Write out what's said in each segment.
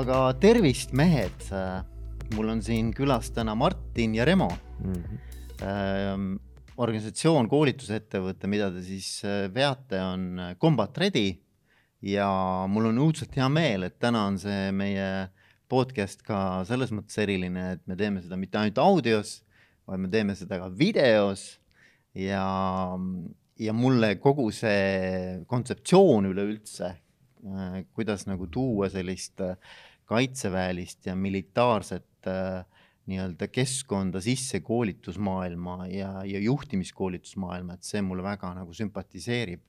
aga tervist, mehed. mul on siin külas täna Martin ja Remo mm. -hmm. organisatsioon, koolitusettevõte, mida te siis äh, veate, on Combat Ready ja mul on õudselt hea meel, et täna on see meie podcast ka selles mõttes eriline, et me teeme seda mitte ainult audios, vaid me teeme seda ka videos ja, ja mulle kogu see kontseptsioon üleüldse kuidas nagu tuua sellist äh, kaitseväelist ja militaarset äh, nii-öelda keskkonda sisse koolitusmaailma ja, ja juhtimiskoolitusmaailma, et see mulle väga nagu sümpatiseerib.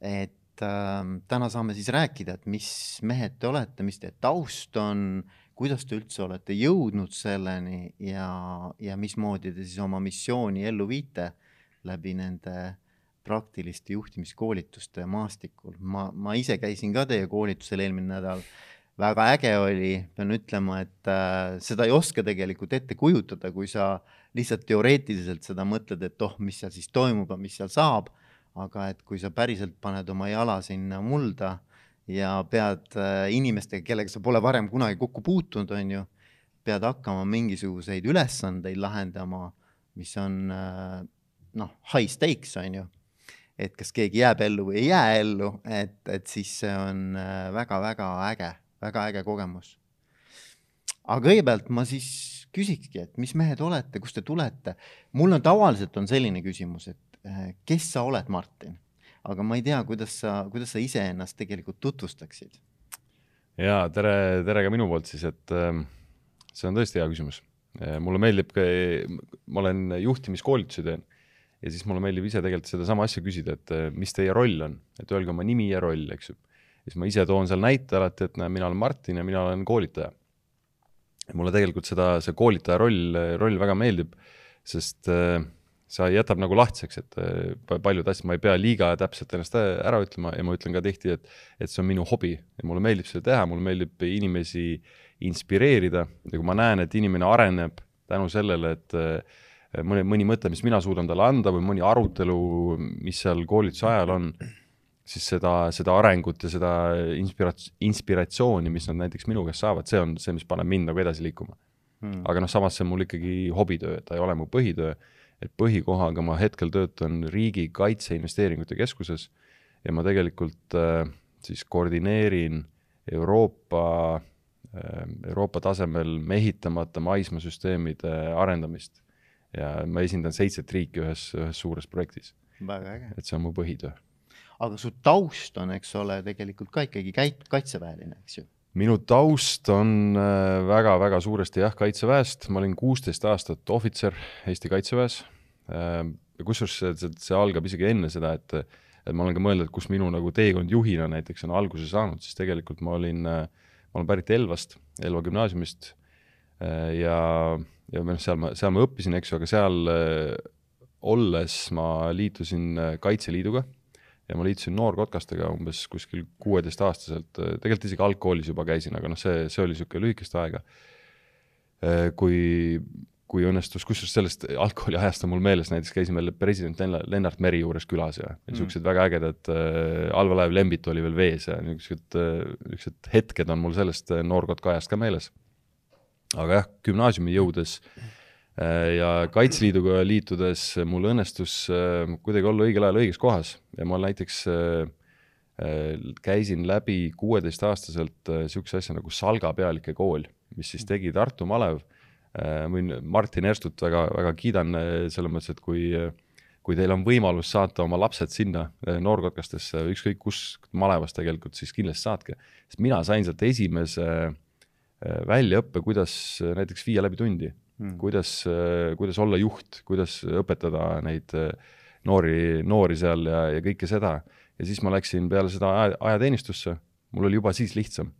et äh, täna saame siis rääkida, et mis mehed te olete, mis teie taust on, kuidas te üldse olete jõudnud selleni ja, ja mismoodi te siis oma missiooni ellu viite läbi nende äh, praktiliste juhtimiskoolituste maastikul. ma, ma ise käisin ka teie koolitusel eelmine nädal. väga äge oli, pean ütlema, et äh, seda ei oska tegelikult ette kujutada, kui sa lihtsalt teoreetiliselt seda mõtled, et oh, mis seal siis toimub ja mis seal saab. aga et kui sa päriselt paned oma jala sinna mulda ja pead äh, inimestega, kellega sa pole varem kunagi kokku puutunud, on ju, pead hakkama mingisuguseid ülesandeid lahendama, mis on äh, noh, high stakes on ju et kas keegi jääb ellu või ei jää ellu, et, et siis see on väga-väga äh, äge, väga äge kogemus. aga kõigepealt ma siis küsikski, et mis mehed olete, kust te tulete? mul on tavaliselt on selline küsimus, et äh, kes sa oled, Martin? aga ma ei tea, kuidas sa, kuidas sa iseennast tegelikult tutvustaksid? ja tere, tere ka minu poolt siis, et ähm, see on tõesti hea küsimus. Äh, mulle meeldib ma olen juhtimiskoolitusi teen ja siis mulle meeldib ise tegelikult sedasama asja küsida, et eh, mis teie roll on, et öelge oma nimi ja roll, eks ju. siis ma ise toon seal näite alati, et näe, mina olen Martin ja mina olen koolitaja. mulle tegelikult seda, see koolitaja roll, roll väga meeldib, sest äh, see jätab nagu lahtiseks, et äh, paljud asjad, ma ei pea liiga täpselt ennast ära ütlema ja ma ütlen ka tihti, et, et see on minu hobi ja mulle meeldib seda teha, mulle meeldib inimesi inspireerida ja kui ma näen, et inimene areneb tänu sellele, et mõni, mõni mõte, mis mina suudan talle anda või mõni arutelu, mis seal koolituse ajal on, siis seda, seda arengut ja seda inspirat-, inspiratsiooni, mis nad näiteks minu käest saavad, see on see, mis paneb mind nagu edasi liikuma. Hmm.. aga noh, samas see on mul ikkagi hobitöö, ta ei ole mu põhitöö, et põhikohaga ma hetkel töötan Riigi Kaitseinvesteeringute Keskuses ja ma tegelikult äh, siis koordineerin Euroopa äh, Euroopa tasemel mehitamata maismaasüsteemide arendamist ja ma esindan seitset riiki ühes, ühes suures projektis. väga äge. et see on mu põhitöö. aga su taust on, eks ole, tegelikult ka ikkagi käit-, kaitseväeline, eks ju? minu taust on väga-väga äh, suuresti jah, kaitseväest, ma olin kuusteist aastat ohvitser Eesti Kaitseväes. Äh, kusjuures see, see, see algab isegi enne seda, et, et ma olen ka mõelnud, et kus minu nagu teekond juhina näiteks on alguse saanud, siis tegelikult ma olin, äh, ma olen pärit Elvast, Elva gümnaasiumist ja ja noh, seal ma, seal ma õppisin, eks ju, aga seal äh, olles ma liitusin äh, Kaitseliiduga ja ma liitusin noorkotkastega umbes kuskil kuueteistaastaselt, äh, tegelikult isegi algkoolis juba käisin, aga noh, see, see oli niisugune lühikest aega. kui, kui õnnestus, kusjuures sellest algkooli ajast on mul meeles, näiteks käisime president Lennart Meri juures külas ja niisugused mm. väga ägedad allveelaev Lembit oli veel vees ja niisugused niisugused hetked on mul sellest noorkotka ajast ka meeles aga jah, gümnaasiumi jõudes äh, ja Kaitseliiduga liitudes mul õnnestus äh, kuidagi olla õigel ajal õiges kohas ja ma näiteks äh, käisin läbi kuueteistaastaselt niisuguse asja nagu Salga pealike kool, mis siis tegi Tartu malev. ma võin Martin Erstut väga, väga kiidan selles mõttes, et kui kui teil on võimalus saata oma lapsed sinna noorkotkastesse, ükskõik kus malevas tegelikult, siis kindlasti saatke. sest mina sain sealt esimese Äh, väljaõppe, kuidas äh, näiteks viia läbi tundi mm., kuidas, äh, kuidas olla juht, kuidas õpetada neid noori, noori seal ja, ja kõike seda. ja siis ma läksin peale seda aja, ajateenistusse, mul oli juba siis lihtsam.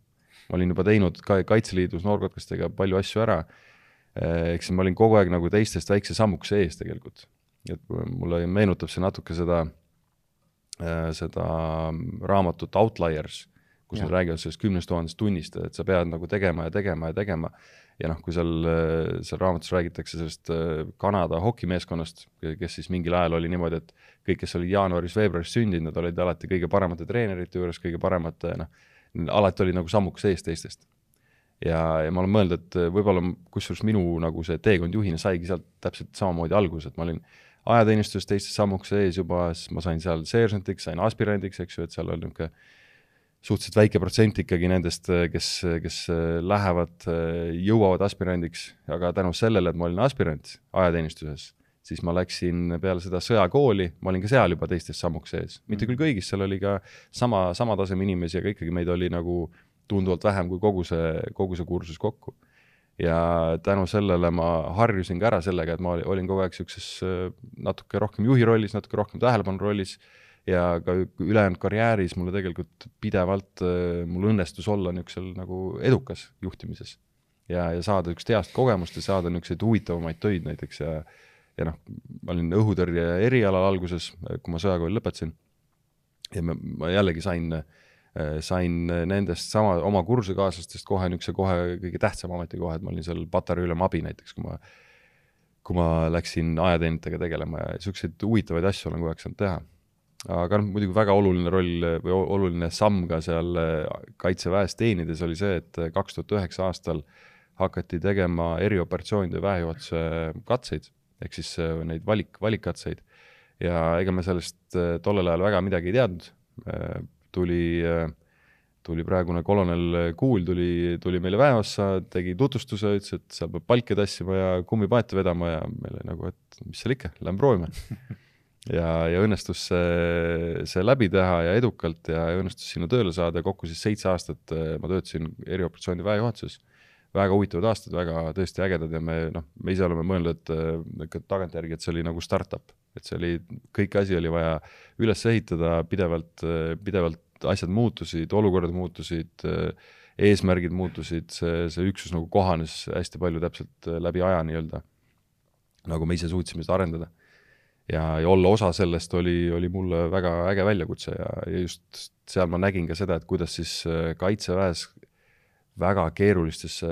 ma olin juba teinud ka Kaitseliidus noorkotkastega palju asju ära. ehk siis ma olin kogu aeg nagu teistest väikse sammukese ees tegelikult. et mulle meenutab see natuke seda, seda raamatut Outliers kus ja. nad räägivad sellest kümnest tuhandest tunnist, et sa pead nagu tegema ja tegema ja tegema. ja noh, kui seal, seal raamatus räägitakse sellest äh, Kanada hokimeeskonnast, kes siis mingil ajal oli niimoodi, et kõik, kes olid jaanuaris-veebruaris sündinud, nad olid alati kõige paremate treenerite juures, kõige paremate noh, alati oli nagu sammuks ees teistest. ja, ja ma olen mõelnud, et võib-olla kusjuures minu nagu see teekond juhina saigi sealt täpselt samamoodi alguse, et ma olin ajateenistuses teistest sammuks ees juba, siis ma sain seal seersentiks, sain aspirandiks, eks ju, et seal oli niisugune suhteliselt väike protsent ikkagi nendest, kes, kes lähevad, jõuavad aspirandiks, aga tänu sellele, et ma olin aspirant ajateenistuses, siis ma läksin peale seda sõjakooli, ma olin ka seal juba teistest sammuks sees, mitte küll kõigis, seal oli ka sama, sama taseme inimesi, aga ikkagi meid oli nagu tunduvalt vähem kui kogu see, kogu see kursus kokku. ja tänu sellele ma harjusin ka ära sellega, et ma olin kogu aeg niisuguses natuke rohkem juhi rollis, natuke rohkem tähelepanu rollis ja ka ülejäänud karjääris mulle tegelikult pidevalt, äh, mul õnnestus olla niisugusel nagu edukas juhtimises. ja, ja saada niisugust heast kogemust ja saada niisuguseid huvitavamaid töid näiteks ja ja noh, ma olin õhutõrje erialal alguses, kui ma sõjakooli lõpetasin, ja ma, ma jällegi sain, äh, sain nendest sama, oma kursusekaaslastest kohe niisuguse kohe kõige tähtsama ametikoha, et ma olin seal patarei ülem abi näiteks, kui ma kui ma läksin ajateenijatega tegelema ja niisuguseid huvitavaid asju olen kogu aeg saanud teha aga noh, muidugi väga oluline roll või oluline samm ka seal äh, kaitseväes teenides oli see, et kaks tuhat üheksa aastal hakati tegema erioperatsioonide väejuhatuse katseid, ehk siis äh, neid valik, valikkatseid. ja ega me sellest äh, tollel ajal väga midagi ei teadnud. tuli, tuli praegune kolonel Kuul tuli, tuli meile väeossa, tegi tutvustuse, ütles, et seal peab palke tassima ja kummipaate vedama ja meile nagu, et mis seal ikka, lähme proovime ja, ja õnnestus see, see läbi teha ja edukalt ja õnnestus sinna tööle saada, kokku siis seitse aastat eh, ma töötasin erioperatsioonide väejuhatuses. väga huvitavad aastad, väga tõesti ägedad ja me noh, me ise oleme mõelnud, eh, ikka tagantjärgi, et see oli nagu startup, et see oli, kõik asi oli vaja üles ehitada pidevalt, eh, pidevalt asjad muutusid, olukorrad muutusid, eesmärgid muutusid, see, see üksus nagu kohanes hästi palju täpselt läbi aja nii-öelda, nagu me ise suutsime seda arendada ja, ja olla osa sellest oli, oli mulle väga äge väljakutse ja, ja just seal ma nägin ka seda, et kuidas siis äh, kaitseväes väga keerulistesse,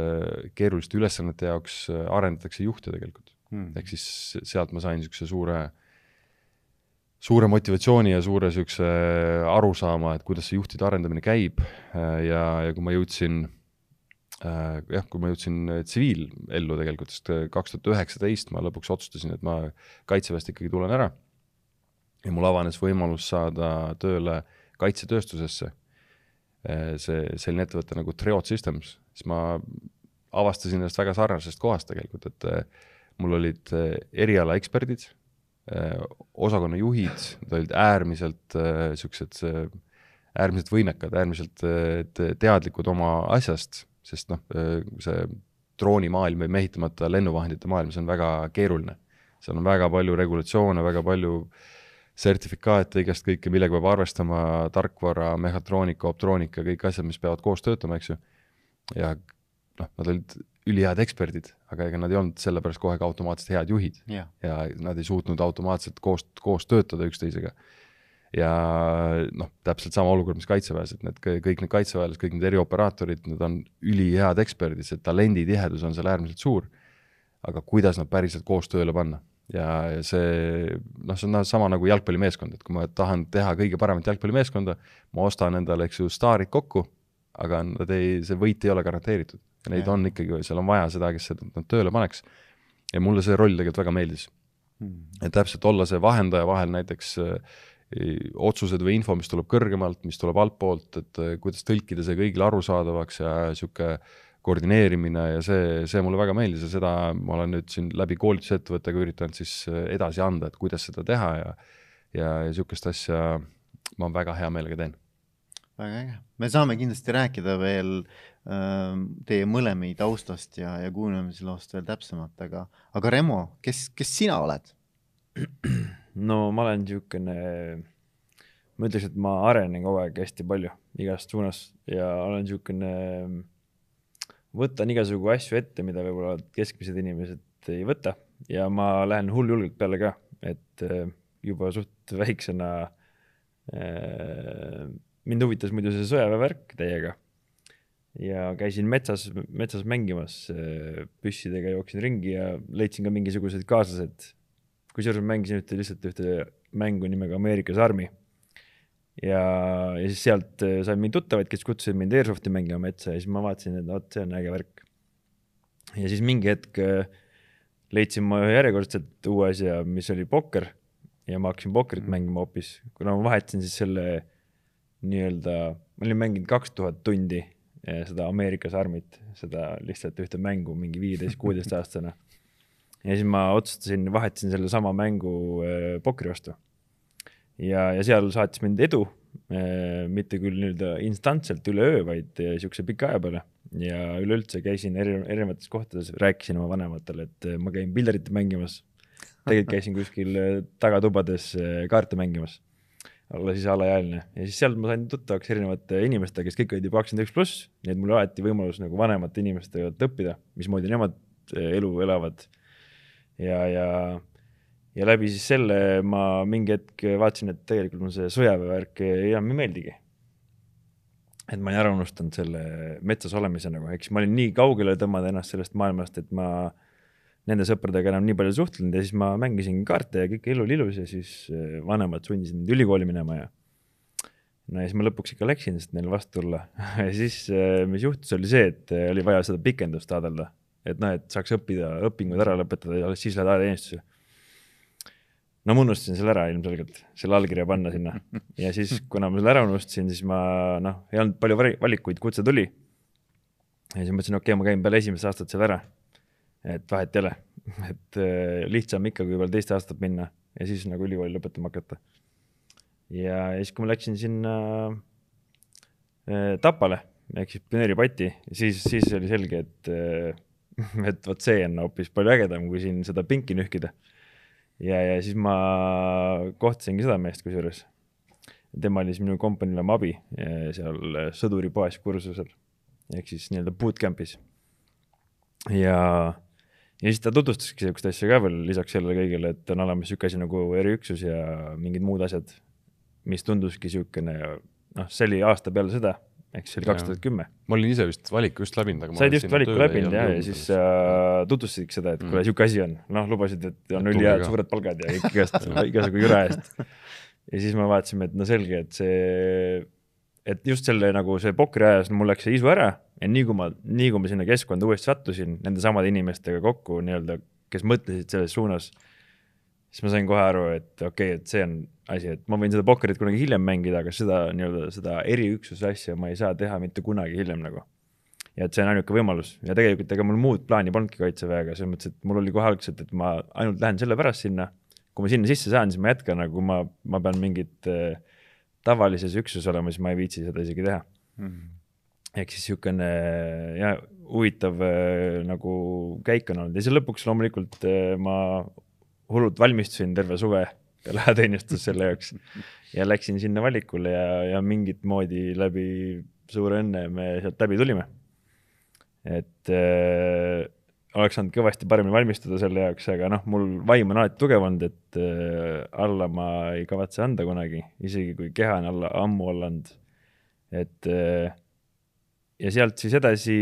keeruliste ülesannete jaoks äh, arendatakse juhte tegelikult. Hmm.. ehk siis sealt ma sain niisuguse suure, suure motivatsiooni ja suure niisuguse arusaama, et kuidas see juhtide arendamine käib. Äh, ja, ja kui ma jõudsin jah, kui ma jõudsin äh, tsiviilellu tegelikult, sest äh, kaks tuhat üheksateist ma lõpuks otsustasin, et ma kaitseväest ikkagi tulen ära. ja mul avanes võimalus saada tööle kaitsetööstusesse. Äh, see, selline ettevõte nagu Triot Systems, siis ma avastasin ennast väga sarnasest kohast tegelikult, et mul olid erialaeksperdid, osakonna juhid, nad olid äärmiselt niisugused äärmiselt võimekad, äärmiselt teadlikud oma asjast sest noh, see droonimaailm või mehitamata lennuvahendite maailm, see on väga keeruline. seal on väga palju regulatsioone, väga palju sertifikaate, igast kõike, millega peab arvestama, tarkvara, mehhatroonika, optroonika, kõik asjad, mis peavad koos töötama, eks ju. ja noh, nad olid ülihead eksperdid, aga ega nad ei olnud sellepärast kohe ka automaatselt head juhid yeah. ja nad ei suutnud automaatselt koos, koos töötada üksteisega ja noh, täpselt sama olukord, mis kaitseväes, et need kõik need kaitseväelased, kõik need erioperaatorid, nad on ülihead eksperdid, see talenditihedus on seal äärmiselt suur. aga kuidas nad päriselt koos tööle panna ja, ja see noh, see on sama nagu jalgpallimeeskond, et kui ma tahan teha kõige paremat jalgpallimeeskonda, ma ostan endale, eks ju, staarid kokku, aga nad ei, see võit ei ole garanteeritud. Neid ja. on ikkagi, seal on vaja seda, kes seda, nad tööle paneks. ja mulle see roll tegelikult väga meeldis hmm.. et täpselt olla see vahendaja vahel näiteks äh, otsused või info, mis tuleb kõrgemalt, mis tuleb altpoolt, et äh, kuidas tõlkida see kõigile arusaadavaks ja niisugune koordineerimine ja see, see mulle väga meeldis ja seda ma olen nüüd siin läbi koolitusettevõttega üritanud siis äh, edasi anda, et kuidas seda teha ja ja niisugust asja ma väga hea meelega teen. väga äge, me saame kindlasti rääkida veel äh, teie mõlemi taustast ja, ja kuulamisloost veel täpsemalt, aga, aga Remo, kes, kes sina oled? No ma olen niisugune, ma ütleks, et ma arenen kogu aeg hästi palju igast suunas ja olen niisugune, võtan igasugu asju ette, mida võib-olla keskmised inimesed ei võta ja ma lähen hulljulgelt peale ka, et äh, juba suht väiksena äh, mind huvitas muidu see sõjaväevärk täiega ja käisin metsas, metsas mängimas äh, püssidega, jooksin ringi ja leidsin ka mingisugused kaaslased kusjuures ma mängisin ühte lihtsalt ühte mängu nimega Ameerikas Army. ja, ja siis sealt äh, sain mingeid tuttavaid, kes kutsusid mind Airsofti mängima metsa ja siis ma vaatasin, et vot see on äge värk. ja siis mingi hetk äh, leidsin ma järjekordselt uue asja, mis oli pokker ja ma hakkasin pokkerit mm. mängima hoopis, kuna ma vahetasin siis selle nii-öelda, ma olin mänginud kaks tuhat tundi eh, seda Ameerikas Armit, seda lihtsalt ühte mängu mingi viieteist, kuueteistaastane. Ja siis ma otsustasin, vahetasin sellesama mängu äh, pokri vastu. ja, ja seal saatis mind edu äh,, mitte küll nii-öelda instantselt üleöö, vaid äh, siukse pika aja peale. ja üleüldse käisin eri, erinevates kohtades, rääkisin oma vanematele, et ma käin pildarit mängimas tegelikult käisin kuskil äh, tagatubades äh, kaarte mängimas, olla siis alaealine ja siis sealt ma sain tuttavaks erinevate inimestega, kes kõik olid juba kakskümmend üks pluss, nii et mul alati võimalus nagu vanemate inimestega õppida, mismoodi nemad äh, elu elavad. Ja, ja, ja läbi siis selle ma mingi hetk vaatasin, et tegelikult mulle see sõjaväevärk enam ei meeldigi et ma olin ära unustanud selle metsas olemise nagu, eks ma olin nii kaugele tõmmanud ennast sellest maailmast, et ma nende sõpradega enam nii palju suhtlenud ja siis ma mängisin kaarte ja kõik elu oli ilus ja siis äh, vanemad sundisid mind ülikooli minema ja no ja siis ma lõpuks ikka läksin, sest neile vastu tulla ja siis, äh, mis juhtus, oli see, et äh, oli vaja seda pikendust taotleda. Et noh, et saaks õppida, õpingud ära lõpetada ja alles siis lähed ajateenistusse. no ma unustasin selle ära ilmselgelt, selle allkirja panna sinna ja siis, kuna ma selle ära unustasin, siis ma noh, ei olnud palju valikuid, kutse tuli. ja siis mõtlesin, okei okay,, ma käin peale esimest aastat seal ära et vahet ei ole, et äh, lihtsam ikka, kui veel teist aastat minna ja siis nagu ülikooli lõpetama hakata. ja, ja siis, kui ma läksin sinna äh, Tapale ehk siis pioneeripati, siis, siis oli selge, et äh, et vot see on hoopis palju ägedam, kui siin seda pinki nühkida. ja, ja siis ma kohtasingi seda meest kusjuures. tema oli siis minu kompaniile abi seal sõduripoes kursusel ehk siis nii-öelda bootcamp'is. ja ja siis ta tutvustaski sihukest asja ka veel lisaks sellele kõigele, et on olemas sihuke asi nagu eriüksus ja mingid muud asjad, mis tunduski sihukene, noh, see oli aasta peale seda, siis see oli kaks tuhat kümme. ma olin ise vist valiku just läbinud, aga said just valiku läbinud jah, ja siis äh, tutvustasidki seda, et mm. kuule, sihuke asi on, noh, lubasid, et on ülihead suured palgad ja igast, igasugu jüra eest. ja siis me vaatasime, et no selge, et see, et just selle nagu see pokri ajas mul läks see isu ära ja nii kui ma, nii kui ma sinna keskkonda uuesti sattusin nende samade inimestega kokku nii-öelda, kes mõtlesid selles suunas, siis ma sain kohe aru, et okei okay,, et see on asi, et ma võin seda pokkerit kunagi hiljem mängida, aga seda nii-öelda seda eriüksuse asja ma ei saa teha mitte kunagi hiljem nagu. ja et see on ainuke võimalus ja tegelikult ega mul muud plaani polnudki kaitseväega, selles mõttes, et mul oli kohe algselt, et ma ainult lähen sellepärast sinna. kui ma sinna sisse saan, siis ma jätkan, aga kui ma, ma pean mingit äh, tavalises üksuses olema, siis ma ei viitsi seda isegi teha mm. -hmm ehk siis niisugune ja huvitav äh, nagu käik on olnud ja siis lõpuks loomulikult äh, ma hullult valmistusin terve suve peale ajateenistust selle jaoks ja läksin sinna valikule ja, ja mingit moodi läbi suure õnne me sealt läbi tulime. et äh, oleks saanud kõvasti paremini valmistuda selle jaoks, aga noh, mul vaim on alati tugev olnud, et äh, alla ma ei kavatse anda kunagi, isegi kui keha on alla, ammu alla andnud. et äh, ja sealt siis edasi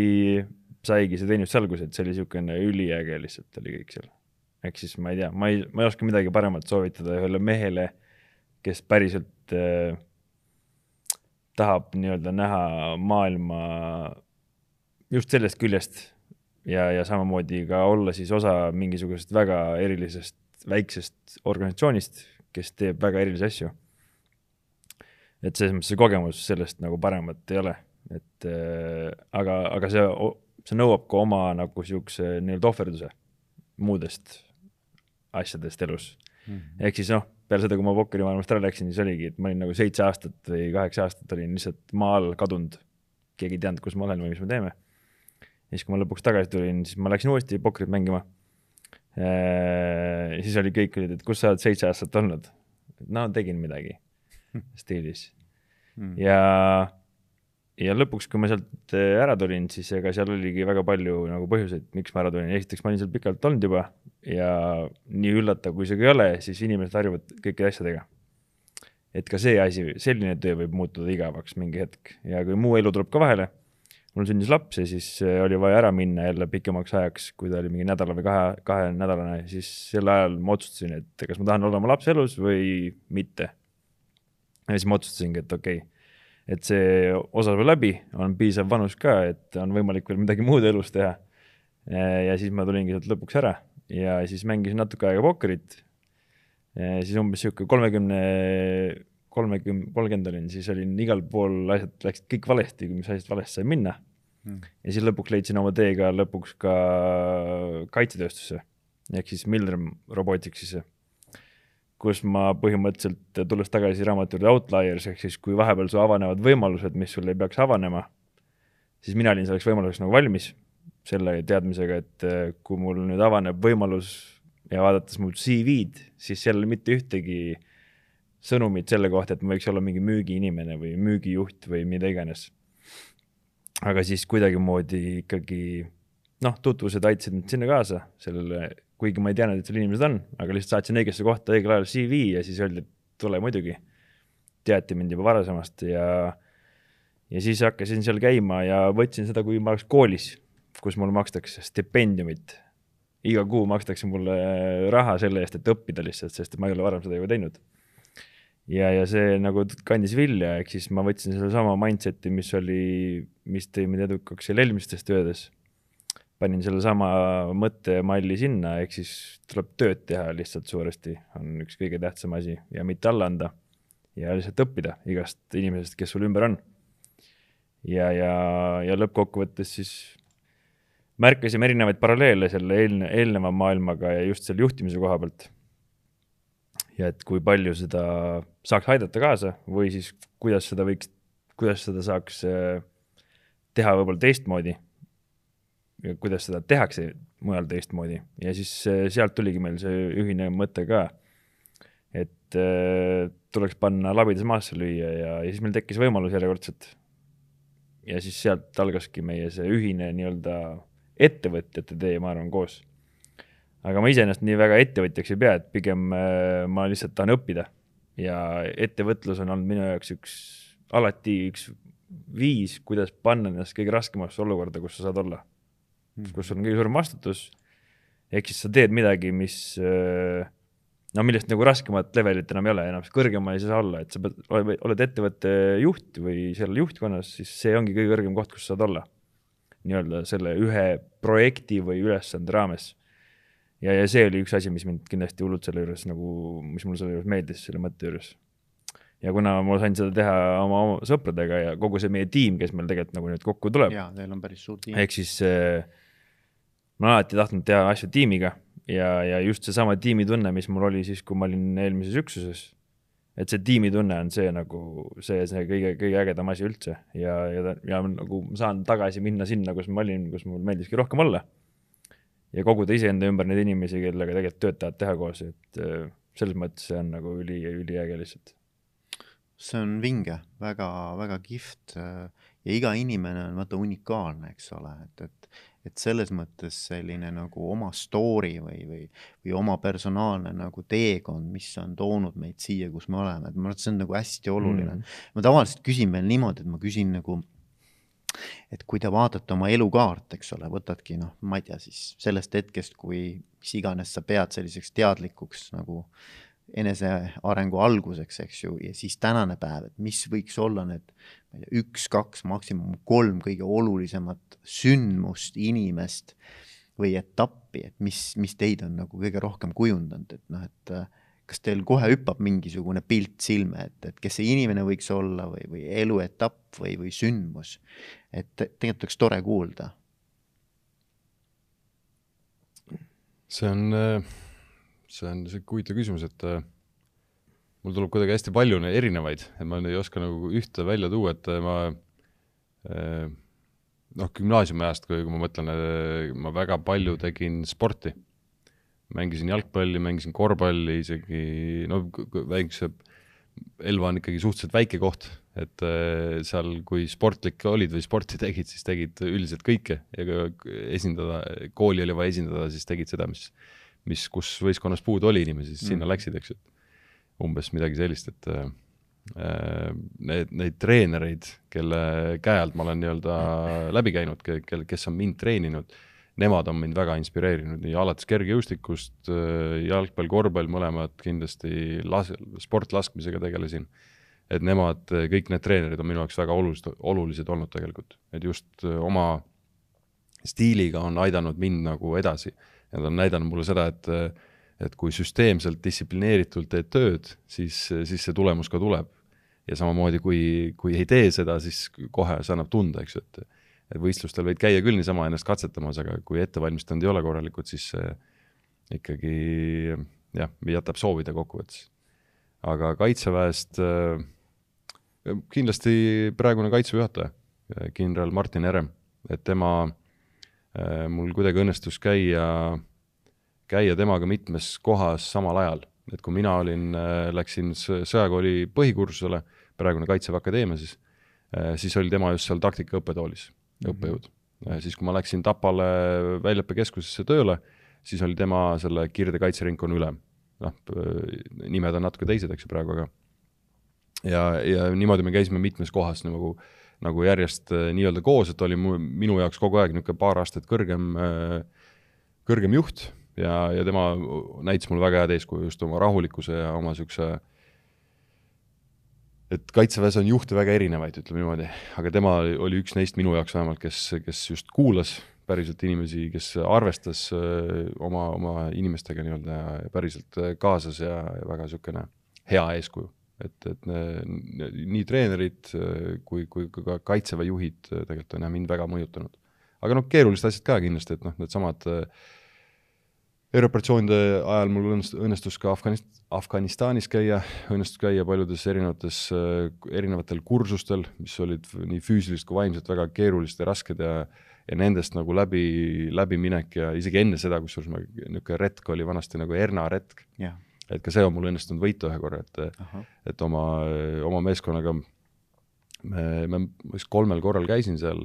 saigi see teenistus alguse, et see oli niisugune üliäge lihtsalt oli kõik seal. Ehk siis ma ei tea, ma ei, ma ei oska midagi paremat soovitada ühele mehele, kes päriselt äh, tahab nii-öelda näha maailma just sellest küljest ja, ja samamoodi ka olla siis osa mingisugusest väga erilisest väiksest organisatsioonist, kes teeb väga erilisi asju. et selles mõttes see kogemus sellest nagu paremat ei ole et äh, aga, aga see, see nõuab ka oma nagu siukse nii-öelda ohverduse muudest asjadest elus mm -hmm.. ehk siis noh, peale seda, kui ma pokkerimaailmast ära läksin, siis oligi, et ma olin nagu seitse aastat või kaheksa aastat olin lihtsalt maa all kadunud. keegi ei teadnud, kus ma olen või mis me teeme. ja siis, kui ma lõpuks tagasi tulin, siis ma läksin uuesti pokkerit mängima. Äh, siis oli kõik olid, et kus sa oled seitse aastat olnud. no tegin midagi stiilis mm. ja ja lõpuks, kui ma sealt äh, ära tulin, siis ega seal oligi väga palju nagu põhjuseid, miks ma ära tulin, esiteks ma olin seal pikalt olnud juba ja nii üllatav, kui see ka ei ole, siis inimesed harjuvad kõikide asjadega. et ka see asi, selline töö võib muutuda igavaks mingi hetk. Ja kui muu elu tuleb ka vahele, mul sündis laps ja siis äh, oli vaja ära minna jälle pikemaks ajaks, kui ta oli mingi nädala või kahe, kahenädalane, siis sel ajal ma otsustasin, et kas ma tahan olla oma lapse elus või mitte. Ja siis ma otsustasingi, et okei okay,, et see osa saab läbi, on piisav vanus ka, et on võimalik veel midagi muud elus teha. ja siis ma tulingi sealt lõpuks ära ja siis mängisin natuke aega pokkerit. siis umbes sihuke kolmekümne, kolmekümne, kolmkümmend olin, siis olin igal pool, asjad läksid kõik valesti, mis asjad valesti sai minna mm.. ja siis lõpuks leidsin oma tee ka lõpuks ka kaitsetööstusse ehk siis Milrem Roboticsisse kus ma põhimõtteliselt, tulles tagasi raamatu juurde Outliers, ehk siis kui vahepeal su avanevad võimalused, mis sul ei peaks avanema, siis mina olin selleks võimaluseks nagu valmis, selle teadmisega, et eh, kui mul nüüd avaneb võimalus ja vaadates mu CV-d, siis seal ei ole mitte ühtegi sõnumit selle kohta, et ma võiks olla mingi müügiinimene või müügijuht või mida iganes. aga siis kuidagimoodi ikkagi noh, tutvused aitasid mind sinna kaasa, sellele kuigi ma ei teadnud, et seal inimesed on, aga lihtsalt saatsin õigesse kohta õigel ajal CV ja siis öeldi, et tule muidugi. teati mind juba varasemast ja, ja siis hakkasin seal käima ja võtsin seda, kui ma oleks koolis, kus mulle makstakse stipendiumit. iga kuu makstakse mulle raha selle eest, et õppida lihtsalt, sest ma ei ole varem seda juba teinud. ja, ja see nagu kandis vilja, ehk siis ma võtsin sellesama mindset'i, mis oli, mis tõi mind edukaks seal eelmistes töödes panin sellesama mõttemalli sinna, ehk siis tuleb tööd teha lihtsalt suuresti, on üks kõige tähtsam asi ja mitte alla anda. ja lihtsalt õppida igast inimesest, kes sul ümber on. ja, ja, ja lõppkokkuvõttes siis märkasime erinevaid paralleele selle eelne, eelneva maailmaga ja just selle juhtimise koha pealt. ja et kui palju seda saaks aidata kaasa või siis kuidas seda võiks, kuidas seda saaks äh, teha võib-olla teistmoodi kuidas seda tehakse mujal teistmoodi ja siis eh, sealt tuligi meil see ühine mõte ka, et äh, tuleks panna labidas maasse lüüa ja, ja siis meil tekkis võimalus järjekordselt. ja siis sealt algaski meie see ühine nii-öelda ettevõtjate tee, ma arvan, koos. aga ma iseenesest nii väga ettevõtjaks ei pea, et pigem äh, ma lihtsalt tahan õppida ja ettevõtlus on olnud minu jaoks üks, alati üks viis, kuidas panna ennast kõige raskemasse olukorda, kus sa saad olla. Kus sul on kõige suurem vastutus. ehk siis sa teed midagi, mis äh, no millest nagu raskemat levelit enam ei ole, enam kõrgemal ei saa olla, et sa pead, oled ettevõtte juht või seal juhtkonnas, siis see ongi kõige kõrgem koht, kus sa saad olla. nii-öelda selle ühe projekti või ülesande raames. ja, ja see oli üks asi, mis mind kindlasti hullult selle juures nagu, mis mulle selle juures meeldis, selle mõtte juures ja kuna ma sain seda teha oma, oma sõpradega ja kogu see meie tiim, kes meil tegelikult nagu nüüd kokku tuleb. jaa, teil on päris suur tiim. ehk siis äh, ma olen alati tahtnud teha asju tiimiga ja, ja just seesama tiimitunne, mis mul oli siis, kui ma olin eelmises üksuses. et see tiimitunne on see nagu see, see kõige, kõige ägedam asi üldse ja, ja, ja nagu ma saan tagasi minna sinna, kus ma olin, kus mul meeldiski rohkem olla. ja koguda iseenda ümber neid inimesi, kellega tegelikult tööd tahad teha koos, et äh, selles mõttes see on nagu üli, üliäge lihtsalt. see on vinge väga,, väga-väga kihvt äh, ja iga inimene on vaata unikaalne, eks ole, et, et et selles mõttes selline nagu oma story või, või, või oma personaalne nagu teekond, mis on toonud meid siia, kus me oleme, et ma arvan, et see on nagu hästi oluline. Mm.. ma tavaliselt küsin veel niimoodi, et ma küsin nagu, et kui te vaatate oma elukaart, eks ole, võtadki noh, ma ei tea siis sellest hetkest, kui mis iganes sa pead selliseks teadlikuks nagu enesearengu alguseks, eks ju, ja siis tänane päev, et mis võiks olla need ma ei tea, üks, kaks, maksimum kolm kõige olulisemat sündmust, inimest või etappi, et mis, mis teid on nagu kõige rohkem kujundanud, et noh, et kas teil kohe hüppab mingisugune pilt silme, et, et kes see inimene võiks olla või, või eluetapp või, või sündmus. et tegelikult oleks tore kuulda. see on äh see on sihuke huvitav küsimus, et äh, mul tuleb kuidagi hästi palju erinevaid, et ma ei oska nagu ühte välja tuua, et äh, ma äh, noh, gümnaasiumi ajast, kui, ma mõtlen, äh, ma väga palju tegin sporti. mängisin jalgpalli, mängisin korvpalli isegi, no väikse, Elva on ikkagi suhteliselt väike koht, et äh, seal, kui sportlik olid või sporti tegid, siis tegid üldiselt kõike ja kui esindada, kooli oli vaja esindada, siis tegid seda, mis mis, kus võistkonnas puudu oli inimesi, siis mm. sinna läksid, eks ju. umbes midagi sellist, et äh, need, neid treenereid, kelle käe alt ma olen nii-öelda läbi käinud, kel, kes on mind treeninud, nemad on mind väga inspireerinud, nii alates kergejõustikust, jalgpall, korvpall, mõlemad kindlasti las-, sportlaskmisega tegelesin. et nemad, kõik need treenerid on minu jaoks väga olulised, olulised olnud tegelikult, et just oma stiiliga on aidanud mind nagu edasi. Nad on näidanud mulle seda, et, et kui süsteemselt, distsiplineeritult teed tööd, siis, siis see tulemus ka tuleb. ja samamoodi, kui, kui ei tee seda, siis kohe see annab tunda, eks ju, et et võistlustel võid käia küll niisama ennast katsetamas, aga kui ettevalmistanud ei ole korralikult, siis ikkagi jah, jätab soovida kokkuvõttes. aga Kaitseväest äh, kindlasti praegune Kaitseväe juhataja, kindral Martin Herem, et tema äh,, mul kuidagi õnnestus käia, käia temaga mitmes kohas samal ajal, et kui mina olin äh,, läksin sõjakooli põhikursusele, praegune Kaitseväe Akadeemia siis äh,, siis oli tema just seal taktikaõppetoolis mm -hmm. õppejõud. Äh, siis, kui ma läksin Tapale väljaõppekeskusesse tööle, siis oli tema selle Kirde kaitseringkonna ülem. noh, nimed on natuke teised, eks ju, praegu, aga ja, ja niimoodi me käisime mitmes kohas nagu, nagu järjest äh, nii-öelda koos, et oli mu, minu jaoks kogu aeg niisugune paar aastat kõrgem, äh, kõrgem juht ja, ja tema näitas mulle väga head eeskuju just oma rahulikkuse ja oma niisuguse et kaitseväes on juhte väga erinevaid, ütleme niimoodi, aga tema oli üks neist minu jaoks vähemalt, kes, kes just kuulas päriselt inimesi, kes arvestas äh, oma, oma inimestega nii-öelda päriselt kaasas ja, ja väga niisugune hea eeskuju et, et nii treenerid kui, kui ka kaitseväe juhid tegelikult on jah mind väga mõjutanud. aga noh, keerulised asjad ka kindlasti, et noh, needsamad erioperatsioonide ajal mul õnnestus, ka Afganist-, Afganistanis käia, õnnestus käia paljudes erinevates, erinevatel kursustel, mis olid nii füüsiliselt kui vaimselt väga keerulised ja rasked ja ja nendest nagu läbi, läbiminek ja isegi enne seda, kusjuures ma, niisugune retk oli vanasti nagu Erna retk yeah et ka see on mul õnnestunud võita ühe korra, et, et oma, oma meeskonnaga me, me vist kolmel korral käisin seal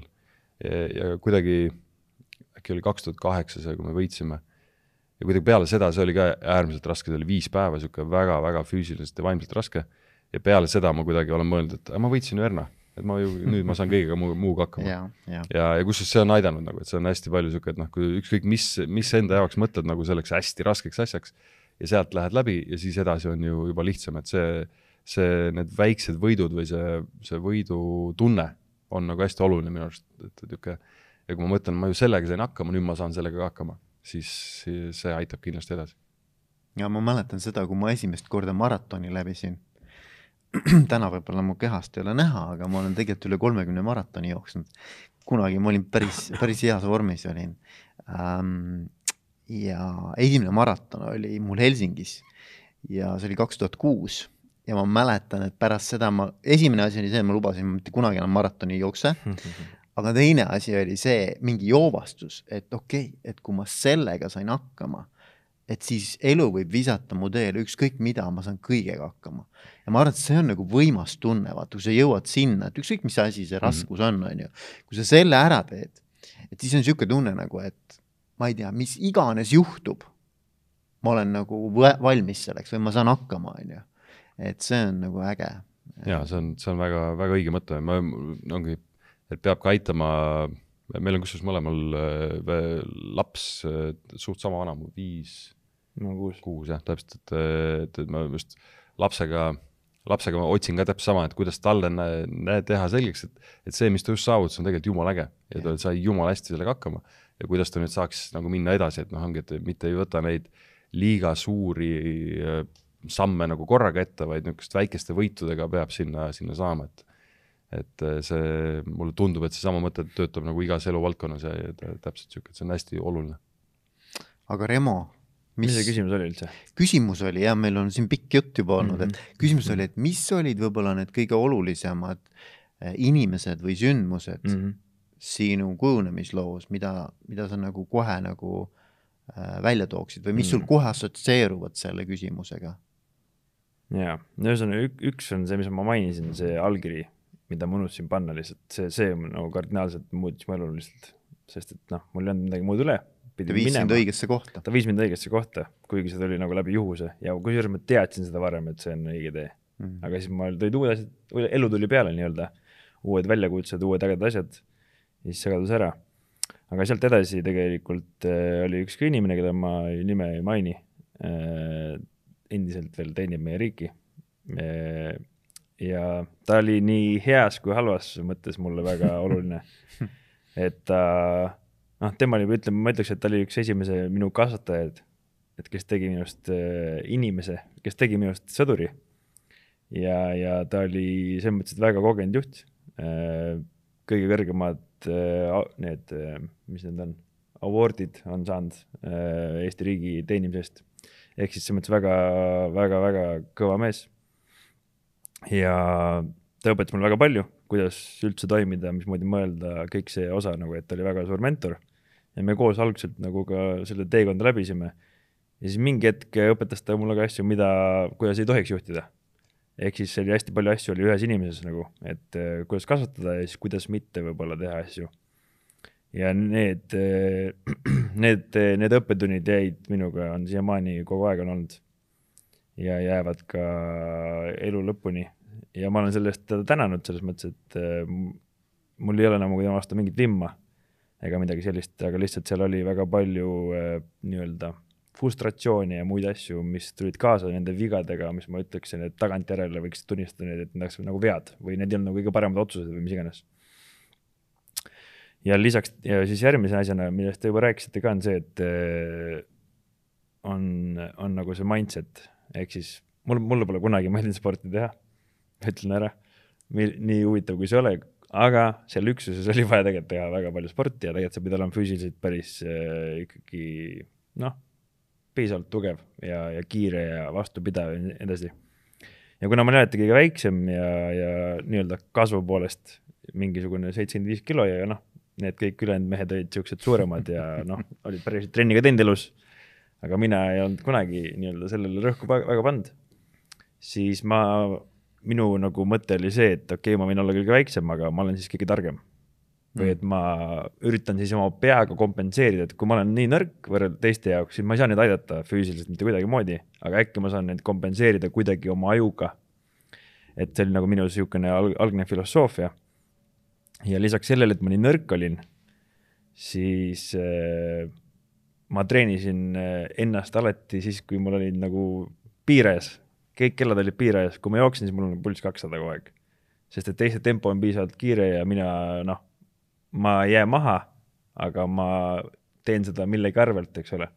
ja, ja kuidagi, äkki oli kaks tuhat kaheksa see, kui me võitsime, ja kuidagi peale seda, see oli ka äärmiselt raske, see oli viis päeva, niisugune väga-väga füüsiliselt ja vaimselt raske, ja peale seda ma kuidagi olen mõelnud, et ma võitsin ju Erna, et ma ju nüüd ma saan kõigega muu, muuga hakkama. ja, ja, ja, ja kusjuures see on aidanud nagu, et see on hästi palju niisugune, et noh, kui ükskõik mis, mis enda jaoks mõtled nagu selleks hästi raskeks asjaks, ja sealt lähed läbi ja siis edasi on ju juba lihtsam, et see, see, need väiksed võidud või see, see võidutunne on nagu hästi oluline minu arust, et niisugune ja kui ma mõtlen, ma ju sellega sain hakkama, nüüd ma saan sellega ka hakkama, siis see aitab kindlasti edasi. ja ma mäletan seda, kui ma esimest korda maratoni läbisin. täna võib-olla mu kehast ei ole näha, aga ma olen tegelikult üle kolmekümne maratoni jooksnud. kunagi ma olin päris, päris heas vormis olin ähm, ja esimene maraton oli mul Helsingis ja see oli kaks tuhat kuus ja ma mäletan, et pärast seda ma, esimene asi oli see, et ma lubasin, ma mitte kunagi enam maratoni ei jookse. aga teine asi oli see mingi joovastus, et okei okay,, et kui ma sellega sain hakkama, et siis elu võib visata mu teele ükskõik mida, ma saan kõigega hakkama. ja ma arvan, et see on nagu võimas tunne, vaata, kui sa jõuad sinna, et ükskõik mis asi see raskus on, on ju, kui sa selle ära teed, et siis on niisugune tunne nagu, et ma ei tea, mis iganes juhtub, ma olen nagu valmis selleks või ma saan hakkama, on ju. et see on nagu äge. ja see on, see on väga, väga õige mõte, ma ongi, et peab ka aitama, meil on kusjuures mõlemal äh, laps äh, suht sama vana, viis no kuus, kuus jah, täpselt, et, et, et ma just lapsega, lapsega ma otsin ka täpselt sama, et kuidas talle teha selgeks, et, et see, mis ta just saavutas, on tegelikult jumala äge. Ja ta sai jumala hästi sellega hakkama ja kuidas ta nüüd saaks nagu minna edasi, et noh, ongi, et mitte ei võta neid liiga suuri äh, samme nagu korraga ette, vaid niisuguste väikeste võitudega peab sinna, sinna saama, et et äh, see, mulle tundub, et seesama mõte töötab nagu igas eluvaldkonnas ja, ja täpselt niisugune, et see on hästi oluline. aga Remo, mis, see küsimus oli üldse? küsimus oli jah, meil on siin pikk jutt juba olnud mm, -hmm. et mhm. küsimus oli, et mis olid võib-olla need kõige olulisemad äh, inimesed või sündmused mm, -hmm sinu kujunemisloos, mida, mida sa nagu kohe nagu äh, välja tooksid või mis mm. sul kohe assotsieeruvad selle küsimusega? jaa, ühesõnaga ük, üks on see, mis ma mainisin, see allkiri, mida ma unustasin panna lihtsalt, see, see nagu kardinaalselt muutis mu elu lihtsalt, sest et noh, mul ei olnud midagi muud üle. ta viis sind õigesse kohta. ta viis mind õigesse kohta, kuigi see tuli nagu läbi juhuse ja kusjuures ma teadsin seda varem, et see on õige tee mm.. aga siis mul tulid uued asjad, elu tuli peale nii-öelda, uued väljakutsed, uued ägedad asjad ja siis see kadus ära. aga sealt edasi tegelikult äh, oli üks ka inimene, keda ma nime ei maini äh,, endiselt veel teenib meie riiki ja ta oli nii heas kui halvas mõttes mulle väga oluline. et ta noh, tema oli, ütleme, ma ütleks, et ta oli üks esimese minu kasvatajaid, et kes tegi minust äh, inimese, kes tegi minust sõduri. ja, ja ta oli selles mõttes, väga kogenud juht kõige kõrgemad äh, need äh,, mis need on, award'id on saanud äh, Eesti riigi teenimise eest. ehk siis selles mõttes väga, väga, väga kõva mees. ja ta õpetas mulle väga palju, kuidas üldse toimida, mismoodi mõelda, kõik see osa nagu, et ta oli väga suur mentor ja me koos algselt nagu ka selle teekonda läbisime. ja siis mingi hetk õpetas ta mulle ka asju, mida, kuidas ei tohiks juhtida. Ehk siis oli hästi palju asju oli ühes inimeses nagu, et uh, kuidas kasvatada ja siis kuidas mitte võib-olla teha asju. ja need uh,, need, need õppetunnid jäid minuga, on siiamaani kogu aeg on olnud. ja jäävad ka elu lõpuni ja ma olen selle eest teda tänanud selles mõttes, et uh, mul ei ole nagu tema vastu mingit vimma ega midagi sellist, aga lihtsalt seal oli väga palju nii-öelda frustratsiooni ja muid asju, mis tulid kaasa nende vigadega, mis ma ütleksin, et tagantjärele võiks tunnistada need, et need oleks nagu vead või need ei olnud nagu kõige paremad otsused või mis iganes. ja lisaks ja siis järgmise asjana, millest te juba rääkisite ka, on see, et äh, on, on nagu see mindset ehk siis mul, mulle pole kunagi meeldinud sporti teha, ütlen ära. nii huvitav, kui see ole, aga seal üksuses oli vaja tegelikult teha väga palju sporti ja tegelikult sa pidid olema füüsiliselt päris äh, ikkagi noh, piisavalt tugev ja, ja kiire ja vastupidav ja nii edasi. ja kuna ma olin alati kõige väiksem ja, ja nii-öelda kasvu poolest mingisugune seitsekümmend viis kilo ja noh, need kõik ülejäänud mehed olid siuksed suuremad ja noh, olid päriselt trenni ka teinud elus. aga mina ei olnud kunagi nii-öelda sellele rõhku väga pannud. siis ma minu nagu mõte oli see, et okei okay,, ma võin olla kõige väiksem, aga ma olen siis kõige targem. Või mm. et ma üritan siis oma peaga kompenseerida, et kui ma olen nii nõrk võrreldes teiste jaoks, siis ma ei saa neid aidata füüsiliselt mitte kuidagimoodi, aga äkki ma saan neid kompenseerida kuidagi oma ajuga. et see oli nagu minu niisugune alg algne filosoofia. ja lisaks sellele, et ma nii nõrk olin, siis äh, ma treenisin äh, ennast alati siis, kui mul olid nagu piires kõik kellad olid piirajas, kui ma jooksin, siis mul on pulss kakssada kogu aeg. sest et teiste tempo on piisavalt kiire ja mina noh, ma ei jää maha, aga ma teen seda millegi arvelt, eks ole.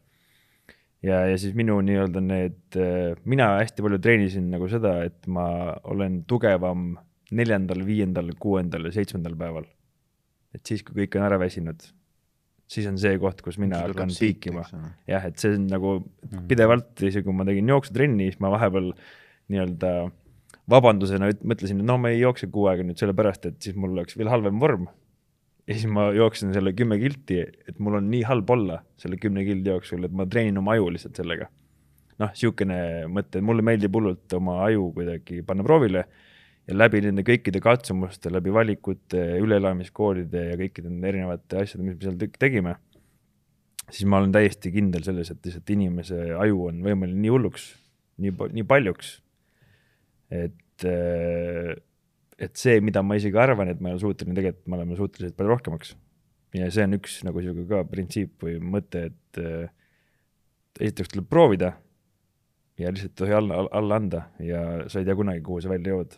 ja, ja siis minu nii-öelda need, mina hästi palju treenisin nagu seda, et ma olen tugevam neljandal, viiendal, kuuendal ja seitsmendal päeval. et siis, kui kõik on ära väsinud, siis on see koht, kus mina hakkan piikima. jah, et see on nagu mhm. pidevalt, isegi kui ma tegin jooksutrenni, siis ma vahepeal nii-öelda vabandusena mõtlesin, et no ma ei jookse kuu aega nüüd sellepärast, et siis mul oleks veel halvem vorm. Ja siis ma jooksin selle kümme kilti, et mul on nii halb olla selle kümne kildi jooksul, et ma treenin oma aju lihtsalt sellega. noh, niisugune mõte, mulle meeldib hullult oma aju kuidagi panna proovile ja läbi nende kõikide katsumuste, läbi valikute, üleelamiskoolide ja kõikide nende erinevate asjade, mis me seal tegime, siis ma olen täiesti kindel selles, et lihtsalt inimese aju on võimeline nii hulluks, nii, nii paljuks, et, et see, mida ma isegi arvan, et ma ei ole suuteline, tegelikult me oleme suutelised palju rohkemaks. ja see on üks nagu sihuke ka printsiip või mõte, et esiteks tuleb proovida ja lihtsalt ei tohi alla, alla anda ja sa ei tea kunagi, kuhu sa välja jõuad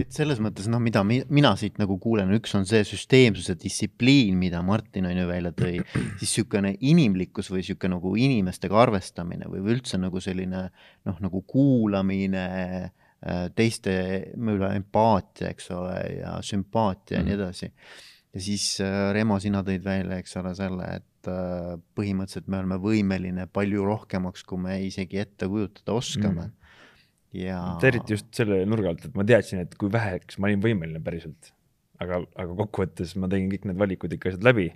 et selles mõttes noh, mida mi, mina siit nagu kuulen, üks on see süsteemsus ja distsipliin, mida Martin on ju välja tõi, siis niisugune inimlikkus või niisugune nagu inimestega arvestamine või üldse nagu selline noh, nagu kuulamine, äh, teiste võib-olla empaatia, eks ole, ja sümpaatia ja mm. nii edasi. ja siis äh, Remo, sina tõid välja, eks ole, selle, et äh, põhimõtteliselt me oleme võimeline palju rohkemaks, kui me isegi ette kujutada oskame mm ja. eriti just selle nurga alt, et ma teadsin, et kui väheks ma olin võimeline päriselt. aga, aga kokkuvõttes ma tegin kõik need valikud ikka asjad läbi.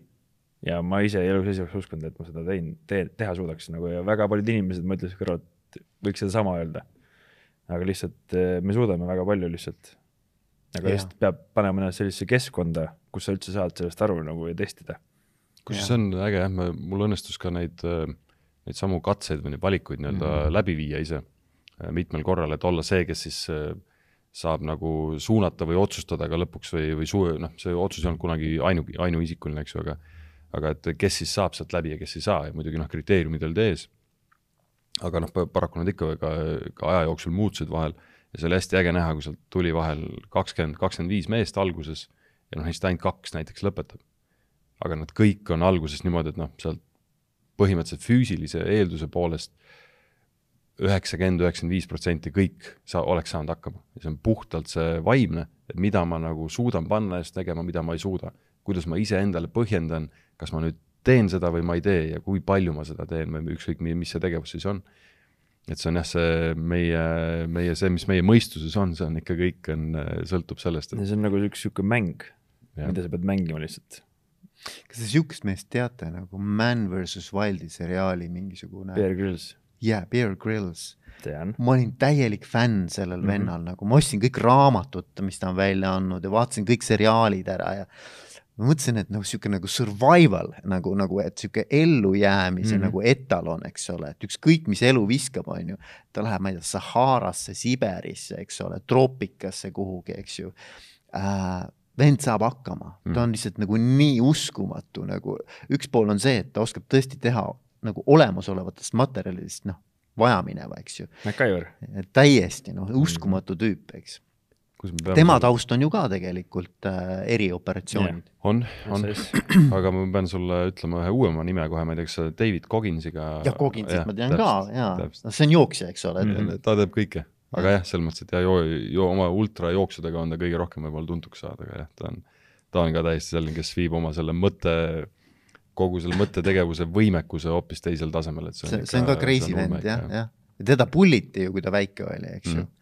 ja ma ise elus ei oleks uskunud, et ma seda tein te,, teha suudaks nagu ja väga paljud inimesed, ma ütlesin kõrvalt, võiks sedasama öelda. Aga lihtsalt eh, me suudame väga palju lihtsalt. aga lihtsalt peab panema ennast sellisesse keskkonda, kus sa üldse saad sellest aru nagu ja testida. kusjuures see on äge jah, mul õnnestus ka neid, eh, neid samu katseid või neid valikuid nii-öelda mm -hmm. läbi viia ise Äh, mitmel korral, et olla see, kes siis saab nagu suunata või otsustada ka lõpuks või, või suu-, noh, see otsus ei olnud kunagi ainu, ainuisikuline, eks ju, aga aga et kes siis saab sealt läbi ja kes ei saa ja muidugi noh, kriteeriumid olid ees. Aga noh, paraku nad ikka ka, ka aja jooksul muutusid vahel ja see oli hästi äge näha, kui sealt tuli vahel kakskümmend, kakskümmend viis meest alguses ja noh, neist ainult kaks näiteks lõpetab. aga nad kõik on alguses niimoodi, et noh, sealt põhimõtteliselt füüsilise eelduse poolest üheksakümmend, üheksakümmend viis protsenti kõik sa oleks saanud hakkama ja see on puhtalt see vaimne, et mida ma nagu suudan panna ennast tegema, mida ma ei suuda. kuidas ma iseendale põhjendan, kas ma nüüd teen seda või ma ei tee ja kui palju ma seda teen või ükskõik, mis see tegevus siis on. et see on jah, see meie, meie, see, mis meie mõistuses on, see on ikka kõik on, sõltub sellest et.... see on nagu üks sihuke mäng, mida sa pead mängima lihtsalt. kas te sihukest meest teate nagu Man versus Wildi seriaali mingisugune? Bear Grylls. jaa yeah,, Bear Grylls. tean. ma olin täielik fänn sellel mm -hmm. vennal, nagu ma ostsin kõik raamatud, mis ta on välja andnud ja vaatasin kõik seriaalid ära ja ma mõtlesin, et nagu sihuke nagu survival nagu, nagu et sihuke ellujäämise mm -hmm. nagu etalon, eks ole, et ükskõik, mis elu viskab, on ju. ta läheb, ma ei tea, Saharasse, Siberisse, eks ole, troopikasse kuhugi, eks ju äh,. vend saab hakkama ta on lihtsalt nagu nii uskumatu, nagu üks pool on see, et ta oskab tõesti teha nagu olemasolevatest materjalidest, noh, vajamineva, eks ju. MacGyver. täiesti noh, uskumatu tüüp, eks tema taust on ju ka tegelikult äh, erioperatsioonid yeah.. on, on, aga ma pean sulle ütlema ühe uuema nime kohe, ma ei tea, kas sa David Cogginsiga. jah, Cogginsit ma tean täpselt, ka, jaa, no see on jooksja, eks ole mm. -hmm. ta teeb kõike, aga jah, selles mõttes, et ja joo, joo, oma ultrajooksudega on ta kõige rohkem võib-olla tuntuks saada, aga jah, ta on, ta on ka täiesti selline, kes viib oma selle mõtte, kogu selle mõttetegevuse võimekuse hoopis teisel tasemel, et see on, see, ikka, see on ka crazy vend jah, jah. teda pulliti ju, kui ta väike oli, eks ju mm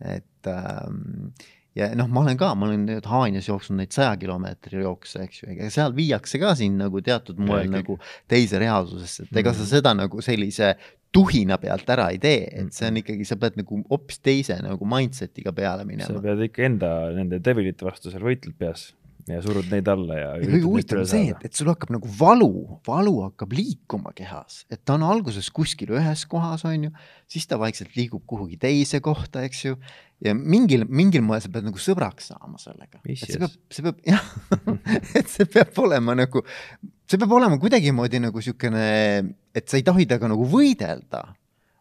et ähm, ja noh, ma olen ka, ma olen nüüd Haanias jooksnud neid saja kilomeetri jookse, eks ju, ega seal viiakse ka sind nagu teatud moel ja, nagu teise reaalsusesse, et ega sa mhm. seda nagu sellise tuhina pealt ära ei tee, et see on mhm. ikkagi, sa pead nagu hoopis teise nagu mindset'iga peale minema. sa pead ikka enda nende devilite vastu seal võitled peas ja surud neid alla ja. ja kõige huvitavam on see, et, et sul hakkab nagu valu, valu hakkab liikuma kehas, et ta on alguses kuskil ühes kohas, on ju, siis ta vaikselt liigub kuhugi teise kohta, eks ju. ja mingil, mingil moel sa pead nagu sõbraks saama sellega. see peab, see peab jah et see peab olema nagu, see peab olema kuidagimoodi nagu siukene, et sa ei tohi temaga nagu võidelda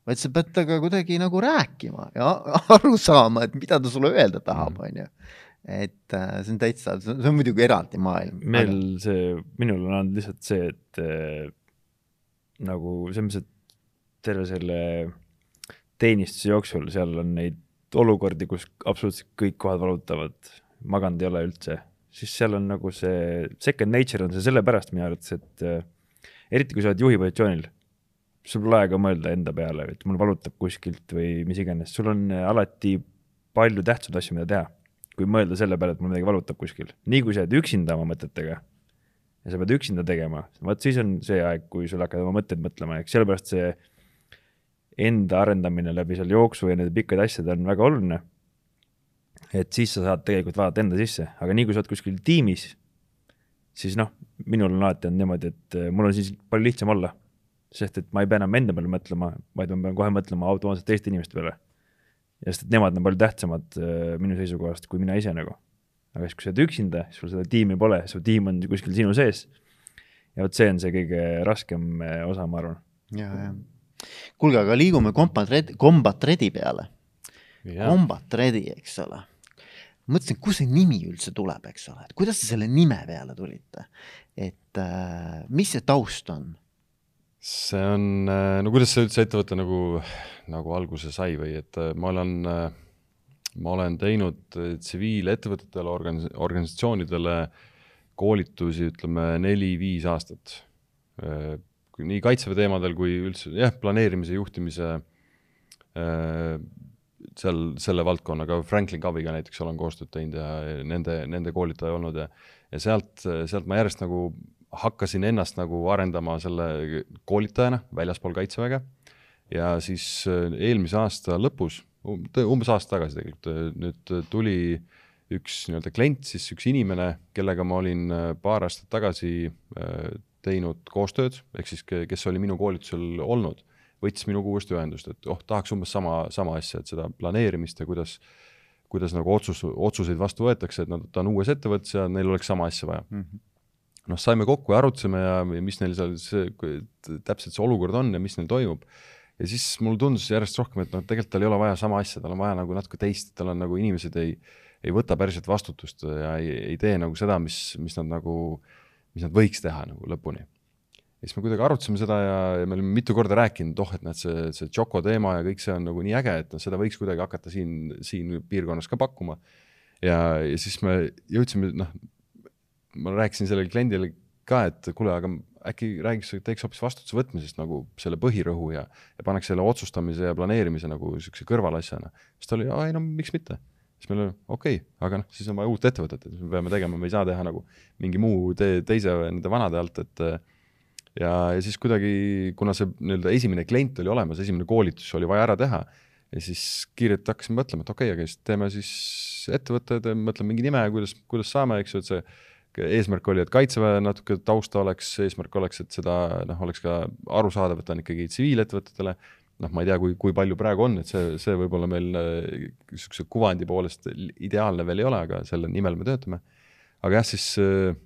vaid sa pead temaga kuidagi nagu rääkima ja aru saama, et mida ta sulle öelda tahab, on ju et äh, see on täitsa, see on muidugi eraldi maailm. meil aga... see, minul on olnud lihtsalt see, et äh, nagu selles mõttes, et terve selle teenistuse jooksul seal on neid olukordi, kus absoluutselt kõik kohad valutavad, maganud ei ole üldse, siis seal on nagu see second nature on see sellepärast minu arvates, et äh, eriti kui sa oled juhi positsioonil, sul pole aega mõelda enda peale, et mul valutab kuskilt või mis iganes, sul on alati palju tähtsamaid asju, mida teha kui mõelda selle peale, et mul midagi valutab kuskil. nii kui sa oled üksinda oma mõtetega ja sa pead üksinda tegema, vot siis on see aeg, kui sul hakkad oma mõtteid mõtlema, eks sellepärast see enda arendamine läbi seal jooksu ja nende pikkade asjade on väga oluline. et siis sa saad tegelikult vaadata enda sisse, aga nii kui sa oled kuskil tiimis, siis noh, minul on alati olnud niimoodi, et eh, mul on siis palju lihtsam olla. sest et ma ei pea enam enda peale mõtlema, vaid ma pean kohe mõtlema automaatselt teiste inimeste peale ja sest, et nemad on palju tähtsamad äh, minu seisukohast kui mina ise nagu. aga siis, kui sa oled üksinda, siis sul seda tiimi pole, su tiim on kuskil sinu sees. ja vot see on see kõige raskem äh, osa, ma arvan. ja, ja. kuulge, aga liigume Combat Red, Combat Redi peale. Combat Redi, eks ole mõtlesin, kust see nimi üldse tuleb, eks ole, et kuidas te selle nime peale tulite, et äh, mis see taust on? See on, äh, no kuidas see üldse ettevõte nagu, nagu alguse sai või et äh, ma olen, äh, ma olen teinud tsiviilettevõtetele, organis-, organisatsioonidele koolitusi, ütleme neli-viis aastat. nii kaitseväe teemadel kui üldse jah, planeerimise, juhtimise seal selle valdkonnaga, Franklin Coviga näiteks olen koostööd teinud ja nende, nende koolitaja olnud ja ja sealt, sealt ma järjest nagu hakkasin ennast nagu arendama selle koolitajana väljaspool Kaitseväge ja siis äh, eelmise aasta lõpus, umbes aasta tagasi tegelikult, äh, nüüd tuli üks nii-öelda klient, siis üks inimene, kellega ma olin äh, paar aastat tagasi teinud koostööd, ehk siis kes oli minu koolitusel olnud, võttis minuga uuesti ühendust, et oh, tahaks umbes sama, sama asja, et seda planeerimist ja kuidas, kuidas nagu otsus, otsuseid vastu võetakse, et nad, ta on uues ettevõttes ja neil oleks sama asja vaja mm. -hmm noh, saime kokku ja arutasime ja mis neil seal see, täpselt see olukord on ja mis neil toimub. ja siis mulle tundus järjest rohkem, et noh, tegelikult tal ei ole vaja sama asja, tal on vaja nagu natuke teist, tal on nagu inimesed ei, ei võta päriselt vastutust ja ei, ei tee nagu seda, mis, mis nad nagu, mis nad võiks teha nagu lõpuni. ja siis me kuidagi arutasime seda ja, ja me olime mitu korda rääkinud, oh, et näed, see, see Choco teema ja kõik see on nagu nii äge, et noh, seda võiks kuidagi hakata siin, siin piirkonnas ka pakkuma. ja, ja siis me jõudsime, noh, ma rääkisin sellele kliendile ka, et kuule, aga äkki räägiks, teeks hoopis vastutuse võtmisest nagu selle põhirõhu ja, ja paneks selle otsustamise ja planeerimise nagu niisuguse kõrvalasjana. siis ta oli, ei no miks mitte. siis meil oli okei okay,, aga noh, siis on vaja uut ettevõtet, et me peame tegema, me ei saa teha nagu mingi muu tee teise nende vanade alt, et ja, ja siis kuidagi, kuna see nii-öelda esimene klient oli olemas, esimene koolitus oli vaja ära teha ja siis kiirelt hakkasime mõtlema, et okei okay,, aga siis teeme siis ettevõtte, mõtleme mingi nime, kuidas, kuidas saame, eks ju, et see eesmärk oli, et kaitseväe natuke tausta oleks, eesmärk oleks, et seda noh, oleks ka arusaadav, et ta on ikkagi tsiviilettevõtetele. noh, ma ei tea, kui, kui palju praegu on, et see, see võib-olla meil niisuguse äh, kuvandi poolest ideaalne veel ei ole, aga selle nimel me töötame. aga jah, siis äh,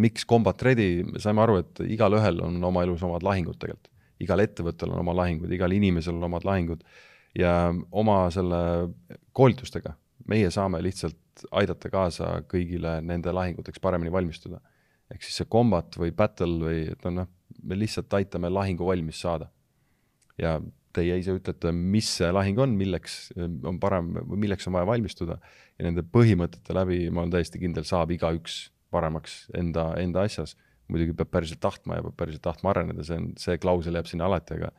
miks Combat Ready, me saime aru, et igalühel on oma elus omad lahingud tegelikult. igal ettevõttel on oma lahingud, igal inimesel on omad lahingud ja oma selle koolitustega meie saame lihtsalt aidata kaasa kõigile nende lahinguteks paremini valmistuda. ehk siis see combat või battle või et noh, me lihtsalt aitame lahingu valmis saada. ja teie ise ütlete, mis see lahing on, milleks on parem, milleks on vaja valmistuda ja nende põhimõtete läbi, ma olen täiesti kindel, saab igaüks paremaks enda, enda asjas. muidugi peab päriselt tahtma ja peab päriselt tahtma areneda, see on, see klausel jääb sinna alati, aga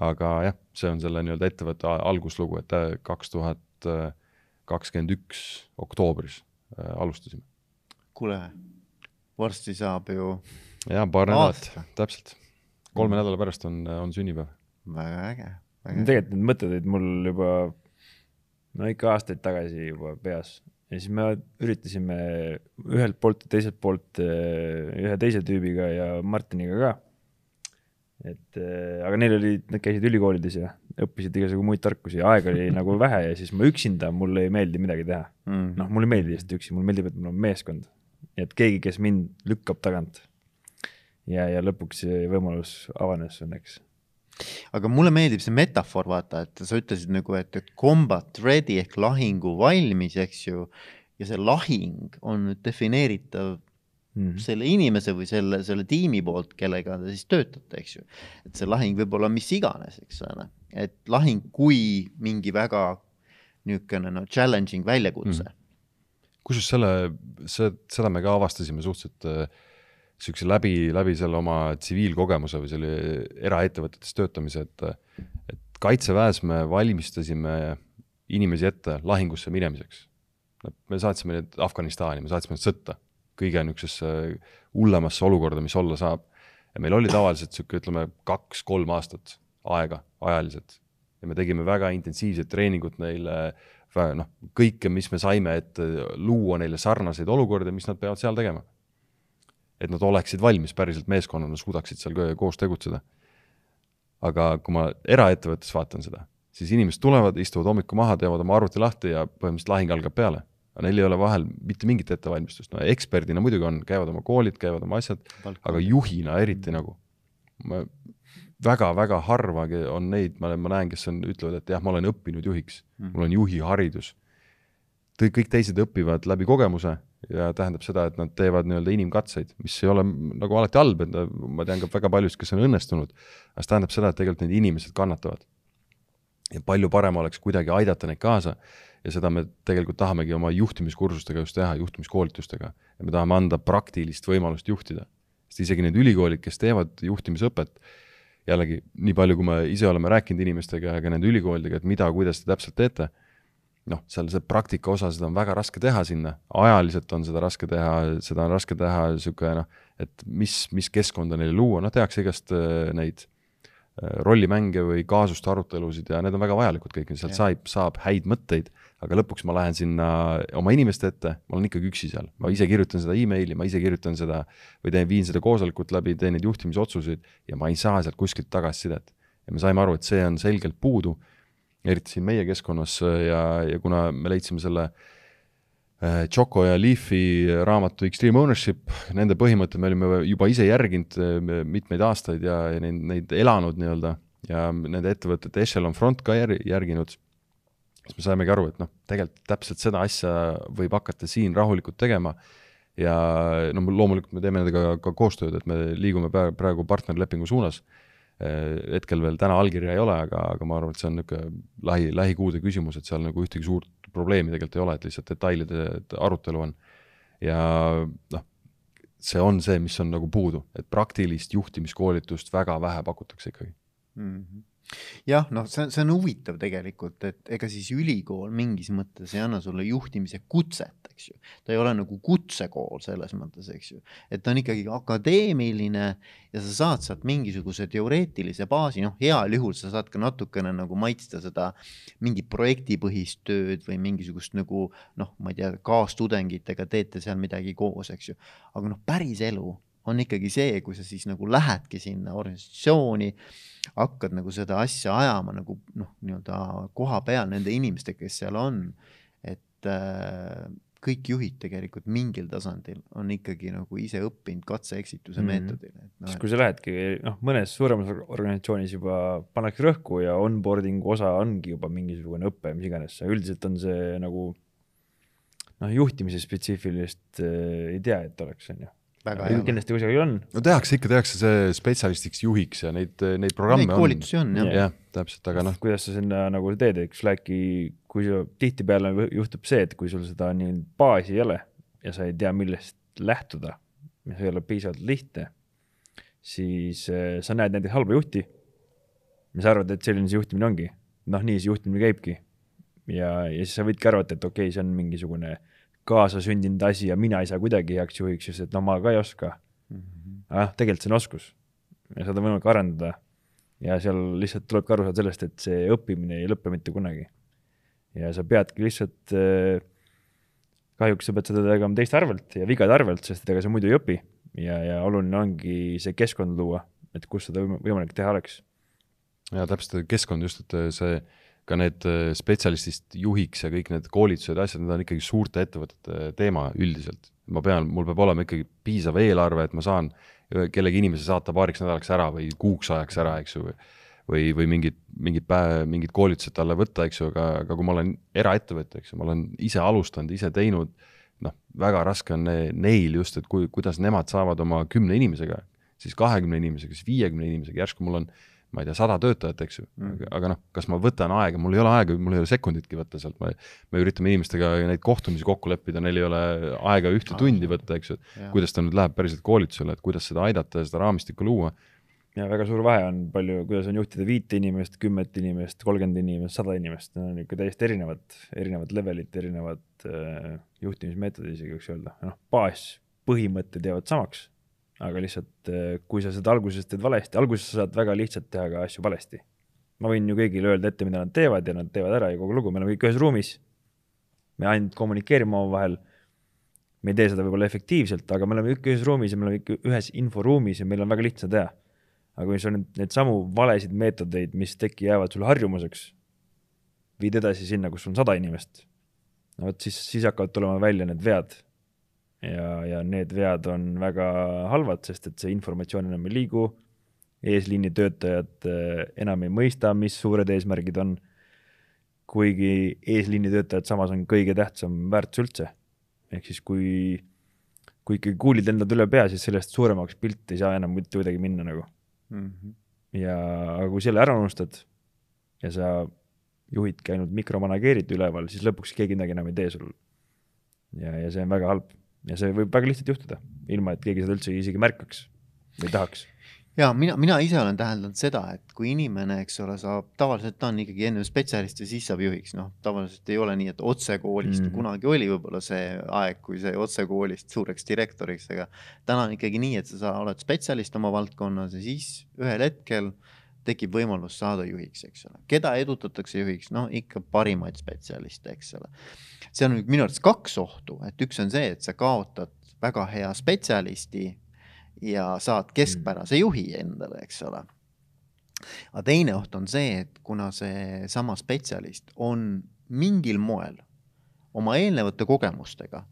aga jah, see on selle nii-öelda ettevõtte alguslugu, et kaks tuhat kakskümmend üks oktoobris äh, alustasime. kuule, varsti saab ju. ja paar nädalat, täpselt. kolme nädala pärast on, on sünnipäev. väga äge, äge.. tegelikult need mõtted olid mul juba no ikka aastaid tagasi juba peas ja siis me üritasime ühelt poolt ja teiselt poolt äh, ühe teise tüübiga ja Martiniga ka et äh, aga neil oli, nad käisid ülikoolides ja õppisid igasugu muid tarkusi ja aega oli nagu vähe ja siis ma üksinda, mulle ei meeldi midagi teha mm.. noh, mulle ei meeldi lihtsalt üksi, mulle meeldib, et mul on meeskond. et keegi, kes mind lükkab tagant. ja, ja lõpuks see võimalus avanes õnneks. aga mulle meeldib see metafoor, vaata, et sa ütlesid nagu, et combat ready ehk lahingu valmis, eks ju. ja see lahing on defineeritav mm -hmm. selle inimese või selle, selle tiimi poolt, kellega te siis töötate, eks ju. et see lahing võib olla mis iganes, eks ole, et lahing kui mingi väga niisugune no challenging väljakutse mm. -hmm. kusjuures selle, see, seda me ka avastasime suhteliselt äh, niisuguse läbi, läbi selle oma tsiviilkogemuse või selle eraettevõtetes töötamise, et, et kaitseväes me valmistasime inimesi ette lahingusse minemiseks. me saatsime neid Afganistani, me saatsime nad sõtta kõige niisugusesse hullemasse olukorda, mis olla saab. ja meil oli tavaliselt sihuke, ütleme kaks-kolm aastat aega ajaliselt ja me tegime väga intensiivset treeningut neile, noh, kõike, mis me saime, et luua neile sarnaseid olukordi, mis nad peavad seal tegema. et nad oleksid valmis päriselt meeskonnana, suudaksid seal koos tegutseda. aga kui ma eraettevõttes vaatan seda, siis inimesed tulevad, istuvad hommikul maha, teevad oma arvuti lahti ja põhimõtteliselt lahing algab peale aga neil ei ole vahel mitte mingit ettevalmistust, no eksperdina muidugi on, käivad oma koolid, käivad oma asjad, aga juhina eriti nagu, ma väga-väga harva on neid, ma, ma näen, kes on, ütlevad, et jah, ma olen õppinud juhiks mm., mul on juhiharidus. kõik teised õpivad läbi kogemuse ja tähendab seda, et nad teevad nii-öelda inimkatseid, mis ei ole nagu alati halb, et ma tean ka väga paljusid, kes on õnnestunud, aga see tähendab seda, et tegelikult need inimesed kannatavad. Ja palju parem oleks kuidagi aidata neid kaasa ja seda me tegelikult tahamegi oma juhtimiskursustega just teha, juhtimiskoolitustega. ja me tahame anda praktilist võimalust juhtida. sest isegi need ülikoolid, kes teevad juhtimisõpet, jällegi nii palju, kui me ise oleme rääkinud inimestega ja ka nende ülikoolidega, et mida, kuidas te täpselt teete, noh, seal see praktika osa, seda on väga raske teha sinna, ajaliselt on seda raske teha, seda on raske teha niisugune noh, et mis, mis keskkonda neile luua, noh, tehakse igast äh, neid rollimänge või kaasuste arutelusid ja need on väga vajalikud kõik, sealt saab, saab häid mõtteid aga lõpuks ma lähen sinna oma inimeste ette, ma olen ikkagi üksi seal, ma ise kirjutan seda emaili, ma ise kirjutan seda või teen, viin seda koosolekut läbi, teen neid juhtimisotsuseid ja ma ei saa sealt kuskilt tagasisidet. ja me saime aru, et see on selgelt puudu, eriti siin meie keskkonnas ja, ja kuna me leidsime selle äh, Choco ja Leafi raamatu Extreme Ownership, nende põhimõtted me olime juba ise järginud äh, mitmeid aastaid ja, ja neid, neid elanud nii-öelda. Ja nende ettevõtete Echelon Front ka jär, järginud, siis me saimegi aru, et noh, tegelikult täpselt seda asja võib hakata siin rahulikult tegema. Ja no loomulikult me teeme nendega ka koostööd, et me liigume praegu partnerlepingu suunas. hetkel veel täna allkirja ei ole, aga, aga ma arvan, et see on niisugune lähi, lähikuude küsimus, et seal nagu ühtegi suurt probleemi tegelikult ei ole, et lihtsalt detailide arutelu on. ja noh, see on see, mis on nagu puudu, et praktilist juhtimiskoolitust väga vähe pakutakse ikkagi mm. -hmm jah, noh, see, see on huvitav tegelikult, et ega siis ülikool mingis mõttes ei anna sulle juhtimise kutset, eks ju. ta ei ole nagu kutsekool selles mõttes, eks ju, et ta on ikkagi akadeemiline ja sa saad sealt mingisuguse teoreetilise baasi, noh, heal juhul sa saad ka natukene nagu maitsta seda mingit projektipõhist tööd või mingisugust nagu noh, ma ei tea, kaastudengitega teete seal midagi koos, eks ju. aga noh, päris elu on ikkagi see, kui sa siis nagu lähedki sinna organisatsiooni, hakkad nagu seda asja ajama nagu noh, nii-öelda koha peal nende inimestega, kes seal on. et äh, kõik juhid tegelikult mingil tasandil on ikkagi nagu ise õppinud katse-eksituse mm -hmm. meetodil. No, siis kui sa lähedki noh, mõnes suuremas organisatsioonis juba pannakse rõhku ja onboarding'u osa ongi juba mingisugune õpe, mis iganes, üldiselt on see nagu noh, juhtimise spetsiifilist äh, ei tea, et oleks, on ju kindlasti kusagil on. no tehakse ikka, tehakse see spetsialistiks juhiks ja neid, neid programme neid koolitusi on, on jah. jah, täpselt, aga noh. kuidas sa sinna nagu teed, eks Slacki, kui sa tihtipeale juhtub see, et kui sul seda nii baasi ei ole ja sa ei tea, millest lähtuda, mis ei ole piisavalt lihtne, siis äh, sa näed näiteks halba juhti ja sa arvad, et selline see juhtimine ongi. noh, nii see juhtimine käibki. ja, ja siis sa võidki arvata, et okei okay,, see on mingisugune äh, kaasasündinud asi ja mina ei saa kuidagi heaks juhiks, sest et no ma ka ei oska mm. -hmm. ah, tegelikult see on oskus ja seda on võimalik arendada. ja seal lihtsalt tulebki aru saada sellest, et see õppimine ei lõpe mitte kunagi. ja sa peadki lihtsalt äh,, kahjuks sa pead seda tegema teiste arvelt ja vigade arvelt, sest ega sa muidu ei õpi. ja, ja oluline ongi see keskkond luua, et kus seda võimalik teha oleks. ja täpselt, keskkond just, et see ka need äh, spetsialistist juhiks ja kõik need koolitused ja asjad, need on ikkagi suurte ettevõtete teema üldiselt. ma pean, mul peab olema ikkagi piisav eelarve, et ma saan kellegi inimese saata paariks nädalaks ära või kuuks ajaks ära, eks ju, või, või mingid, mingid päev, mingid koolitused talle võtta, eks ju, aga, aga kui ma olen eraettevõtja, eks ju, ma olen ise alustanud, ise teinud, noh, väga raske on neil just, et kui, kuidas nemad saavad oma kümne inimesega, siis kahekümne inimesega, siis viiekümne inimesega, järsku mul on ma ei tea, sada töötajat, eks ju. Mm., aga, aga noh, kas ma võtan aega, mul ei ole aega, mul ei ole sekunditki võtta sealt, me, me üritame inimestega neid kohtumisi kokku leppida, neil ei ole aega ühte tundi võtta, eks ju, kuidas ta nüüd läheb päriselt koolitusele, et kuidas seda aidata ja seda raamistikku luua. ja väga suur vahe on palju, kuidas on juhtida viite inimest, kümmet inimest, kolmkümmend inimest, sada inimest, need on ikka täiesti erinevad, erinevad levelid, erinevad äh, juhtimismeetodid isegi võiks öelda, noh, baaspõhimõtted jäävad samaks aga lihtsalt, eh, kui sa seda alguses teed valesti, alguses sa saad väga lihtsalt teha ka asju valesti. ma võin ju kõigile öelda ette, mida nad teevad ja nad teevad ära ja kogu lugu, me oleme kõik ühes ruumis. me ainult kommunikeerime omavahel. me ei tee seda võib-olla efektiivselt, aga me oleme kõik ühes ruumis ja me oleme kõik ühes inforuumis ja meil on väga lihtne teha. aga kui sul on neid samu valesid meetodeid, mis teki jäävad sulle harjumuseks, viid edasi sinna, kus on sada inimest, no vot siis, siis hakkavad tulema välja need vead ja, ja need vead on väga halvad, sest et see informatsioon enam ei liigu, eesliini töötajad eh, enam ei mõista, mis suured eesmärgid on, kuigi eesliini töötajad samas on kõige tähtsam väärtus üldse. ehk siis kui, kui ikkagi kuulid endad üle pea, siis sellest suuremaks pilt ei saa enam mitte kuidagi minna nagu mm. -hmm. ja, aga kui selle ära unustad ja sa juhidki ainult mikromanageerid üleval, siis lõpuks keegi midagi enam ei tee sul. ja, ja see on väga halb ja see võib väga lihtsalt juhtuda, ilma et keegi seda üldse isegi märkaks või tahaks ja mina, mina ise olen täheldanud seda, et kui inimene, eks ole, saab, tavaliselt ta on ikkagi enne spetsialist ja siis saab juhiks, noh, tavaliselt ei ole nii, et otsekoolist mm -hmm. kunagi oli võib-olla see aeg, kui see otsekoolist suureks direktoriks, aga täna on ikkagi nii, et sa, sa oled spetsialist oma valdkonnas ja siis ühel hetkel tekib võimalus saada juhiks, eks ole. keda edutatakse juhiks, no ikka parimaid spetsialiste, eks ole seal on minu arvates kaks ohtu, et üks on see, et sa kaotad väga hea spetsialisti ja saad keskpärase juhi endale, eks ole. aga teine oht on see, et kuna seesama spetsialist on mingil moel oma eelnevate kogemustega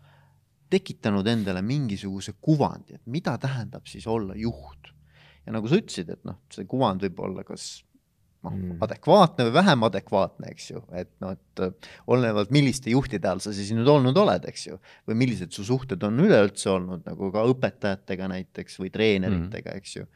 tekitanud endale mingisuguse kuvandi, et mida tähendab siis olla juht. Ja nagu sa ütlesid, et noh, see kuvand võib olla kas noh mm., adekvaatne või vähem adekvaatne, eks ju, et noh, et äh, olenevalt, milliste juhtide all sa siis nüüd olnud oled, eks ju, või millised su suhted on üleüldse olnud nagu ka õpetajatega näiteks või treeneritega mm., eks ju.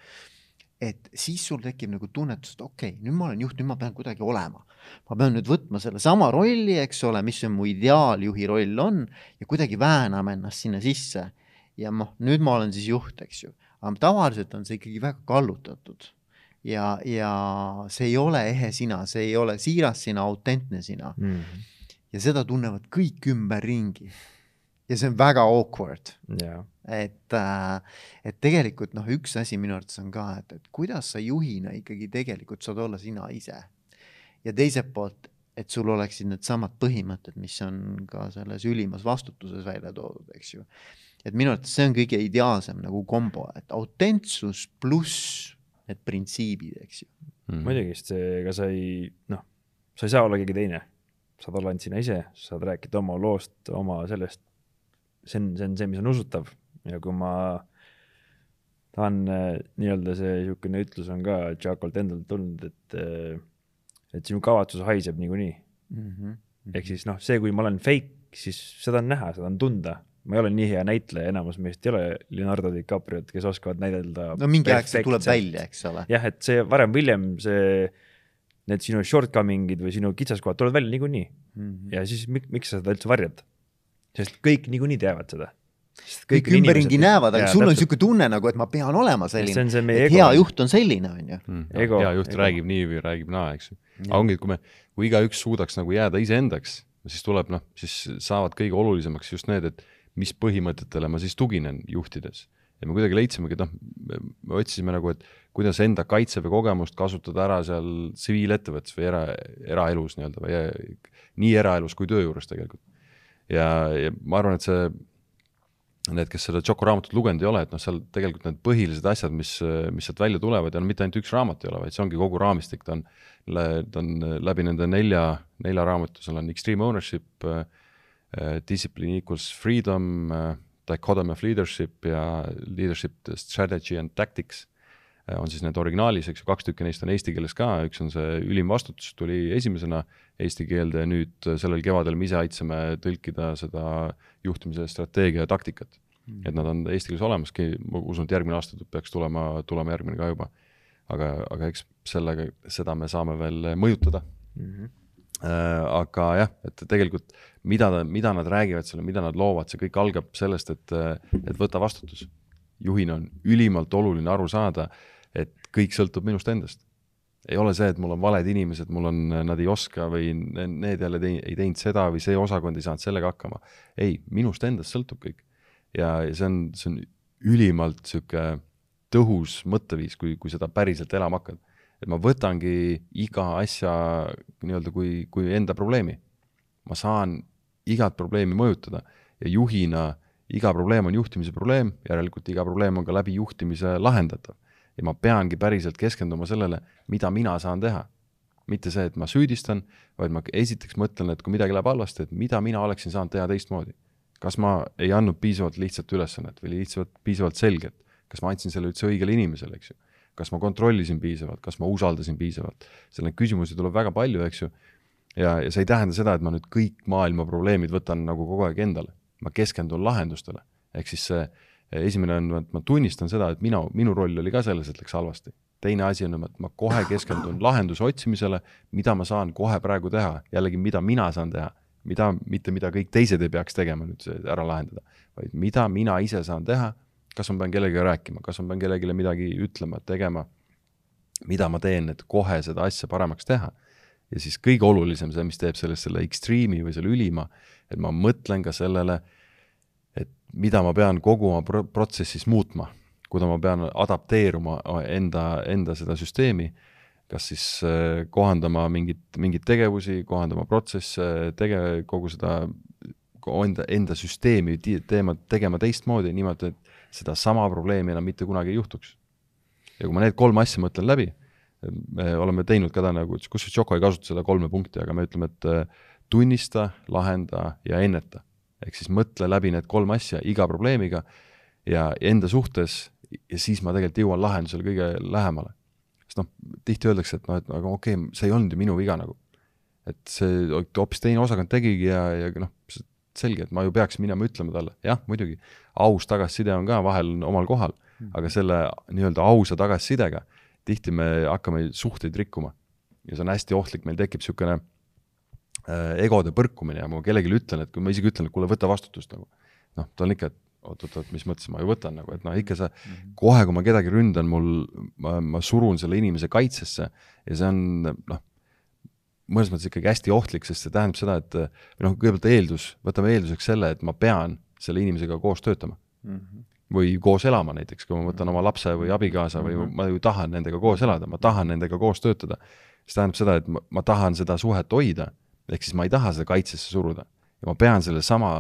et siis sul tekib nagu tunnetus, et okei okay,, nüüd ma olen juht, nüüd ma pean kuidagi olema. ma pean nüüd võtma sellesama rolli, eks ole, mis see mu ideaaljuhi roll on ja kuidagi väänama ennast sinna sisse. ja noh, nüüd ma olen siis juht, eks ju, aga tavaliselt on see ikkagi väga kallutatud ja, ja see ei ole ehe sina, see ei ole siiras sina, autentne sina mm. -hmm. ja seda tunnevad kõik ümberringi. ja see on väga awkward yeah.. et, äh, et tegelikult noh, üks asi minu arvates on ka, et, et kuidas sa juhina ikkagi tegelikult saad olla sina ise. ja teiselt poolt, et sul oleksid needsamad põhimõtted, mis on ka selles ülimas vastutuses välja toodud, eks ju. Et minu arvates see on kõige ideaalsem nagu kombo, et autentsus pluss need printsiibid, eks ju mm muidugi, sest see, ega sa ei, noh, sa ei saa olla keegi teine. saad olla ainult sina ise, saad rääkida oma loost, oma sellest, see on, see on see, mis on usutav ja kui ma tahan äh, nii-öelda see niisugune ütlus on ka Jackolt endalt tulnud, et äh, et sinu kavatsus haiseb niikuinii mm. -hmm. ehk siis noh, see, kui ma olen fake, siis seda on näha, seda on tunda ma ei ole nii hea näitleja, enamus meist ei ole Leonardo DiCapriot, kes oskavad näidelda. no mingi aeg see tuleb välja, eks ole. jah, et see varem või hiljem see, need sinu shortcoming'id või sinu kitsaskohad tulevad välja niikuinii mm. -hmm. ja siis miks, miks sa seda üldse varjad? sest kõik niikuinii teavad seda. kõik ümberringi näevad, aga sul on niisugune tunne nagu, et ma pean olema selline, et ego. hea juht on selline, on ju. Mm, hea juht ego. räägib nii või räägib naa, eks ju. aga ongi, et kui me, kui igaüks suudaks nagu jääda iseendaks, siis tuleb noh, siis saavad kõige olulisemaks just need, et mis põhimõtetele ma siis tuginen juhtides. ja me kuidagi leidsimegi, et noh, me otsisime nagu, et kuidas enda kaitseväe kogemust kasutada ära seal tsiviilettevõttes või era, eraelus nii-öelda või nii eraelus kui töö juures tegelikult. ja, ja ma arvan, et see, need, kes seda Tšoku raamatut lugenud ei ole, et noh, seal tegelikult need põhilised asjad, mis, mis sealt välja tulevad ja no mitte ainult üks raamat ei ole, vaid see ongi kogu raamistik, ta on, ta on läbi nende nelja, nelja raamatu, seal on Extreme Ownership äh,, discipline equals freedom, uh, dichotomy of leadership ja leadership strategy and tactics uh, on siis need originaalis, eks ju, kaks tükki neist on eesti keeles ka, üks on see ülim vastutus, tuli esimesena eesti keelde ja nüüd sellel kevadel me ise aitasime tõlkida seda juhtimise strateegia ja taktikat mm.. et nad on eesti keeles olemaski, ma usun, et järgmine aasta peaks tulema, tulema järgmine ka juba. aga, aga eks sellega, seda me saame veel mõjutada mm. -hmm Äh, aga jah, et tegelikult mida, mida nad räägivad seal, mida nad loovad, see kõik algab sellest, et, et võta vastutus. juhina on ülimalt oluline aru saada, et kõik sõltub minust endast. ei ole see, et mul on valed inimesed, mul on, nad ei oska või need jälle tei, ei teinud seda või see osakond ei saanud sellega hakkama. ei, minust endast sõltub kõik. ja, ja see on, see on ülimalt sihuke tõhus mõtteviis, kui, kui seda päriselt elama hakkad et ma võtangi iga asja nii-öelda kui, kui enda probleemi. ma saan igat probleemi mõjutada ja juhina iga probleem on juhtimise probleem, järelikult iga probleem on ka läbi juhtimise lahendatav. ja ma peangi päriselt keskenduma sellele, mida mina saan teha. mitte see, et ma süüdistan, vaid ma esiteks mõtlen, et kui midagi läheb halvasti, et mida mina oleksin saanud teha teistmoodi. kas ma ei andnud piisavalt lihtsat ülesannet või lihtsalt piisavalt selget, kas ma andsin selle üldse õigele inimesele, eks ju kas ma kontrollisin piisavalt, kas ma usaldasin piisavalt, seal neid küsimusi tuleb väga palju, eks ju. ja, ja see ei tähenda seda, et ma nüüd kõik maailma probleemid võtan nagu kogu aeg endale, ma keskendun lahendustele, ehk siis see esimene on, et ma tunnistan seda, et mina, minu roll oli ka selles, et läks halvasti. teine asi on, et ma kohe keskendun lahenduse otsimisele, mida ma saan kohe praegu teha, jällegi, mida mina saan teha, mida, mitte mida kõik teised ei peaks tegema nüüd ära lahendada, vaid mida mina ise saan teha kas ma pean kellegagi rääkima, kas ma pean kellelegi midagi ütlema, tegema, mida ma teen, et kohe seda asja paremaks teha. ja siis kõige olulisem, see, mis teeb sellest selle extreme'i või selle ülima, et ma mõtlen ka sellele, et mida ma pean kogu oma pro protsessis muutma, kuida ma pean adapteeruma enda, enda seda süsteemi, kas siis äh, kohandama mingit, mingeid tegevusi, kohandama protsesse, tege-, kogu seda enda, enda süsteemi teema, tegema teistmoodi, niimoodi, et sedasama probleemi enam mitte kunagi ei juhtuks. ja kui ma need kolm asja mõtlen läbi, me oleme teinud ka täna nagu, kusjuures Tšoko ei kasuta seda kolme punkti, aga me ütleme, et äh, tunnista, lahenda ja enneta. ehk siis mõtle läbi need kolm asja iga probleemiga ja enda suhtes ja siis ma tegelikult jõuan lahendusele kõige lähemale. sest noh, tihti öeldakse, et noh, et aga okei okay,, see ei olnud ju minu viga nagu. et see hoopis teine osakond tegigi ja, ja noh, selge, et ma ju peaks minema ütlema talle, jah, muidugi, aus tagasiside on ka vahel omal kohal -hmm. aga selle nii-öelda ausa tagasisidega tihti me hakkame suhteid rikkuma. ja see on hästi ohtlik, meil tekib niisugune äh, egode põrkumine ja ma kellelegi ütlen, et kui ma isegi ütlen, et kuule, võta vastutust nagu. noh, ta on ikka, et oot-oot-oot, mis mõttes ma ju võtan nagu, et noh, ikka sa mm -hmm. kohe, kui ma kedagi ründan, mul, ma, ma surun selle inimese kaitsesse ja see on noh mõnes mõttes ikkagi hästi ohtlik, sest see tähendab seda, et noh, kõigepealt eeldus, võtame eelduseks selle, et ma pean selle inimesega koos töötama mm. -hmm. või koos elama näiteks, kui ma võtan oma lapse või abikaasa või mm -hmm. ma ju tahan nendega koos elada, ma tahan nendega koos töötada. see tähendab seda, et ma, ma tahan seda suhet hoida, ehk siis ma ei taha seda kaitsesse suruda ja ma pean sellesama,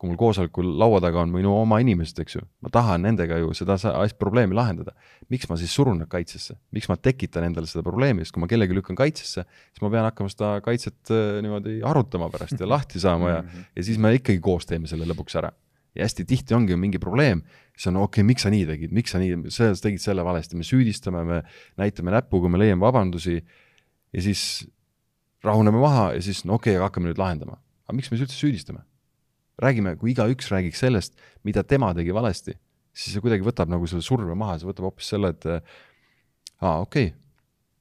kui mul koosolekul laua taga on minu oma inimesed, eks ju, ma tahan nendega ju seda probleemi lahendada. miks ma siis surun nad kaitsesse, miks ma tekitan endale seda probleemi, sest kui ma kellegi lükkan kaitsesse, siis ma pean hakkama seda kaitset äh, niimoodi arutama pärast ja lahti saama ja, mhm. ja siis me ikkagi koos teeme selle lõpuks ära. Ja hästi tihti ongi mingi probleem, siis on okei okay,, miks sa nii tegid, miks sa nii, sa tegid selle valesti, me süüdistame, me näitame näpuga, me leiame vabandusi ja siis rahuneme maha ja siis no okei okay,, aga hakkame nüüd lahendama aga miks me siis üldse süüdistame? räägime, kui igaüks räägiks sellest, mida tema tegi valesti, siis see kuidagi võtab nagu selle surve maha, see võtab hoopis selle, et aa, okei okay.,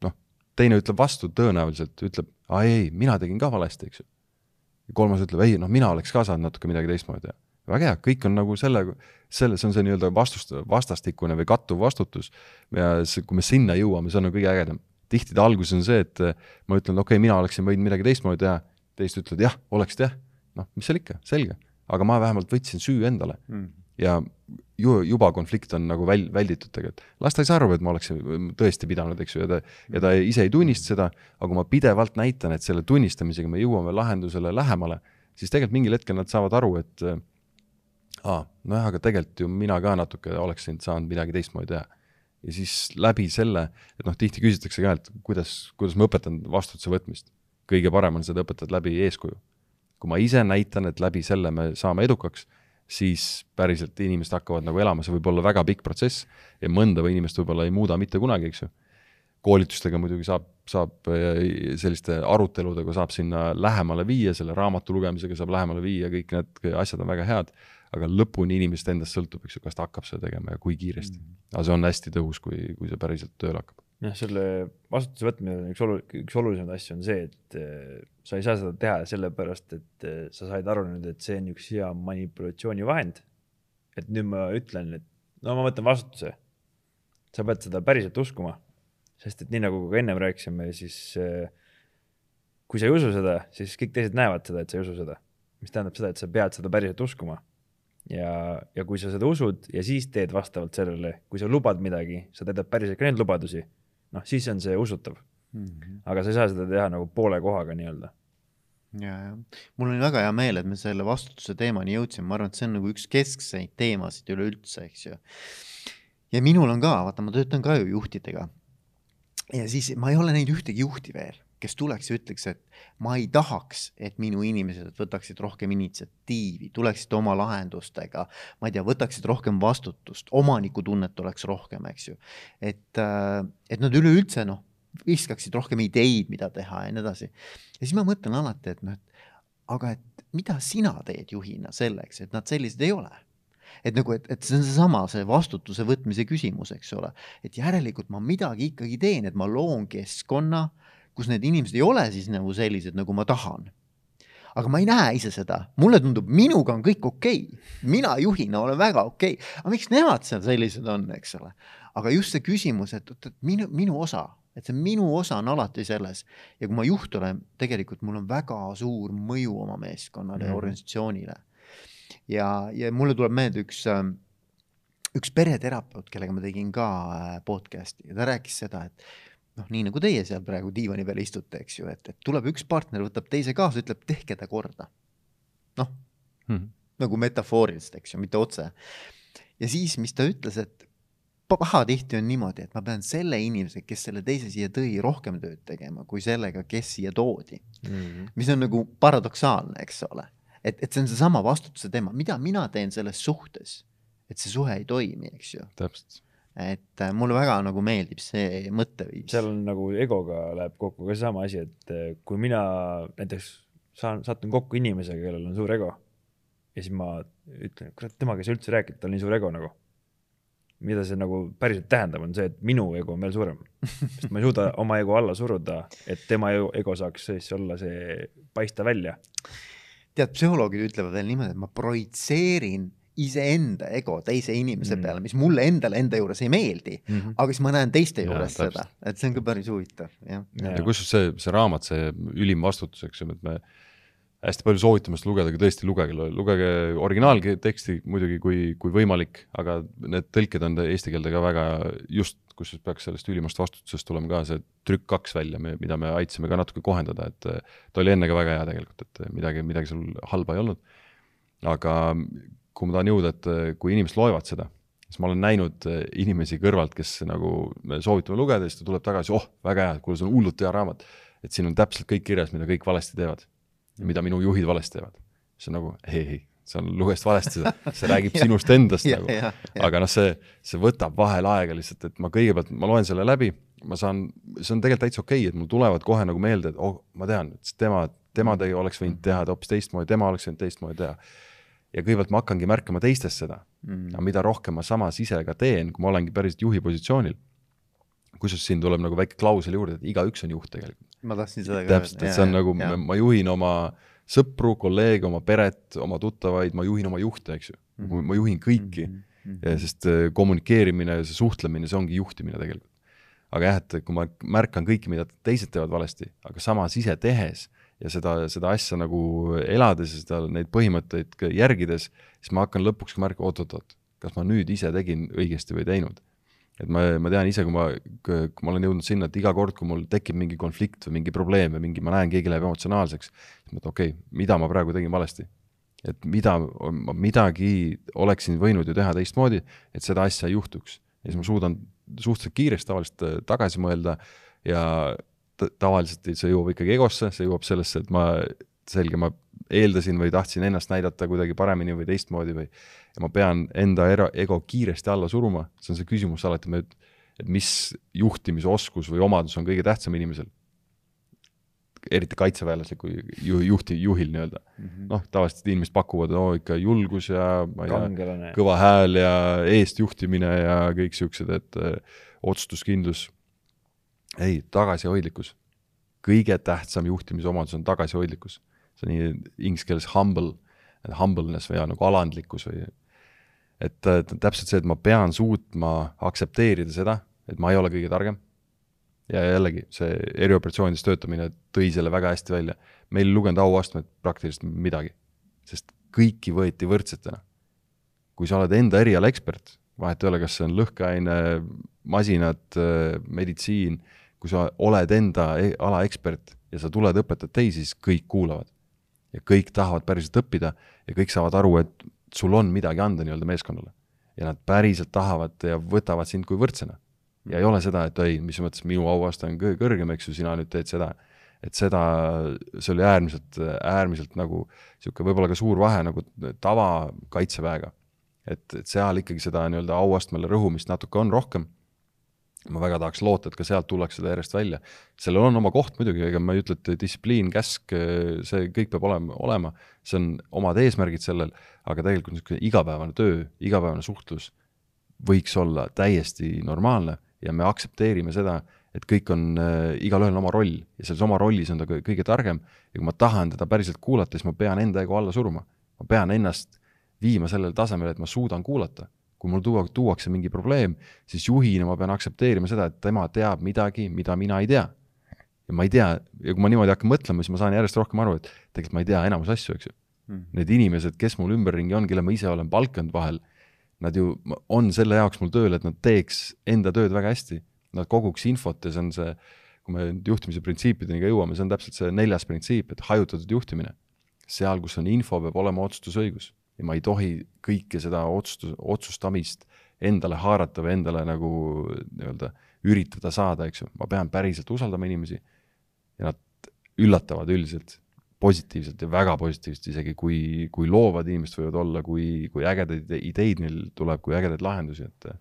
noh, teine ütleb vastu tõenäoliselt, ütleb, aa ei, ei, mina tegin ka valesti, eks ju. ja kolmas ütleb, ei, noh, mina oleks ka saanud natuke midagi teistmoodi teha. Väga hea, kõik on nagu selle, selle, see on see nii-öelda vastust, vastastikune või kattuv vastutus ja see, kui me sinna jõuame, see on nagu kõige ägedam. tihti ta alguses on see, et ma ütlen, okei okay,, mina oleksin võinud midagi teistmoodi teha teised ütlevad jah, oleks jah, noh, mis seal ikka, selge, aga ma vähemalt võtsin süü endale mm. ja ju juba konflikt on nagu väl-, välditud tegelikult. las ta ei saa aru, et ma oleksin tõesti pidanud, eks ju, ja ta, ja ta ise ei tunnista seda, aga kui ma pidevalt näitan, et selle tunnistamisega me jõuame lahendusele lähemale, siis tegelikult mingil hetkel nad saavad aru, et aa, nojah, aga tegelikult ju mina ka natuke oleksin saanud midagi teistmoodi teha. ja siis läbi selle, et noh, tihti küsitakse ka, et kuidas, kuidas ma õpetan vastutuse võtmist kõige parem on seda õpetada läbi eeskuju. kui ma ise näitan, et läbi selle me saame edukaks, siis päriselt inimesed hakkavad nagu elama, see võib olla väga pikk protsess ja mõnda või inimest võib-olla ei muuda mitte kunagi, eks ju. koolitustega muidugi saab, saab äh, selliste aruteludega saab sinna lähemale viia, selle raamatu lugemisega saab lähemale viia, kõik need asjad on väga head, aga lõpuni inimesest endast sõltub, eks ju, kas ta hakkab seda tegema ja kui kiiresti mm. -hmm. aga see on hästi tõhus, kui, kui see päriselt tööle hakkab jah, selle vastutuse võtmine üks olu-, üks olulisemaid asju on see, et äh, sa ei saa seda teha sellepärast, et äh, sa said aru nüüd, et see on üks hea manipulatsioonivahend. et nüüd ma ütlen, et no ma võtan vastutuse. sa pead seda päriselt uskuma, sest et nii nagu ka ennem rääkisime, siis äh, kui sa ei usu seda, siis kõik teised näevad seda, et sa ei usu seda, mis tähendab seda, et sa pead seda päriselt uskuma ja, ja kui sa seda usud ja siis teed vastavalt sellele, kui sa lubad midagi, sa täidad päriselt ka neid lubadusi noh, siis on see usutav mm. -hmm. aga sa ei saa seda teha nagu poole kohaga nii-öelda. ja, ja mul on väga hea meel, et me selle vastutuse teemani jõudsime, ma arvan, et see on nagu üks keskseid teemasid üleüldse, eks ju. ja minul on ka, vaata, ma töötan ka ju juhtidega. ja siis ma ei ole näinud ühtegi juhti veel kes tuleks ja ütleks, et ma ei tahaks, et minu inimesed võtaksid rohkem initsiatiivi, tuleksid oma lahendustega, ma ei tea, võtaksid rohkem vastutust, omanikutunnet oleks rohkem, eks ju. et, äh, et nad üleüldse noh, viskaksid rohkem ideid, mida teha ja nii edasi. ja siis ma mõtlen alati, et noh, et aga et mida sina teed juhina selleks, et nad sellised ei ole et nagu, et, et see on seesama, see vastutuse võtmise küsimus, eks ole, et järelikult ma midagi ikkagi teen, et ma loon keskkonna, kus need inimesed ei ole siis nagu sellised, nagu ma tahan. aga ma ei näe ise seda, mulle tundub, minuga on kõik okei okay., mina juhina olen väga okei okay., aga miks nemad seal sellised on, eks ole. aga just see küsimus, et, et minu, minu osa, et see minu osa on alati selles ja kui ma juht olen, tegelikult mul on väga suur mõju oma meeskonnale mm ja mhm. organisatsioonile. ja, ja mulle tuleb meelde üks ähm, üks pereterapeut, kellega ma tegin ka äh, podcast'i ja ta rääkis seda, et noh, nii nagu teie seal praegu diivani peal istute, eks ju, et, et tuleb üks partner, võtab teise kaasa, ütleb, tehke ta korda. noh mm -hmm., nagu metafooriliselt, eks ju, mitte otse. ja siis, mis ta ütles, et pahatihti on niimoodi, et ma pean selle inimesega, kes selle teise siia tõi, rohkem tööd tegema kui sellega, kes siia toodi mm. -hmm. mis on nagu paradoksaalne, eks ole. et, et see on seesama vastutuse teema, mida mina teen selles suhtes, et see suhe ei toimi, eks ju. täpselt et äh, mulle väga nagu meeldib see mõtteviis. seal on nagu egoga läheb kokku ka seesama asi, et äh, kui mina näiteks saan, satun kokku inimesega, kellel on suur ego ja siis ma ütlen, kurat, temaga ei saa üldse rääkida, tal on nii suur ego nagu. mida see nagu päriselt tähendab, on see, et minu ego on veel suurem sest ma ei suuda oma ego alla suruda, et tema ego saaks siis olla see, paista välja. tead, psühholoogid ütlevad veel niimoodi, et ma projitseerin iseenda ego teise inimese mm. peale, mis mulle endale enda juures ei meeldi mm, -hmm. aga siis ma näen teiste juures ja, seda, et see on ka päris huvitav, jah. ja, ja kusjuures see, see raamat, see ülim vastutus, eks ju, et me hästi palju soovitamist lugeda, aga tõesti lugege, lugege originaalteksti muidugi, kui, kui võimalik, aga need tõlked on eesti keelde ka väga just, kus peaks sellest ülimast vastutusest tulema ka see trükk kaks välja, mida me aitasime ka natuke kohendada, et ta oli enne ka väga hea tegelikult, et midagi, midagi seal halba ei olnud. aga kuhu ma tahan jõuda, et äh, kui inimesed loevad seda, siis ma olen näinud äh, inimesi kõrvalt, kes nagu me soovitame lugeda, siis ta tuleb tagasi, oh, väga hea, kuule, see on hullult hea raamat. et siin on täpselt kõik kirjas, mida kõik valesti teevad ja mida minu juhid valesti teevad. see on nagu ei, ei, sa lugesid valesti seda, see räägib sinust endast nagu. aga noh, see, see võtab vahel aega lihtsalt, et ma kõigepealt, ma loen selle läbi, ma saan, see on tegelikult täitsa okei okay,, et mul tulevad kohe nagu meelde, et oh, ma tean, et tema, tema tegi, oleks võinud teha hoopis teistmoodi, tema oleks võinud teistmoodi teha ja kõigepealt ma hakkangi märkama teistes seda mm.. aga mida rohkem ma samas ise ka teen, kui ma olengi päriselt juhi positsioonil, kusjuures siin tuleb nagu väike klausel juurde, et igaüks on juht tegelikult. ma tahtsin seda ka öelda. täpselt, et see on nagu, ma juhin oma sõpru, kolleege, oma peret, oma tuttavaid, ma juhin oma juhte, eks ju mm. -hmm. ma juhin kõiki mm, -hmm. sest äh, kommunikeerimine ja see suhtlemine, see ongi juhtimine tegelikult. aga jah, et kui ma märkan kõike, mida teised teevad valesti, aga samas ise tehes ja seda, seda asja nagu elades ja seda, neid põhimõtteid järgides, siis ma hakkan lõpuks märkama, oot-oot-oot, kas ma nüüd ise tegin õigesti või ei teinud. et ma, ma tean ise, kui ma, kui ma olen jõudnud sinna, et iga kord, kui mul tekib mingi konflikt või mingi probleem või mingi, ma näen, keegi läheb emotsionaalseks, siis ma mõtlen, okei okay,, mida ma praegu tegin valesti. et mida, ma midagi oleksin võinud ju teha teistmoodi, et seda asja ei juhtuks. ja siis ma suudan suhteliselt kiiresti tavaliselt äh, tagasi mõelda ja tavaliselt see jõuab ikkagi egosse, see jõuab sellesse, et ma, selge, ma eeldasin või tahtsin ennast näidata kuidagi paremini või teistmoodi või ja ma pean enda era, ego kiiresti alla suruma, see on see küsimus alati, et mis juhtimisoskus või omadus on kõige tähtsam inimesel. eriti kaitseväelasliku ju, juhti, juhil nii-öelda. Mm -hmm.. noh, tavaliselt inimesed pakuvad, no ikka julgus ja ma ei tea, kõva hääl ja eestjuhtimine ja kõik siuksed, et öö, otsustuskindlus ei, tagasihoidlikkus. kõige tähtsam juhtimisomadus on tagasihoidlikkus. see on inglise keeles humble, humbleness või ja, nagu alandlikkus või et, et täpselt see, et ma pean suutma aktsepteerida seda, et ma ei ole kõige targem. ja jällegi, see erioperatsioonides töötamine tõi selle väga hästi välja. meil ei lugenud auastmed praktiliselt midagi, sest kõiki võeti võrdsetena. kui sa oled enda eriala ekspert, vahet ei ole, kas see on lõhkeaine, masinad, meditsiin kui sa oled enda e-, ala ekspert ja sa tuled, õpetad teisi, siis kõik kuulavad. ja kõik tahavad päriselt õppida ja kõik saavad aru, et sul on midagi anda nii-öelda meeskonnale. ja nad päriselt tahavad ja võtavad sind kui võrdsena. ja ei ole seda, et ei, mis mõttes minu auaste on kõrgem, eks ju, sina nüüd teed seda. et seda, see oli äärmiselt, äärmiselt nagu niisugune võib-olla ka suur vahe nagu tavakaitseväega. et, et seal ikkagi seda nii-öelda auastmele rõhumist natuke on rohkem ma väga tahaks loota, et ka sealt tullakse seda järjest välja. sellel on oma koht muidugi, ega ma ei ütle, et distsipliin, käsk, see kõik peab olema, olema, see on omad eesmärgid sellel, aga tegelikult niisugune igapäevane töö, igapäevane suhtlus võiks olla täiesti normaalne ja me aktsepteerime seda, et kõik on äh,, igalühel on oma roll ja selles oma rollis on ta kõige targem ja kui ma tahan teda päriselt kuulata, siis ma pean enda ego alla suruma. ma pean ennast viima sellele tasemele, et ma suudan kuulata kui mul tuua, tuuakse mingi probleem, siis juhina ma pean aktsepteerima seda, et tema teab midagi, mida mina ei tea. ja ma ei tea, ja kui ma niimoodi hakkan mõtlema, siis ma saan järjest rohkem aru, et tegelikult ma ei tea enamus asju, eks ju mm.. Need inimesed, kes mul ümberringi on, kelle ma ise olen palkanud vahel, nad ju on selle jaoks mul tööl, et nad teeks enda tööd väga hästi. Nad koguks infot ja see on see, kui me juhtimise printsiipideni ka jõuame, see on täpselt see neljas printsiip, et hajutatud juhtimine. seal, kus on info, peab olema otsustusõigus ja ma ei tohi kõike seda otsustus, otsustamist endale haarata või endale nagu nii-öelda üritada saada, eks ju, ma pean päriselt usaldama inimesi ja nad üllatavad üldiselt positiivselt ja väga positiivselt isegi, kui, kui loovad inimesed võivad olla, kui, kui ägedaid ideid neil tuleb, kui ägedaid lahendusi, et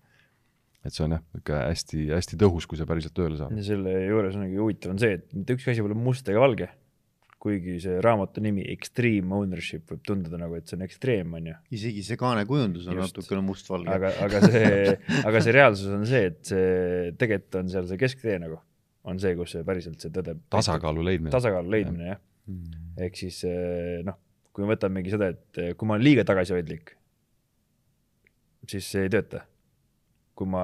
et see on jah, niisugune hästi-hästi tõhus, kui see päriselt tööle saab. ja selle juures ongi huvitav on see, et mitte ükski asi pole must ega valge. Kuigi see raamatu nimi Extreme Ownership võib tunduda nagu, et see on ekstreem, on ju. isegi see kaanekujundus on Just. natukene mustvalge. aga, aga see, aga see reaalsus on see, et see tegelikult on seal see kesktee nagu, on see, kus see päriselt see tõde. tasakaalu leidmine. tasakaalu leidmine jah ja. mm.. ehk siis noh, kui me võtamegi seda, et kui ma olen liiga tagasihoidlik, siis see ei tööta kui ma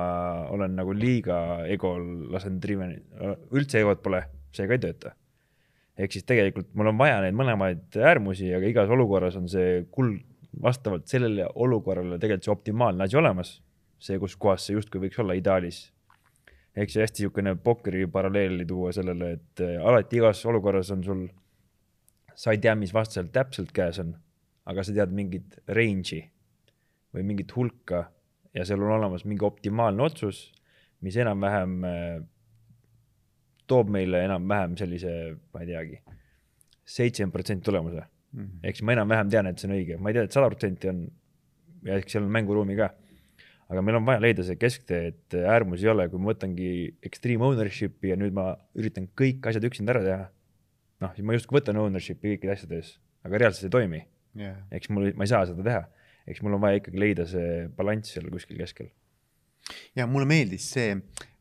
olen nagu liiga egol, lasen driven, üldse egot pole, see ka ei tööta. Ehk siis tegelikult mul on vaja neid mõlemaid äärmusi, aga igas olukorras on see kuld, vastavalt sellele olukorrale tegelikult see optimaalne asi olemas. see, kus kohas see justkui võiks olla ideaalis. ehk see hästi niisugune pokkeri paralleeli tuua sellele, et äh, alati igas olukorras on sul, sa ei tea, mis vastasel täpselt käes on, aga sa tead mingit range'i või mingit hulka ja seal on olemas mingi optimaalne otsus, mis enam-vähem äh, toob meile enam-vähem sellise, ma ei teagi, seitsekümmend protsenti tulemuse mm -hmm.. ehk siis ma enam-vähem tean, et see on õige, ma ei tea, et sada protsenti on, ja eks seal on mänguruumi ka. aga meil on vaja leida see kesktee, et äärmusi ei ole, kui ma võtangi extreme ownership'i ja nüüd ma üritan kõik asjad üksinda ära teha. noh, siis ma justkui võtan ownership'i kõikide asjade ees, aga reaalselt ei toimi yeah.. eks mul, ma ei saa seda teha eks mul on vaja ikkagi leida see balanss seal kuskil keskel. ja mulle meeldis see,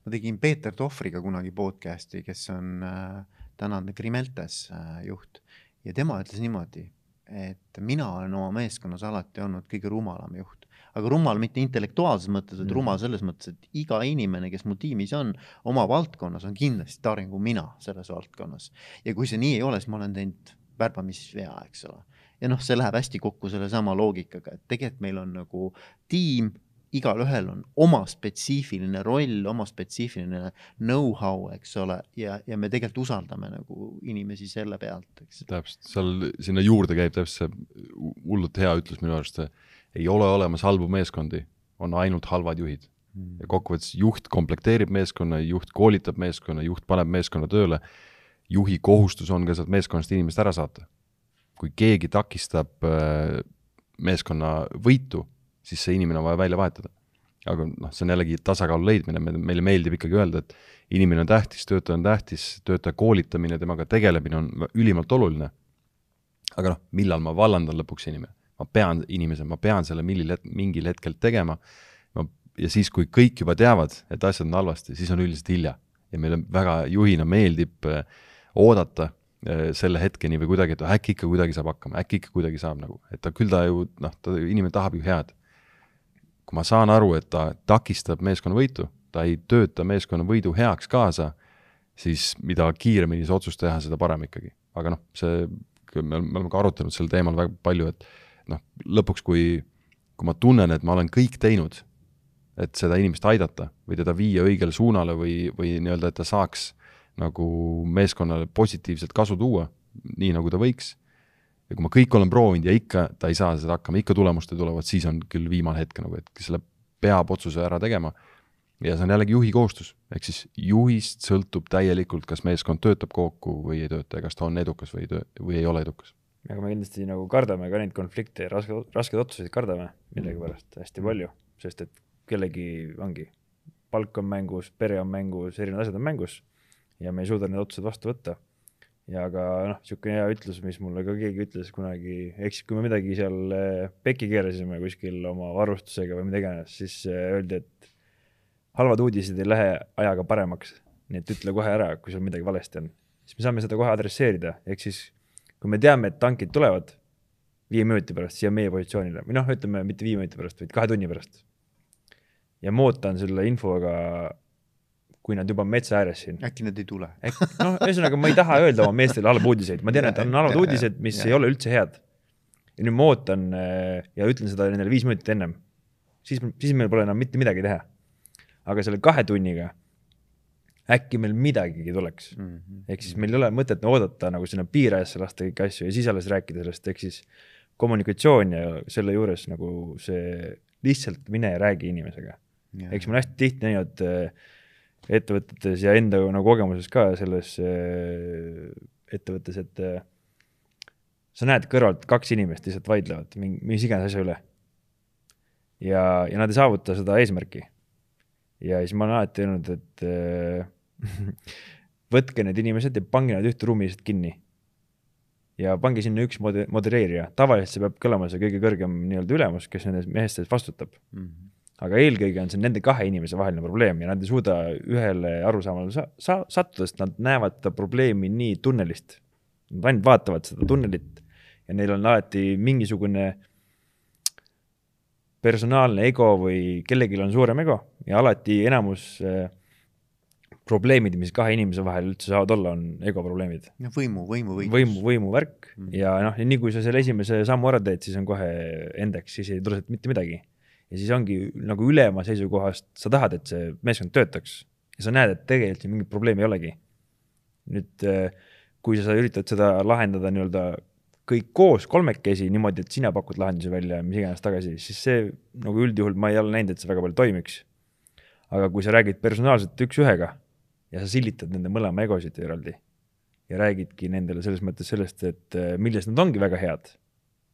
ma tegin Peeter Tohvriga kunagi podcast'i, kes on äh, tänane Krimeltes äh, juht ja tema ütles niimoodi, et mina olen oma meeskonnas alati olnud kõige rumalam juht, aga rumal mitte intellektuaalses mõttes, vaid mm. rumal selles mõttes, et iga inimene, kes mul tiimis on, oma valdkonnas on kindlasti targem kui mina selles valdkonnas. ja kui see nii ei ole, siis ma olen teinud värbamisvea, eks ole ja noh, see läheb hästi kokku sellesama loogikaga, et tegelikult meil on nagu tiim, igalühel on oma spetsiifiline roll, oma spetsiifiline know-how, eks ole, ja, ja me tegelikult usaldame nagu inimesi selle pealt, eks. täpselt, seal sinna juurde käib täpselt see hullult hea ütlus minu arust, ei ole olemas halbu meeskondi, on ainult halvad juhid. Mm.. ja kokkuvõttes juht komplekteerib meeskonna, juht koolitab meeskonna, juht paneb meeskonna tööle, juhi kohustus on ka sealt meeskonnast inimest ära saata. Kui keegi takistab äh, meeskonna võitu, siis see inimene on vaja välja vahetada. aga noh, see on jällegi tasakaalu leidmine, meile meeldib ikkagi öelda, et inimene on tähtis, töötaja on tähtis, töötaja koolitamine, temaga tegelemine on ülimalt oluline. aga noh, millal ma vallandan lõpuks inimene? ma pean inimese, ma pean selle millil het-, mingil hetkel tegema, ma, ja siis, kui kõik juba teavad, et asjad on halvasti, siis on üldiselt hilja. ja meile väga juhina meeldib äh, oodata Äh, selle hetkeni või kuidagi, et äkki ikka kuidagi saab hakkama, äkki ikka kuidagi saab nagu, et ta küll ta ju noh, ta inimene tahab ju head. Kui ma saan aru, et ta takistab meeskonna võitu, ta ei tööta meeskonna võidu heaks kaasa, siis mida kiiremini see otsus teha, seda parem ikkagi. aga noh, see, me, me oleme ka arutanud sel teemal väga palju, et noh, lõpuks, kui, kui ma tunnen, et ma olen kõik teinud, et seda inimest aidata või teda viia õigele suunale või, või nii-öelda, et ta saaks nagu meeskonnale positiivselt kasu tuua, nii nagu ta võiks. Ja kui ma kõik olen proovinud ja ikka ta ei saa seda hakkama, ikka tulemust ei tule, vot siis on küll viimane hetk nagu, et selle peab otsuse ära tegema. ja see on jällegi juhi kohustus, ehk siis juhist sõltub täielikult, kas meeskond töötab kokku või ei tööta ja kas ta on edukas või ei töö, või ei ole edukas. aga me kindlasti nagu kardame ka neid konflikte ja raske, raskeid otsuseid kardame millegipärast hästi palju, sest et kellegi ongi, palk on mängus, pere on mängus, erinevad asjad on mängus ja me ei suuda neid otsuseid vastu võtta. Ja ka noh, niisugune hea ütlus, mis mulle ka keegi ütles kunagi, eks kui me midagi seal eh, pekki keerasime kuskil oma varustusega või mida iganes, siis eh, öeldi, et halvad uudised ei lähe ajaga paremaks, nii et ütle kohe ära, kui sul midagi valesti on. siis me saame seda kohe adresseerida, ehk siis kui me teame, et tankid tulevad viie minuti pärast siia meie positsioonile või noh, ütleme mitte viie minuti pärast, vaid kahe tunni pärast. ja ma ootan selle infoga kui nad juba metsa ääres siin. äkki nad ei tule? noh, ühesõnaga ma ei taha öelda oma meestele halbu uudiseid, ma tean, et on halvad uudised, mis ja. ei ole üldse head. ja nüüd ma ootan äh, ja ütlen seda nendele viis minutit ennem. siis, siis meil pole enam mitte midagi teha. aga selle kahe tunniga äkki meil midagigi tuleks mm -hmm.. ehk siis meil ei ole mõtet oodata nagu sinna piirajasse lasta kõiki asju ja siis alles rääkida sellest, ehk siis kommunikatsioon ja selle juures nagu see lihtsalt mine ja räägi inimesega. eks mul hästi tihti näinud äh, ettevõtetes ja enda nagu kogemuses ka selles äh, ettevõttes, et äh, sa näed kõrvalt kaks inimest lihtsalt vaidlevad mingi, mis iganes asja üle. ja, ja nad ei saavuta seda eesmärki. ja siis ma olen alati öelnud, et äh, võtke need inimesed ja pange nad ühte ruumi lihtsalt kinni. ja pange sinna üks mode-, modereerija, tavaliselt see peab kõlama see kõige kõrgem nii-öelda ülemus, kes nende meeste eest vastutab mm. -hmm aga eelkõige on see nende kahe inimese vaheline probleem ja nad ei suuda ühele arusaamale sa-, sa-, sattuda, sest nad näevad seda probleemi nii tunnelist. Nad ainult vaatavad seda tunnelit ja neil on alati mingisugune personaalne ego või kellelgi on suurem ego ja alati enamus äh, probleemid, mis kahe inimese vahel üldse saavad olla, on ego probleemid. no võimu, võimu võitlus. võimu, võimuvärk mm. ja noh, nii kui sa selle esimese sammu ära teed, siis on kohe endeks, siis ei tule sealt mitte midagi. Ja siis ongi nagu ülema seisukohast, sa tahad, et see meeskond töötaks ja sa näed, et tegelikult siin mingit probleemi ei olegi. nüüd, äh, kui sa üritad seda lahendada nii-öelda kõik koos kolmekesi niimoodi, et sina pakud lahendusi välja, mis iganes tagasi, siis see nagu üldjuhul ma ei ole näinud, et see väga palju toimiks. aga kui sa räägid personaalselt üks-ühega ja sa sillitad nende mõlema egosid eraldi ja räägidki nendele selles mõttes sellest, et äh, milles nad ongi väga head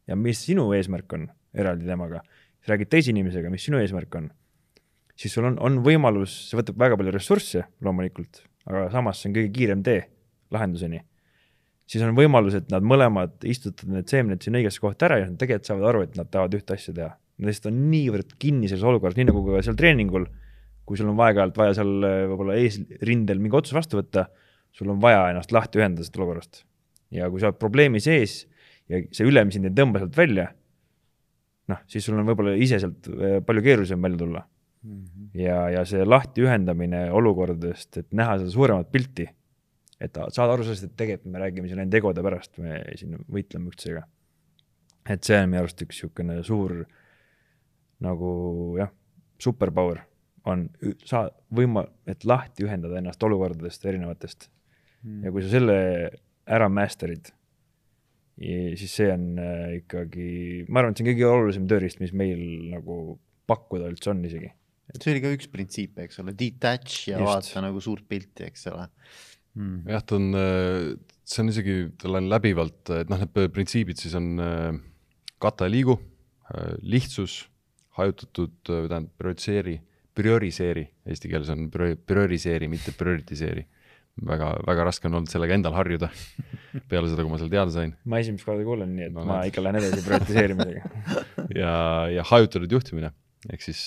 ja mis sinu eesmärk on eraldi temaga, siis räägid teise inimesega, mis sinu eesmärk on, siis sul on, on võimalus, see võtab väga palju ressursse loomulikult, aga samas see on kõige kiirem tee lahenduseni siis on võimalus, et nad mõlemad istutavad need seemned sinna õigesse kohta ära ja nad tegelikult saavad aru, et nad tahavad ühte asja teha. Nad lihtsalt on niivõrd kinni selles olukorras, nii nagu ka seal treeningul, kui sul on aeg-ajalt vaja seal äh, võib-olla eesrindel mingi otsus vastu võtta, sul on vaja ennast lahti ühendada sellest olukorrast. ja kui sa oled probleemi sees ja see ülem sind ei tõmba sealt välja, noh, siis sul on võib-olla ise sealt äh, palju keerulisem välja tulla mm. -hmm. ja, ja see lahti ühendamine olukordadest, et näha seda suuremat pilti et saada aru sellest, et tegelikult me räägime siin ainult egode pärast, me siin võitleme üksteisega. et see on minu arust üks niisugune suur nagu jah, superpower on saa-, võima-, et lahti ühendada ennast olukordadest erinevatest mm.. ja kui sa selle ära master'id, siis see on äh, ikkagi, ma arvan, et see on kõige olulisem tööriist, mis meil nagu pakkuda üldse on isegi. see oli ka üks printsiip, eks ole, detach ja Just. vaata nagu suurt pilti, eks ole mm.. jah, ta on, äh, see on isegi, tal on läbivalt, et noh, need printsiibid siis on äh, kata ja liigu, lihtsus, hajutatud, tähendab prioritiseeri, prioriseeri, eesti keeles on prioriseeri, mitte prioritiseeri. Väga, väga raske on olnud sellega endal harjuda peale seda, kui ma seal teada sain. ma esimest korda kuulen, nii et no, ma ikka lähen edasi prioritiseerimisega ja, ja hajutatud juhtimine, ehk siis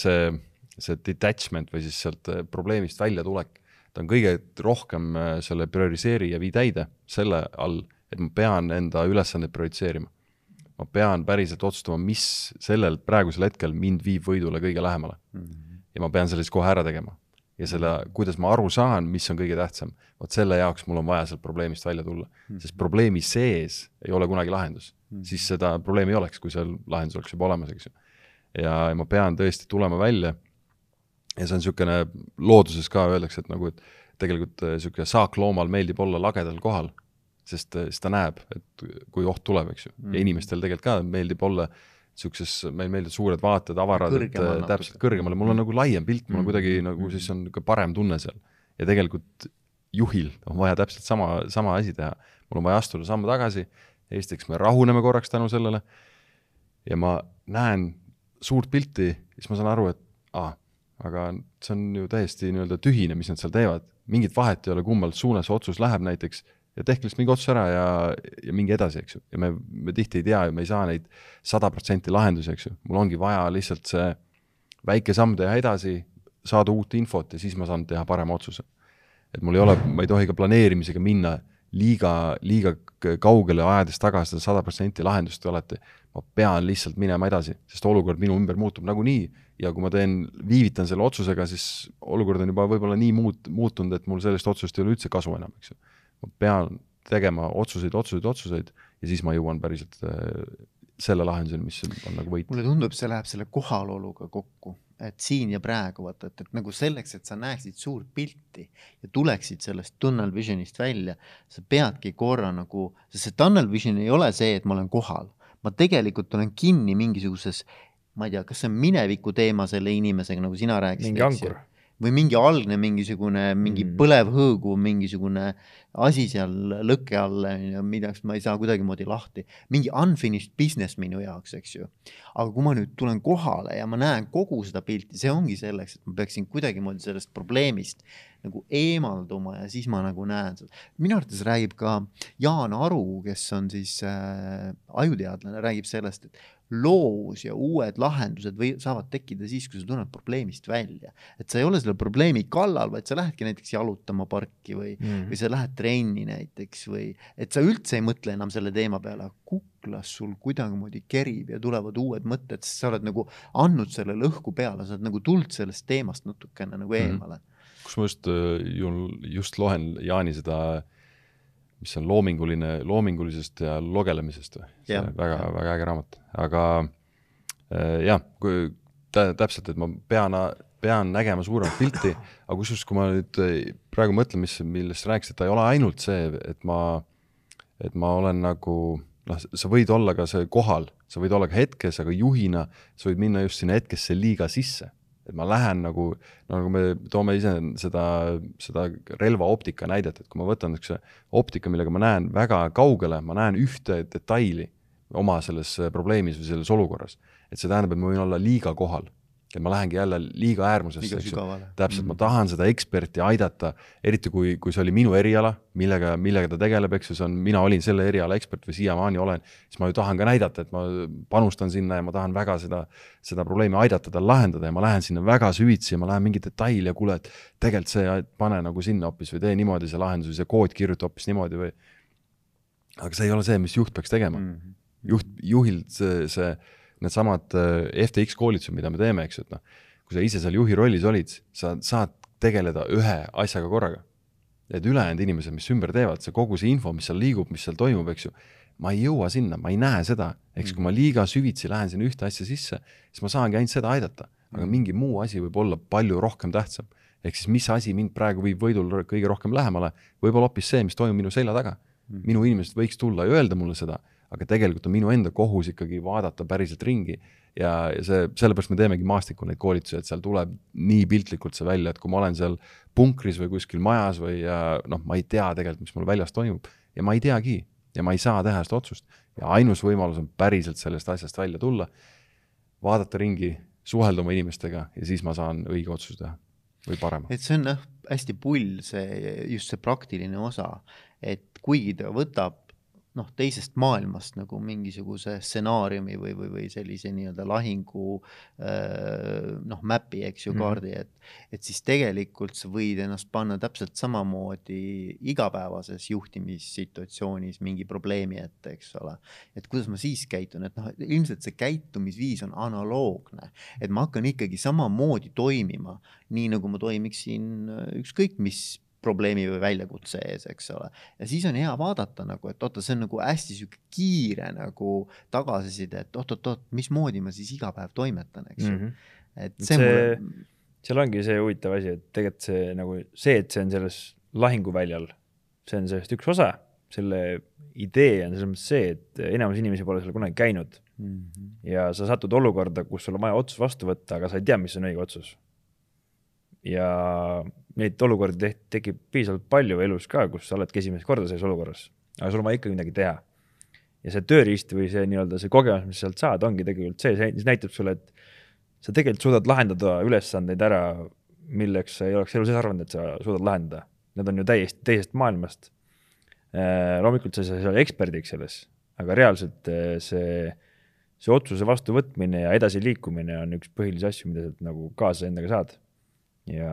see, see detachment või siis sealt probleemist väljatulek ta on kõige rohkem äh, selle prioriseeri ja vii täide selle all, et ma pean enda ülesandeid prioritiseerima. ma pean päriselt otsustama, mis sellel praegusel hetkel mind viib võidule kõige lähemale mm. -hmm. ja ma pean selle siis kohe ära tegema. Ja selle, kuidas ma aru saan, mis on kõige tähtsam, vot selle jaoks mul on vaja sealt probleemist välja tulla mm, -hmm. sest probleemi sees ei ole kunagi lahendus mm. -hmm. siis seda probleemi ei oleks, kui seal lahendus oleks juba olemas, eks ju. ja, ma pean tõesti tulema välja ja see on niisugune, looduses ka öeldakse, et nagu, et tegelikult niisugune äh, saakloomal meeldib olla lagedal kohal, sest äh, siis ta näeb, et kui oht tuleb, eks ju mm., ja inimestel tegelikult ka meeldib olla niisuguses, meil meeldivad suured vaated, avarad, et äh, täpselt kõrgemale, mul on nagu laiem pilt, mul on mm. kuidagi nagu siis on niisugune parem tunne seal. ja tegelikult juhil on vaja täpselt sama, sama asi teha. mul on vaja astuda samm tagasi, esiteks me rahuneme korraks tänu sellele ja ma näen suurt pilti, siis ma saan aru, et aa, aga see on ju täiesti nii-öelda tühine, mis nad seal teevad, mingit vahet ei ole, kummalt suunas otsus läheb näiteks ja tehke lihtsalt mingi otsus ära ja, ja minge edasi, eks ju, ja me, me tihti ei tea ja me ei saa neid sada protsenti lahendusi, eks ju, mul ongi vaja lihtsalt see väike samm teha edasi, saada uut infot ja siis ma saan teha parema otsuse. et mul ei ole, ma ei tohi ka planeerimisega minna liiga, liiga kaugele, ajades taga seda sada protsenti lahendust alati. ma pean lihtsalt minema edasi, sest olukord minu ümber muutub nagunii ja kui ma teen, viivitan selle otsusega, siis olukord on juba võib-olla nii muut-, muutunud, et mul sellest otsusest ei ole üldse kasu enam, eks ju. Ma pean tegema otsuseid, otsuseid, otsuseid ja siis ma jõuan päriselt äh, selle lahenduseni, mis on nagu võit. mulle tundub, see läheb selle kohaloluga kokku, et siin ja praegu vaata, et, et nagu selleks, et sa näeksid suurt pilti ja tuleksid sellest tunnel vision'ist välja, sa peadki korra nagu, sest see tunnel vision ei ole see, et ma olen kohal, ma tegelikult olen kinni mingisuguses ma ei tea, kas see on mineviku teema selle inimesega, nagu sina rääkisid. mingi ankur. Või mingi algne mingisugune, mingi mm. põlev hõõgu, mingisugune asi seal lõkke all, millest ma ei saa kuidagimoodi lahti. mingi unfinished business minu jaoks, eks ju. aga kui ma nüüd tulen kohale ja ma näen kogu seda pilti, see ongi selleks, et ma peaksin kuidagimoodi sellest probleemist nagu eemalduma ja siis ma nagu näen seda. minu arvates räägib ka Jaan Aru, kes on siis äh, ajuteadlane, räägib sellest, et loovus ja uued lahendused või saavad tekkida siis, kui sa tunned probleemist välja. et sa ei ole selle probleemi kallal, vaid sa lähedki näiteks jalutama parki või mm, -hmm. või sa lähed trenni näiteks või et sa üldse ei mõtle enam selle teema peale, kuklas sul kuidagimoodi kerib ja tulevad uued mõtted, sest sa oled nagu andnud sellele õhku peale, sa oled nagu tulnud sellest teemast natukene nagu mhm. eemale mm. -hmm. kus ma just, äh, just loen Jaani seda mis on loominguline, loomingulisest ja logelemisest või? väga, väga äge raamat, aga äh, jah, kui tä, täpselt, et ma pean, pean nägema suuremat pilti, aga kusjuures, kui ma nüüd äh, praegu mõtlen, mis, millest sa rääkisid, ta ei ole ainult see, et ma, et ma olen nagu noh, sa võid olla ka see kohal, sa võid olla ka hetkes, aga juhina sa võid minna just sinna hetkesse liiga sisse et ma lähen nagu, nagu me toome ise seda, seda relvaoptika näidet, et kui ma võtan niisuguse optika, millega ma näen väga kaugele, ma näen ühte detaili oma selles probleemis või selles olukorras, et see tähendab, et ma võin olla liiga kohal et ma lähengi jälle liiga äärmusesse, eks ju. täpselt mm, -hmm. ma tahan seda eksperti aidata, eriti kui, kui see oli minu eriala, millega, millega ta tegeleb, eks ju, see on, mina olin selle eriala ekspert või siiamaani olen, siis ma ju tahan ka näidata, et ma panustan sinna ja ma tahan väga seda, seda probleemi aidata tal lahendada ja ma lähen sinna väga süvitsi ja ma lähen mingi detaili ja kuule, et tegelikult see, pane nagu sinna hoopis või tee niimoodi see lahendus või see kood kirjuta hoopis niimoodi või. aga see ei ole see, mis juht peaks tegema mm. -hmm. juht, juhil see, see needsamad äh, FTX koolitused, mida me teeme, eks ju, et noh, kui sa ise seal juhi rollis olid, sa saad tegeleda ühe asjaga korraga. Need ülejäänud inimesed, mis ümber teevad, see kogu see info, mis seal liigub, mis seal toimub, eks ju, ma ei jõua sinna, ma ei näe seda, eks kui ma liiga süvitsi lähen sinna ühte asja sisse, siis ma saangi ainult seda aidata, aga mm. mingi muu asi võib olla palju rohkem tähtsam. ehk siis mis asi mind praegu viib võidul kõige rohkem lähemale, võib-olla hoopis see, mis toimub minu selja taga. Mm. minu inimesed võiks tulla ja öelda mulle seda aga tegelikult on minu enda kohus ikkagi vaadata päriselt ringi ja, ja see, sellepärast me teemegi maastikul neid koolitusi, et seal tuleb nii piltlikult see välja, et kui ma olen seal punkris või kuskil majas või noh, ma ei tea tegelikult, mis mul väljas toimub ja ma ei teagi ja ma ei saa teha seda otsust ja ainus võimalus on päriselt sellest asjast välja tulla, vaadata ringi, suhelda oma inimestega ja siis ma saan õige otsuse teha või parema. et see on jah, hästi pull see, just see praktiline osa, et kuigi ta võtab noh, teisest maailmast nagu mingisuguse stsenaariumi või, või, või sellise nii-öelda lahingu noh, mäpi, eks ju, mhm. kaardi, et, et siis tegelikult sa võid ennast panna täpselt samamoodi igapäevases juhtimissituatsioonis mingi probleemi ette, eks ole. et kuidas ma siis käitun, et noh, ilmselt see käitumisviis on analoogne, et ma hakkan ikkagi samamoodi toimima, nii nagu ma toimiksin ükskõik mis probleemi või väljakutse ees, eks ole. ja siis on hea vaadata nagu, et oota, see on nagu hästi sihuke kiire nagu tagasiside, et oot-oot-oot, mismoodi ma siis iga päev toimetan, eks ju mm -hmm.. et see, see mulle. seal ongi see huvitav asi, et tegelikult see nagu see, et see on selles lahinguväljal, see on sellest üks osa, selle idee on selles mõttes see, et enamus inimesi pole seal kunagi käinud mm. -hmm. ja sa satud olukorda, kus sul on vaja otsus vastu võtta, aga sa ei tea, mis on õige otsus. Ja neid olukordi tekib piisavalt palju elus ka, kus sa oledki esimest korda selles olukorras, aga sul on vaja ikkagi midagi teha. ja see tööriist või see nii-öelda see kogemus, mis sealt saad, ongi tegelikult see, see näitab sulle, et sa tegelikult suudad lahendada ülesandeid ära, milleks sa ei oleks elu sees arvanud, et sa suudad lahendada. Need on ju täiesti teisest maailmast. Äh, loomulikult sa ei saa olla eksperdiks selles, aga reaalselt äh, see, see otsuse vastuvõtmine ja edasiliikumine on üks põhilisi asju, mida sealt nagu kaasa endaga saad. Ja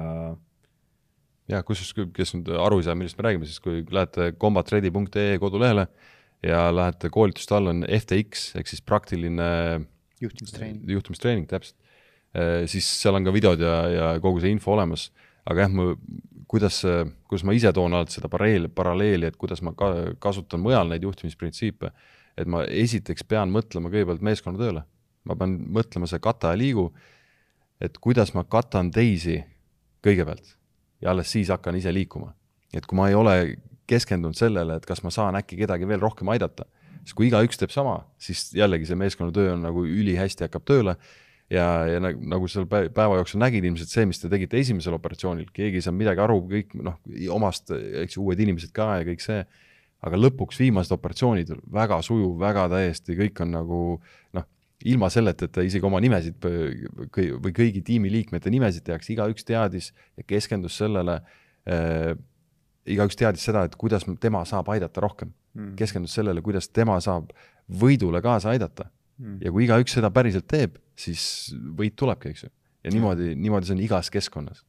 jah, kusjuures, kes nüüd aru ei saa, millest me räägime, siis kui lähete combatready.ee kodulehele ja lähete koolituste all on FTX ehk siis praktiline juhtimistreening, juhtimistreening, täpselt. Äh, siis seal on ka videod ja, ja kogu see info olemas, aga jah, ma, kuidas, kuidas ma ise toon alati seda paralleeli, paralleeli, et kuidas ma ka kasutan mujal neid juhtimisprintsiipe, et ma esiteks pean mõtlema kõigepealt meeskonnatööle, ma pean mõtlema see kata ja liigu, et kuidas ma katan teisi kõigepealt. Ja alles siis hakkan ise liikuma. et kui ma ei ole keskendunud sellele, et kas ma saan äkki kedagi veel rohkem aidata, siis kui igaüks teeb sama, siis jällegi see meeskonnatöö on nagu ülihästi hakkab tööle, ja, ja nagu seal päeva jooksul nägid ilmselt see, mis te tegite esimesel operatsioonil, keegi ei saanud midagi aru, kõik noh, omast, eks ju, uued inimesed ka ja kõik see, aga lõpuks viimased operatsioonid, väga sujuv, väga täiesti, kõik on nagu noh, ilma selleta, et ta isegi oma nimesid või kõigi tiimiliikmete nimesid tehakse, igaüks teadis ja keskendus sellele äh,, igaüks teadis seda, et kuidas tema saab aidata rohkem mm., keskendus sellele, kuidas tema saab võidule kaasa aidata mm.. ja kui igaüks seda päriselt teeb, siis võit tulebki, eks ju. ja niimoodi, niimoodi see on igas keskkonnas.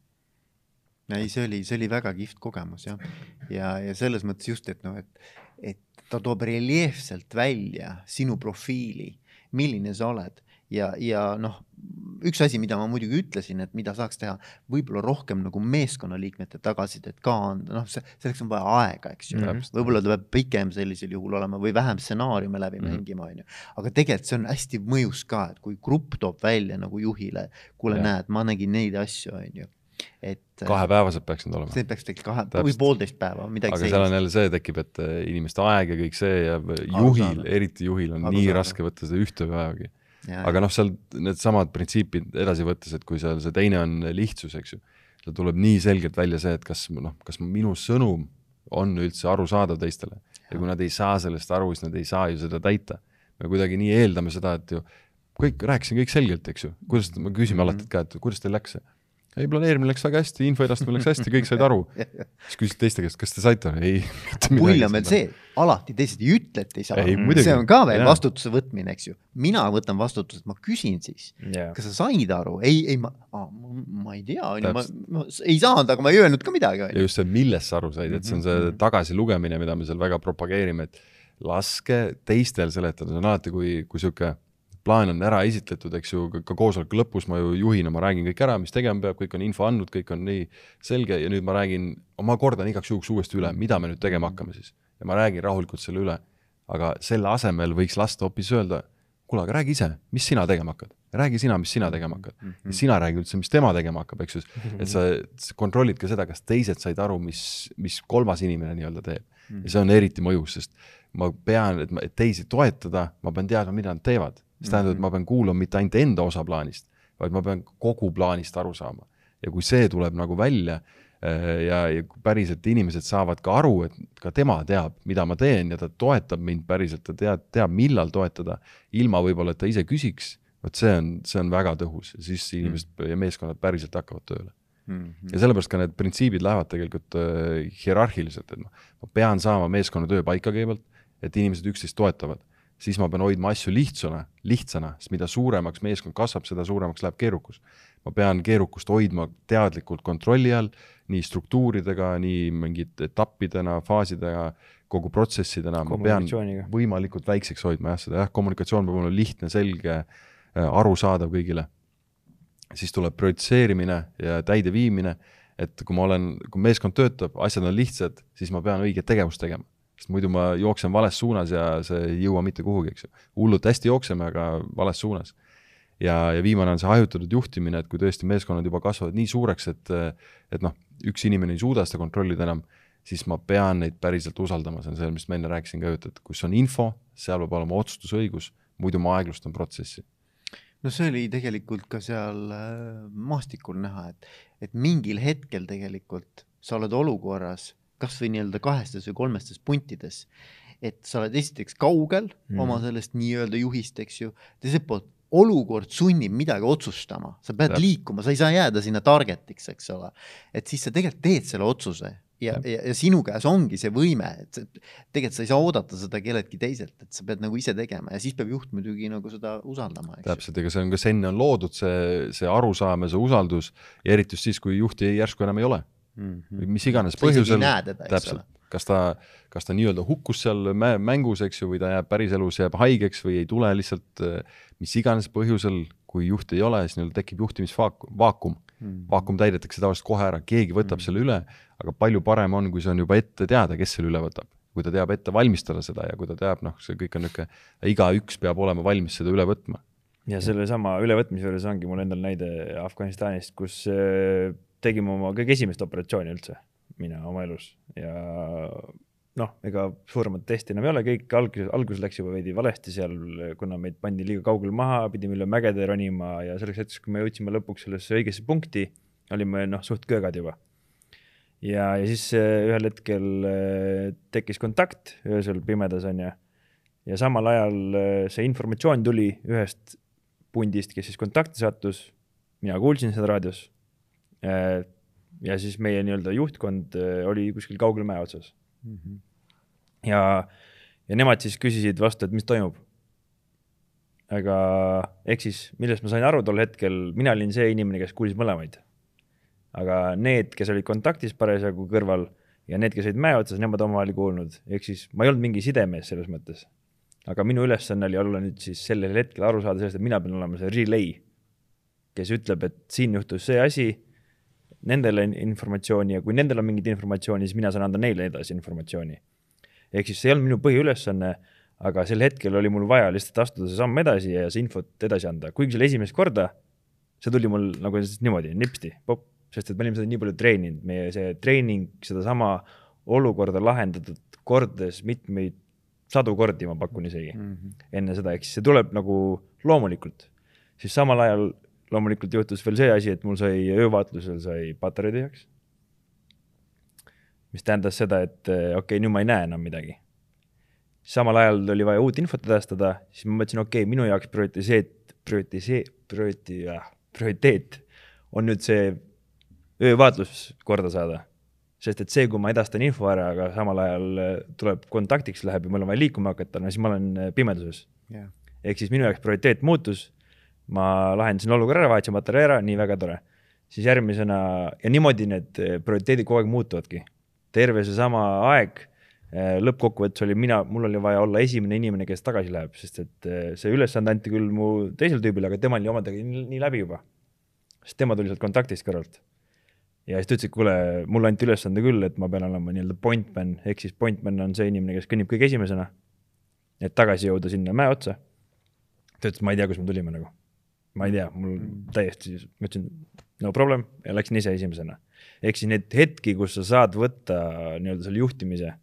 ei, see oli, see oli väga kihvt kogemus jah. ja, ja selles mõttes just, et noh, et, et ta toob reljeefselt välja sinu profiili, milline sa oled ja, ja noh, üks asi, mida ma muidugi ütlesin, et mida saaks teha, võib-olla rohkem nagu meeskonnaliikmete tagasisidet ka anda, noh, see, selleks on vaja aega, eks ju mm -hmm.. võib-olla ta peab pikem sellisel juhul olema või vähem stsenaariume läbi mm -hmm. mängima, on ju. aga tegelikult see on hästi mõjus ka, et kui grupp toob välja nagu juhile, kuule, näed, ma nägin neid asju, on ju et kahepäevased peaks need olema. see peaks tegelikult kahe või poolteist päeva, midagi aga seal on jälle see tekib, et äh, inimeste aeg ja kõik see ja juhil, eriti juhil on Aru nii saada. raske võtta seda ühte päevagi aga noh, seal needsamad printsiibid edasi võttes, et kui seal see teine on lihtsus, eks ju, seal tuleb nii selgelt välja see, et kas noh, kas minu sõnum on üldse arusaadav teistele ja kui nad ei saa sellest aru, siis nad ei saa ju seda täita. me kuidagi nii eeldame seda, et ju kõik, rääkisin kõik selgelt, eks ju, kuidas, me küsime mm -hmm. alati, ka, et kuidas teil läks see ei, planeerimine läks väga hästi, info edastamine läks hästi, kõik said aru. siis küsisid teiste käest, kas te saite aru? ei. pull on veel see, alati teised ei ütle, et ei saa aru. see on ka veel ja. vastutuse võtmine, eks ju. mina võtan vastutuse, et ma küsin siis kas sa said aru? ei, ei ma, ma ei tea, on ju, ma, ma ei saanud, aga ma ei öelnud ka midagi. ja just see, millest sa aru said, et see on see mhm. tagasilugemine, mida me seal väga propageerime, et laske teistel seletada, see on alati, kui, kui sihuke plaan on ära esitletud, eks ju, ka koosoleku lõpus ma ju juhina, ma räägin kõik ära, mis tegema peab, kõik on info andnud, kõik on nii selge ja nüüd ma räägin, ma kordan igaks juhuks uuesti üle, mida me nüüd tegema hakkame siis. ja ma räägin rahulikult selle üle. aga selle asemel võiks lasta hoopis öelda, kuule, aga räägi ise, mis sina tegema hakkad, räägi sina, mis sina tegema hakkad mm. -hmm. sina räägi üldse, mis tema tegema hakkab, eks ju, et sa, sa kontrollid ka seda, kas teised said aru, mis, mis kolmas inimene nii-öelda teeb mm. -hmm. ja see on eriti mõjus, sest ma pean, et, teisi toetada, ma pean teadma, mida nad teevad mis tähendab, et ma pean kuulama mitte ainult enda osa plaanist, vaid ma pean kogu plaanist aru saama. ja kui see tuleb nagu välja äh, ja, ja päriselt inimesed saavad ka aru, et ka tema teab, mida ma teen ja ta toetab mind päriselt, ta teab, teab, millal toetada, ilma võib-olla, et ta ise küsiks, vot see on, see on väga tõhus, siis inimesed mm. ja meeskonnad päriselt hakkavad tööle mm. -hmm. ja sellepärast ka need printsiibid lähevad tegelikult äh, hierarhiliselt, et noh, ma pean saama meeskonnatöö paika kõigepealt, et inimesed üksteist toetavad siis ma pean hoidma asju lihtsana, lihtsana, sest mida suuremaks meeskond kasvab, seda suuremaks läheb keerukus. ma pean keerukust hoidma teadlikult kontrolli all, nii struktuuridega, nii mingite etappidena, faasidega, kogu protsessidena, ma pean võimalikult väikseks hoidma jah, seda jah, kommunikatsioon peab olema lihtne, selge, äh, arusaadav kõigile. siis tuleb prioritiseerimine ja täideviimine, et kui ma olen, kui meeskond töötab, asjad on lihtsad, siis ma pean õiget tegevust tegema sest muidu ma jooksen vales suunas ja see ei jõua mitte kuhugi, eks ju. hullult hästi jookseme, aga vales suunas. ja, ja viimane on see hajutatud juhtimine, et kui tõesti meeskonnad juba kasvavad nii suureks, et, et noh, üks inimene ei suuda seda kontrollida enam, siis ma pean neid päriselt usaldama, see on see, mis ma enne rääkisin ka, et, et kus on info, seal peab olema otsustusõigus, muidu ma aeglustan protsessi no see oli tegelikult ka seal äh, maastikul näha, et, et mingil hetkel tegelikult sa oled olukorras kasvõi nii-öelda kahestes või kolmestes puntides. et sa oled esiteks kaugel mm. oma sellest nii-öelda juhist, eks ju, teiselt poolt olukord sunnib midagi otsustama, sa pead ja. liikuma, sa ei saa jääda sinna target'iks, eks ole. et siis sa tegelikult teed selle otsuse ja, ja, ja sinu käes ongi see võime, et tegelikult sa ei saa oodata seda kelleltki teiselt, et sa pead nagu ise tegema ja siis peab juht muidugi nagu seda usaldama. täpselt, ega see on, kas enne on loodud see, see arusaam ja see usaldus ja eriti just siis, kui juhti järsku enam ei ole mm. -hmm. mis iganes põhjusel, täpselt, kas ta, kas ta nii-öelda hukkus seal mängus, eks ju, või ta jääb päriselus, jääb haigeks või ei tule lihtsalt mis iganes põhjusel, kui juhti ei ole, siis nii-öelda tekib juhtimisvaakum, vaakum mm. -hmm. vaakum täidetakse tavaliselt kohe ära, keegi võtab mm -hmm. selle üle, aga palju parem on, kui see on juba ette teada, kes selle üle võtab. kui ta teab ette valmistada seda ja kui ta teab, noh, see kõik on niisugune, igaüks peab olema valmis seda üle võtma ja sellesama ülevõtmise juures ongi mul endal näide Afganistanist, kus tegime oma kõige esimest operatsiooni üldse, mina oma elus ja noh, ega suuremat testi enam ei ole, kõik alguses, alguses läks juba veidi valesti seal, kuna meid pandi liiga kaugele maha, pidime üle mägede ronima ja selleks hetkeks, kui me jõudsime lõpuks sellesse õigesse punkti, olime noh, suht köögad juba. ja, ja siis äh, ühel hetkel äh, tekkis kontakt öösel pimedas onju. ja samal ajal äh, see informatsioon tuli ühest pundist, kes siis kontakti sattus. mina kuulsin seda raadios. Ja siis meie nii-öelda juhtkond oli kuskil kaugel mäe otsas mm. -hmm. ja, ja nemad siis küsisid vastu, et mis toimub. aga ehk siis, millest ma sain aru tol hetkel, mina olin see inimene, kes kuulis mõlemaid. aga need, kes olid kontaktis parasjagu kõrval ja need, kes olid mäe otsas, nemad omavahel ei kuulnud, ehk siis ma ei olnud mingi sidemees selles mõttes. aga minu ülesanne oli olla nüüd siis sellel hetkel aru saada sellest, et mina pean olema see relay, kes ütleb, et siin juhtus see asi nendele informatsiooni ja kui nendel on mingit informatsiooni, siis mina saan anda neile edasi informatsiooni. ehk siis see ei olnud minu põhiülesanne, aga sel hetkel oli mul vaja lihtsalt astuda see samm edasi ja see infot edasi anda, kuigi see oli esimest korda, see tuli mul nagu niimoodi nipsti, popp, sest et me olime seda nii palju treeninud, meie see treening, sedasama olukorda lahendatud kordades mitmeid sadu kordi, ma pakun isegi mm, -hmm. enne seda, ehk siis see tuleb nagu loomulikult. siis samal ajal loomulikult juhtus veel see asi, et mul sai öövaatlusel sai patarei tühjaks. mis tähendas seda, et eh, okei okay,, nüüd ma ei näe enam midagi. samal ajal oli vaja uut infot edastada, siis ma mõtlesin, okei okay,, minu jaoks prioriteet, prioriteet, prioriteet, prioriteet on nüüd see öövaatlus korda saada. sest et see, kui ma edastan info ära, aga samal ajal eh, tuleb kontaktiks läheb ja mul on vaja liikuma hakata, no siis ma olen eh, pimeduses yeah.. ehk siis minu jaoks prioriteet muutus ma lahendasin olukorra ära, vahetasin materjali ära, nii väga tore. siis järgmisena ja niimoodi need prioriteedid kogu aeg muutuvadki. terve seesama aeg eh, lõppkokkuvõttes oli mina, mul oli vaja olla esimene inimene, kes tagasi läheb, sest et eh, see ülesanne anti küll mu teisele tüübile, aga temal oli omadega nii, nii läbi juba. sest tema tuli sealt kontaktist kõrvalt. ja siis ta ütles, et kuule, mulle anti ülesande küll, et ma pean olema nii-öelda point man, ehk siis point man on see inimene, kes kõnnib kõige esimesena. et tagasi jõuda sinna mäe otsa. ta ütles, ma ei tea, kus me tulime nagu ma ei tea, mul mm. täiesti, ma ütlesin no problem ja läksin ise esimesena. ehk siis neid hetki, kus sa saad võtta nii-öelda selle juhtimise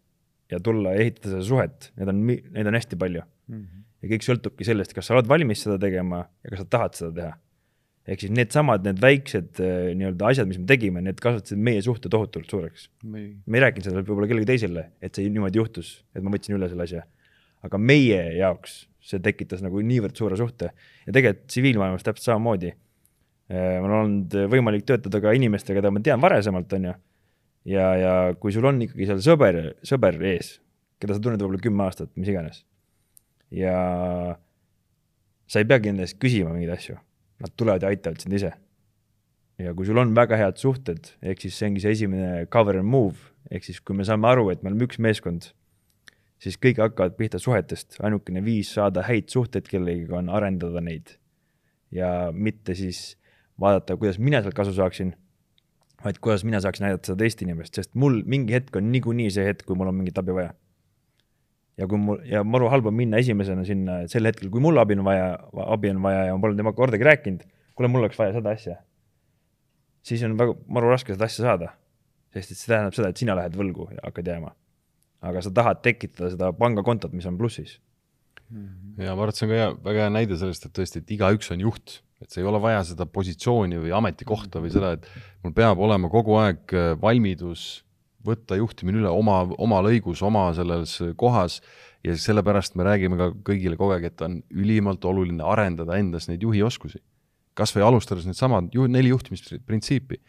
ja tulla ja ehitada seda suhet, need on, neid on hästi palju mm. -hmm. ja kõik sõltubki sellest, kas sa oled valmis seda tegema ja kas sa tahad seda teha. ehk siis needsamad, need väiksed äh, nii-öelda asjad, mis me tegime, need kasvatasid meie suhte tohutult suureks. me ei rääkinud seda võib-olla kellelegi teisele, et see niimoodi juhtus, et ma võtsin üle selle asja. aga meie jaoks see tekitas nagu niivõrd suure suhte ja tegelikult tsiviilmaailmas täpselt samamoodi. Äh, mul on olnud võimalik töötada ka inimestega, keda ma tean varasemalt, on ju. ja, ja kui sul on ikkagi seal sõber, sõber ees, keda sa tunned võib-olla kümme aastat, mis iganes. ja sa ei peagi nende eest küsima mingeid asju, nad tulevad ja aitavad sind ise. ja kui sul on väga head suhted, ehk siis see ongi see esimene cover and move, ehk siis kui me saame aru, et me oleme üks meeskond siis kõik hakkavad pihta suhetest, ainukene viis saada häid suhteid kellegiga on arendada neid. ja mitte siis vaadata, kuidas mina sealt kasu saaksin, vaid kuidas mina saaksin aidata seda teist inimest, sest mul mingi hetk on niikuinii see hetk, kui mul on mingit abi vaja. ja kui mul, ja maru halb on minna esimesena sinna sel hetkel, kui mul abi on vaja, abi on vaja ja ma pole temaga kordagi rääkinud, kuule, mul oleks vaja seda asja. siis on väga maru raske seda asja saada, sest et see tähendab seda, et sina lähed võlgu ja hakkad jääma aga sa tahad tekitada seda pangakontot, mis on plussis. ja ma arvan, et see on ka hea, väga hea näide sellest, et tõesti, et igaüks on juht, et ei ole vaja seda positsiooni või ametikohta või seda, et mul peab olema kogu aeg äh, valmidus võtta juhtimine üle oma, oma lõigus, oma selles kohas ja sellepärast me räägime ka kõigile kogu aeg, et on ülimalt oluline arendada endas neid juhioskusi. kas või alustades needsamad ju, neli juhtimisprintsiipi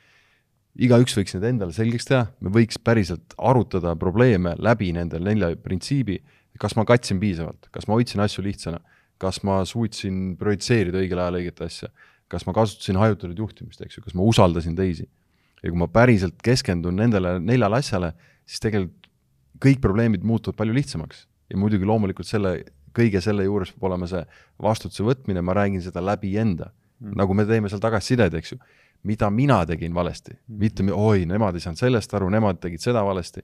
igaüks võiks need endale selgeks teha, me võiks päriselt arutada probleeme läbi nende nelja printsiibi, kas ma katsin piisavalt, kas ma hoidsin asju lihtsana, kas ma suutsin projitseerida õigel ajal õiget asja, kas ma kasutasin hajutatud juhtimist, eks ju, kas ma usaldasin teisi. ja kui ma päriselt keskendun nendele neljale asjale, siis tegelikult kõik probleemid muutuvad palju lihtsamaks. Ja muidugi loomulikult selle, kõige selle juures peab olema see vastutuse võtmine, ma räägin seda läbi enda. Mm., nagu me teeme seal tagasisidet, eks ju mida mina tegin valesti, mitte oi, nemad ei saanud sellest aru, nemad tegid seda valesti.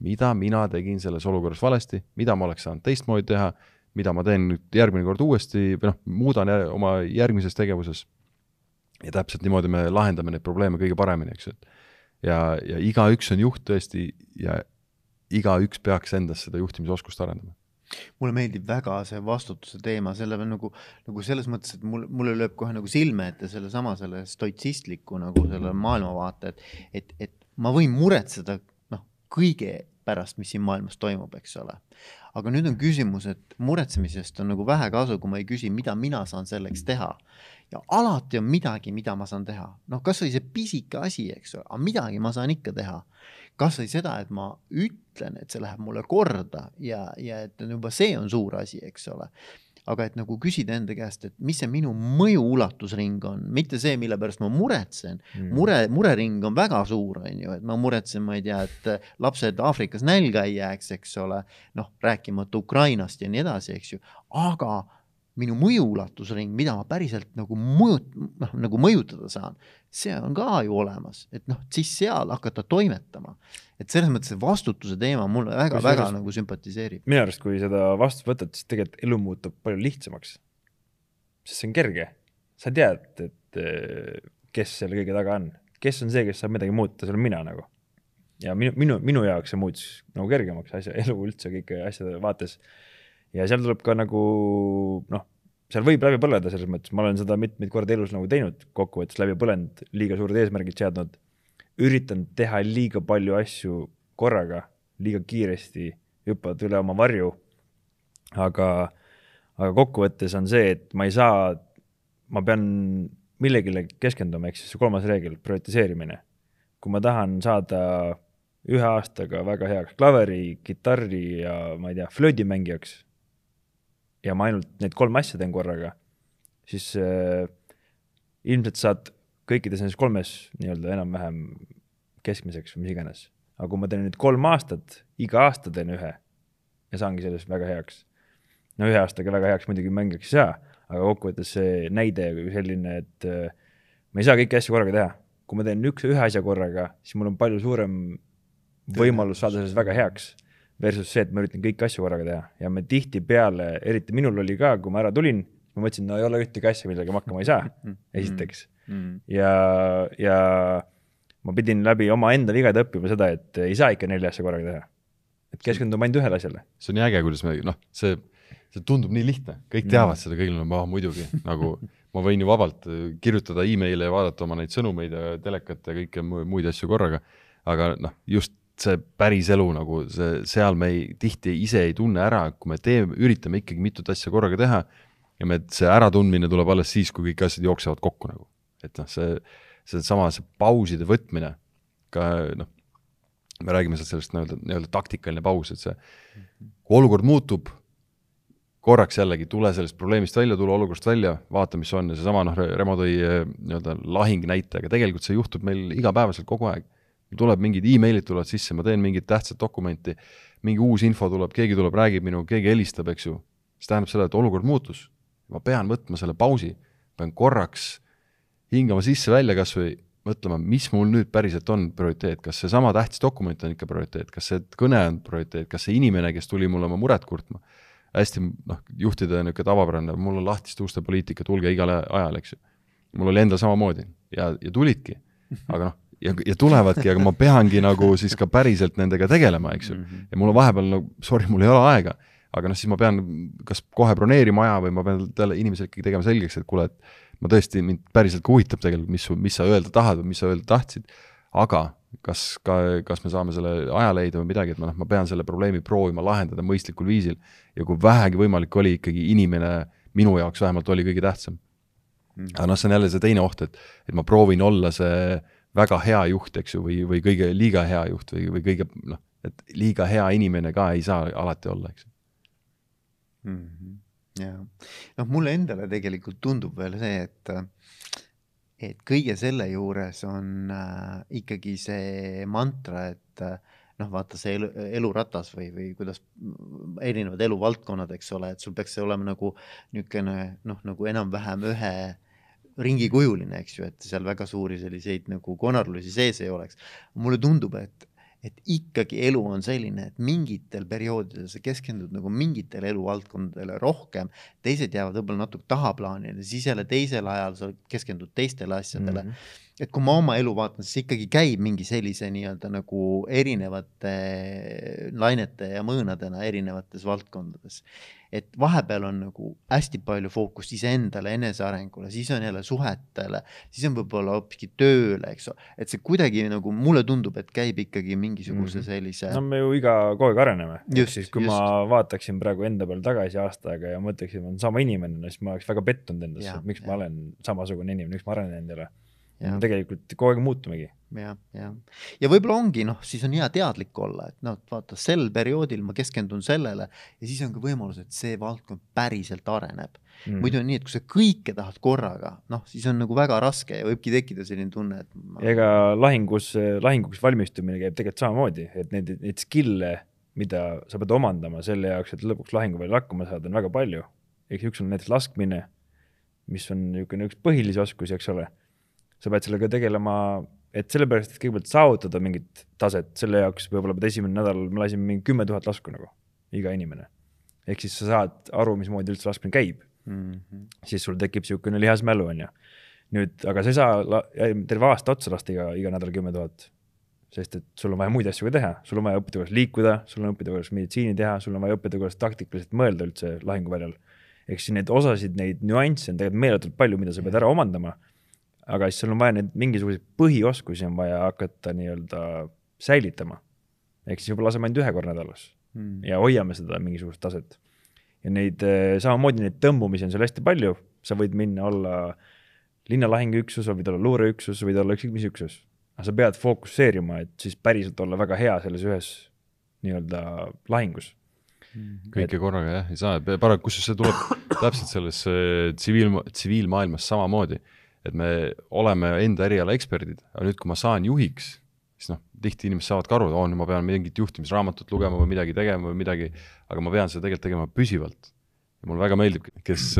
mida mina tegin selles olukorras valesti, mida ma oleks saanud teistmoodi teha, mida ma teen nüüd järgmine kord uuesti või noh, muudan oma järgmises tegevuses. ja täpselt niimoodi me lahendame neid probleeme kõige paremini, eks ju, et ja, ja igaüks on juht tõesti ja igaüks peaks endas seda juhtimisoskust arendama mulle meeldib väga see vastutuse teema, selle nagu, nagu selles mõttes, et mul, mulle lööb kohe nagu silme ette sellesama selle stoitsistliku nagu selle maailmavaate, et, et, et ma võin muretseda noh, kõige pärast, mis siin maailmas toimub, eks ole. aga nüüd on küsimus, et muretsemisest on nagu vähe kasu, kui ma ei küsi, mida mina saan selleks teha. ja alati on midagi, mida ma saan teha, noh, kasvõi see pisike asi, eks ole, aga midagi ma saan ikka teha kasvõi seda, et ma ütlen, et see läheb mulle korda ja, ja et juba see on suur asi, eks ole. aga et nagu küsida enda käest, et mis see minu mõju ulatusring on, mitte see, mille pärast ma muretsen mm.. mure, murering on väga suur, on ju, et ma muretsen, ma ei tea, et lapsed Aafrikas nälga ei jääks, eks ole. noh, rääkimata Ukrainast ja nii edasi, eks ju, aga minu mõjuulatusring, mida ma päriselt nagu mõjut-, noh nagu mõjutada saan, see on ka ju olemas, et noh, siis seal hakata toimetama. et selles mõttes see vastutuse teema mulle väga-väga nagu sümpatiseerib. minu arust, kui seda vastutust võtad, siis tegelikult elu muutub palju lihtsamaks. sest see on kerge, sa tead, et kes selle kõige taga on, kes on see, kes saab midagi muuta, see olen mina nagu. ja minu, minu, minu jaoks see muutus nagu kergemaks asja, elu üldse kõike asjade vaates ja seal tuleb ka nagu noh, seal võib läbi põleda, selles mõttes ma olen seda mitmeid kordi elus nagu teinud, kokkuvõttes läbi põlenud, liiga suured eesmärgid seadnud, üritanud teha liiga palju asju korraga, liiga kiiresti, hüppavad üle oma varju. aga, aga kokkuvõttes on see, et ma ei saa, ma pean millegile keskenduma, ehk siis see kolmas reegel, prioritiseerimine. kui ma tahan saada ühe aastaga väga heaks klaveri, kitarri ja ma ei tea, flöödimängijaks ja ma ainult need kolm asja teen korraga, siis äh, ilmselt saad kõikides nendes kolmes nii-öelda enam-vähem keskmiseks või mis iganes. aga kui ma teen nüüd kolm aastat, iga aasta teen ühe ja saangi selles väga heaks. no ühe aastaga väga heaks muidugi mängijaks ei saa, aga kokkuvõttes see näide selline, et äh, ma ei saa kõiki asju korraga teha. kui ma teen üks, ühe asja korraga, siis mul on palju suurem võimalus saada selles väga heaks versus see, et ma üritan kõiki asju korraga teha ja me tihtipeale, eriti minul oli ka, kui ma ära tulin, ma mõtlesin, no ei ole ühtegi asja, millega ma hakkama ei saa, esiteks mm. -hmm. ja, ja ma pidin läbi omaenda vigade õppima seda, et ei saa ikka nelja asja korraga teha. et keskendume ainult ühele asjale. see on nii äge, kuidas me, noh, see, see tundub nii lihtne, kõik mm. teavad mm. seda, kõigil on, ah muidugi, nagu ma võin ju vabalt kirjutada email'e ja vaadata oma neid sõnumeid ja telekat ja kõike muid asju korraga, aga noh, just see päris elu nagu see, seal me ei, tihti ise ei tunne ära, kui me teeme, üritame ikkagi mitut asja korraga teha ja me, see äratundmine tuleb alles siis, kui kõik asjad jooksevad kokku nagu. et noh, see, seesama, see pauside võtmine, ka noh, me räägime sealt sellest nii-öelda, nii-öelda taktikaline paus, et see, kui olukord muutub, korraks jällegi tule sellest probleemist välja, tule olukorrast välja, vaata, mis on ja seesama noh, Remo tõi eh, nii-öelda lahing näite, aga tegelikult see juhtub meil igapäevaselt kogu aeg tuleb mingid emailid tulevad sisse, ma teen mingit tähtsat dokumenti, mingi uus info tuleb, keegi tuleb, räägib minuga, keegi helistab, eks ju. see tähendab seda, et olukord muutus. ma pean võtma selle pausi, pean korraks hingama sisse-välja kas või mõtlema, mis mul nüüd päriselt on prioriteet, kas seesama tähtis dokument on ikka prioriteet, kas see kõne on prioriteet, kas see inimene, kes tuli mulle oma muret kurtma, hästi noh, juhtida niisugune tavapärane, mul on lahtiste uste poliitika, tulge igal ajal, eks ju. mul oli endal samamoodi ja, ja tulidki, aga noh, ja, ja tulevadki, aga ma peangi nagu siis ka päriselt nendega tegelema, eks ju. Mhm. ja mul on vahepeal nagu, sorry, mul ei ole aega, aga noh, siis ma pean kas kohe broneerima aja või ma pean talle, inimesele ikkagi tegema selgeks, et kuule, et ma tõesti, mind päriselt ka huvitab tegelikult, mis, mis sa öelda tahad või mis sa öelda tahtsid, aga kas ka, kas me saame selle aja leida või midagi, et ma noh, ma pean selle probleemi proovima lahendada mõistlikul viisil ja kui vähegi võimalik oli, ikkagi inimene minu jaoks vähemalt oli kõige tähtsam. Mhm. aga noh, see on jälle see teine oht, et, et ma proovin olla see äh, väga hea juht, eks ju, või, või kõige liiga hea juht või, või kõige noh, et liiga hea inimene ka ei saa alati olla, eks mm. -hmm. ja noh, mulle endale tegelikult tundub veel see, et et kõige selle juures on äh, ikkagi see mantra, et äh, noh, vaata see elu, eluratas või, või kuidas erinevad eluvaldkonnad, eks ole, et sul peaks see olema nagu niisugune noh, nagu enam-vähem ühe äh, ringikujuline, eks ju, et seal väga suuri selliseid nagu konarlusi sees ei oleks. mulle tundub, et, et ikkagi elu on selline, et mingitel perioodidel sa keskendud nagu mingitele eluvaldkondadele rohkem, teised jäävad võib-olla natuke tahaplaanile, siis jälle teisel ajal sa keskendud teistele asjadele mm. -hmm et kui ma oma elu vaatan, siis ikkagi käib mingi sellise nii-öelda nagu erinevate lainete ja mõõnadena erinevates valdkondades. et vahepeal on nagu hästi palju fookust iseendale, enesearengule, siis on jälle suhetele, siis on võib-olla hoopiski tööle, eks ole, et see kuidagi nagu mulle tundub, et käib ikkagi mingisuguse mhm. sellise. no me ju iga, kogu aeg areneme. siis kui just. ma vaataksin praegu enda peale tagasi aasta aega ja mõtleksin, ma olen sama inimene, siis ma oleks väga pettunud endasse, et miks ja. ma olen samasugune inimene, miks ma arenen endale Ja. tegelikult kogu aeg muutumegi. jah, jah. ja võib-olla ongi noh, siis on hea teadlik olla, et noh, vaata sel perioodil ma keskendun sellele ja siis on ka võimalus, et see valdkond päriselt areneb mm.. muidu on nii, et kui sa kõike tahad korraga, noh, siis on nagu väga raske ja võibki tekkida selline tunne, et ma.... ega lahingus, lahinguks valmistumine käib tegelikult samamoodi, et neid, neid skill'e, mida sa pead omandama selle jaoks, et lõpuks lahinguväljal hakkama saada, on väga palju. eks üks on näiteks laskmine, mis on niisugune üks põhilisi oskusi, eks ole sa pead sellega tegelema, et sellepärast, et kõigepealt saavutada mingit taset, selle jaoks võib-olla pead esimene nädal, ma lasin mingi kümme tuhat lasku nagu, iga inimene. ehk siis sa saad aru, mismoodi üldse laskmine käib mm. -hmm. siis sul tekib niisugune lihasmälu, on ju. nüüd, aga sa ei saa terve aasta otsa lasta iga, iga nädal kümme tuhat. sest et sul on vaja muid asju ka teha, sul on vaja õppida, kuidas liikuda, sul on õppida, kuidas meditsiini teha, sul on vaja õppida, kuidas taktikaliselt mõelda üldse lahinguväljal. ehk siis neid osasid, neid nüansse on tegelikult meeletult palju, mida sa pead ära omandama aga siis sul on vaja neid mingisuguseid põhioskusi on vaja hakata nii-öelda säilitama. ehk siis võib-olla laseme ainult ühe korra nädalas mm. ja hoiame seda mingisugust taset. ja neid, eh, samamoodi neid tõmbumisi on seal hästi palju, sa võid minna olla linnalahinguüksus, võid olla luureüksus, võid olla ükskõik mis üksus. aga sa pead fokusseerima, et siis päriselt olla väga hea selles ühes nii-öelda lahingus mm.. kõike et... korraga jah, ei saa, paraku kusjuures see tuleb täpselt selles tsiviil, tsiviilmaailmas samamoodi et me oleme enda eriala eksperdid, aga nüüd, kui ma saan juhiks, siis noh, tihti inimesed saavad ka aru, et oo, nüüd ma pean mingit juhtimisraamatut lugema või midagi tegema või midagi, aga ma pean seda tegelikult tegema püsivalt. ja mulle väga meeldib, kes,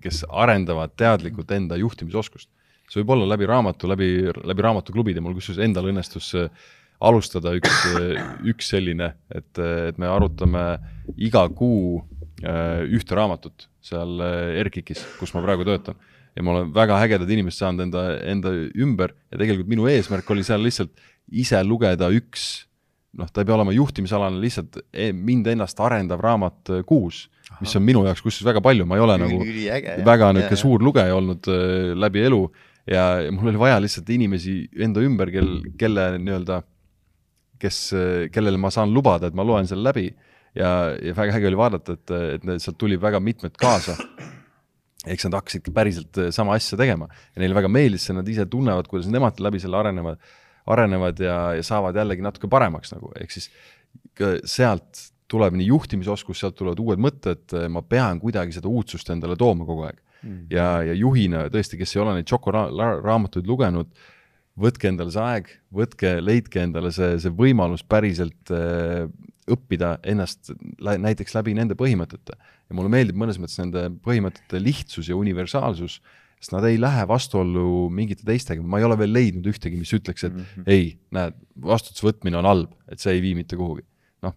kes arendavad teadlikult enda juhtimisoskust. see võib olla läbi raamatu, läbi, läbi raamatuklubide, mul kusjuures endal õnnestus alustada üks, üks selline, et, et me arutame iga kuu ühte raamatut seal ERKIK-is, kus ma praegu töötan ja ma olen väga ägedad inimesed saanud enda, enda ümber ja tegelikult minu eesmärk oli seal lihtsalt ise lugeda üks, noh, ta ei pea olema juhtimisalane, lihtsalt e-, mind ennast arendav raamat äh, kuus, mis on minu jaoks kusjuures väga palju, ma ei ole nagu Üliäge, väga niisugune suur lugeja olnud äh, läbi elu ja, ja mul oli vaja lihtsalt inimesi enda ümber, kel, kelle nii-öelda, kes, kellele ma saan lubada, et ma loen selle läbi ja, ja väga äge oli vaadata, et, et sealt tuli väga mitmed kaasa eks nad hakkasid päriselt äh, sama asja tegema ja neile väga meeldis see, nad ise tunnevad, kuidas nemad läbi selle arenevad, arenevad ja, ja saavad jällegi natuke paremaks nagu, ehk siis sealt tuleb nii juhtimisoskus, sealt tulevad uued mõtted, ma pean kuidagi seda uudsust endale tooma kogu aeg mm. ja, ja juhina tõesti, kes ei ole neid Choco ra raamatuid lugenud, võtke endale see aeg, võtke, leidke endale see, see võimalus päriselt äh, õppida ennast näiteks läbi nende põhimõtete. Ja mulle meeldib mõnes mõttes nende põhimõtete lihtsus ja universaalsus, sest nad ei lähe vastuollu mingite teistega, ma ei ole veel leidnud ühtegi, mis ütleks, et mm -hmm. ei, näed, vastutuse võtmine on halb, et see ei vii mitte kuhugi. noh,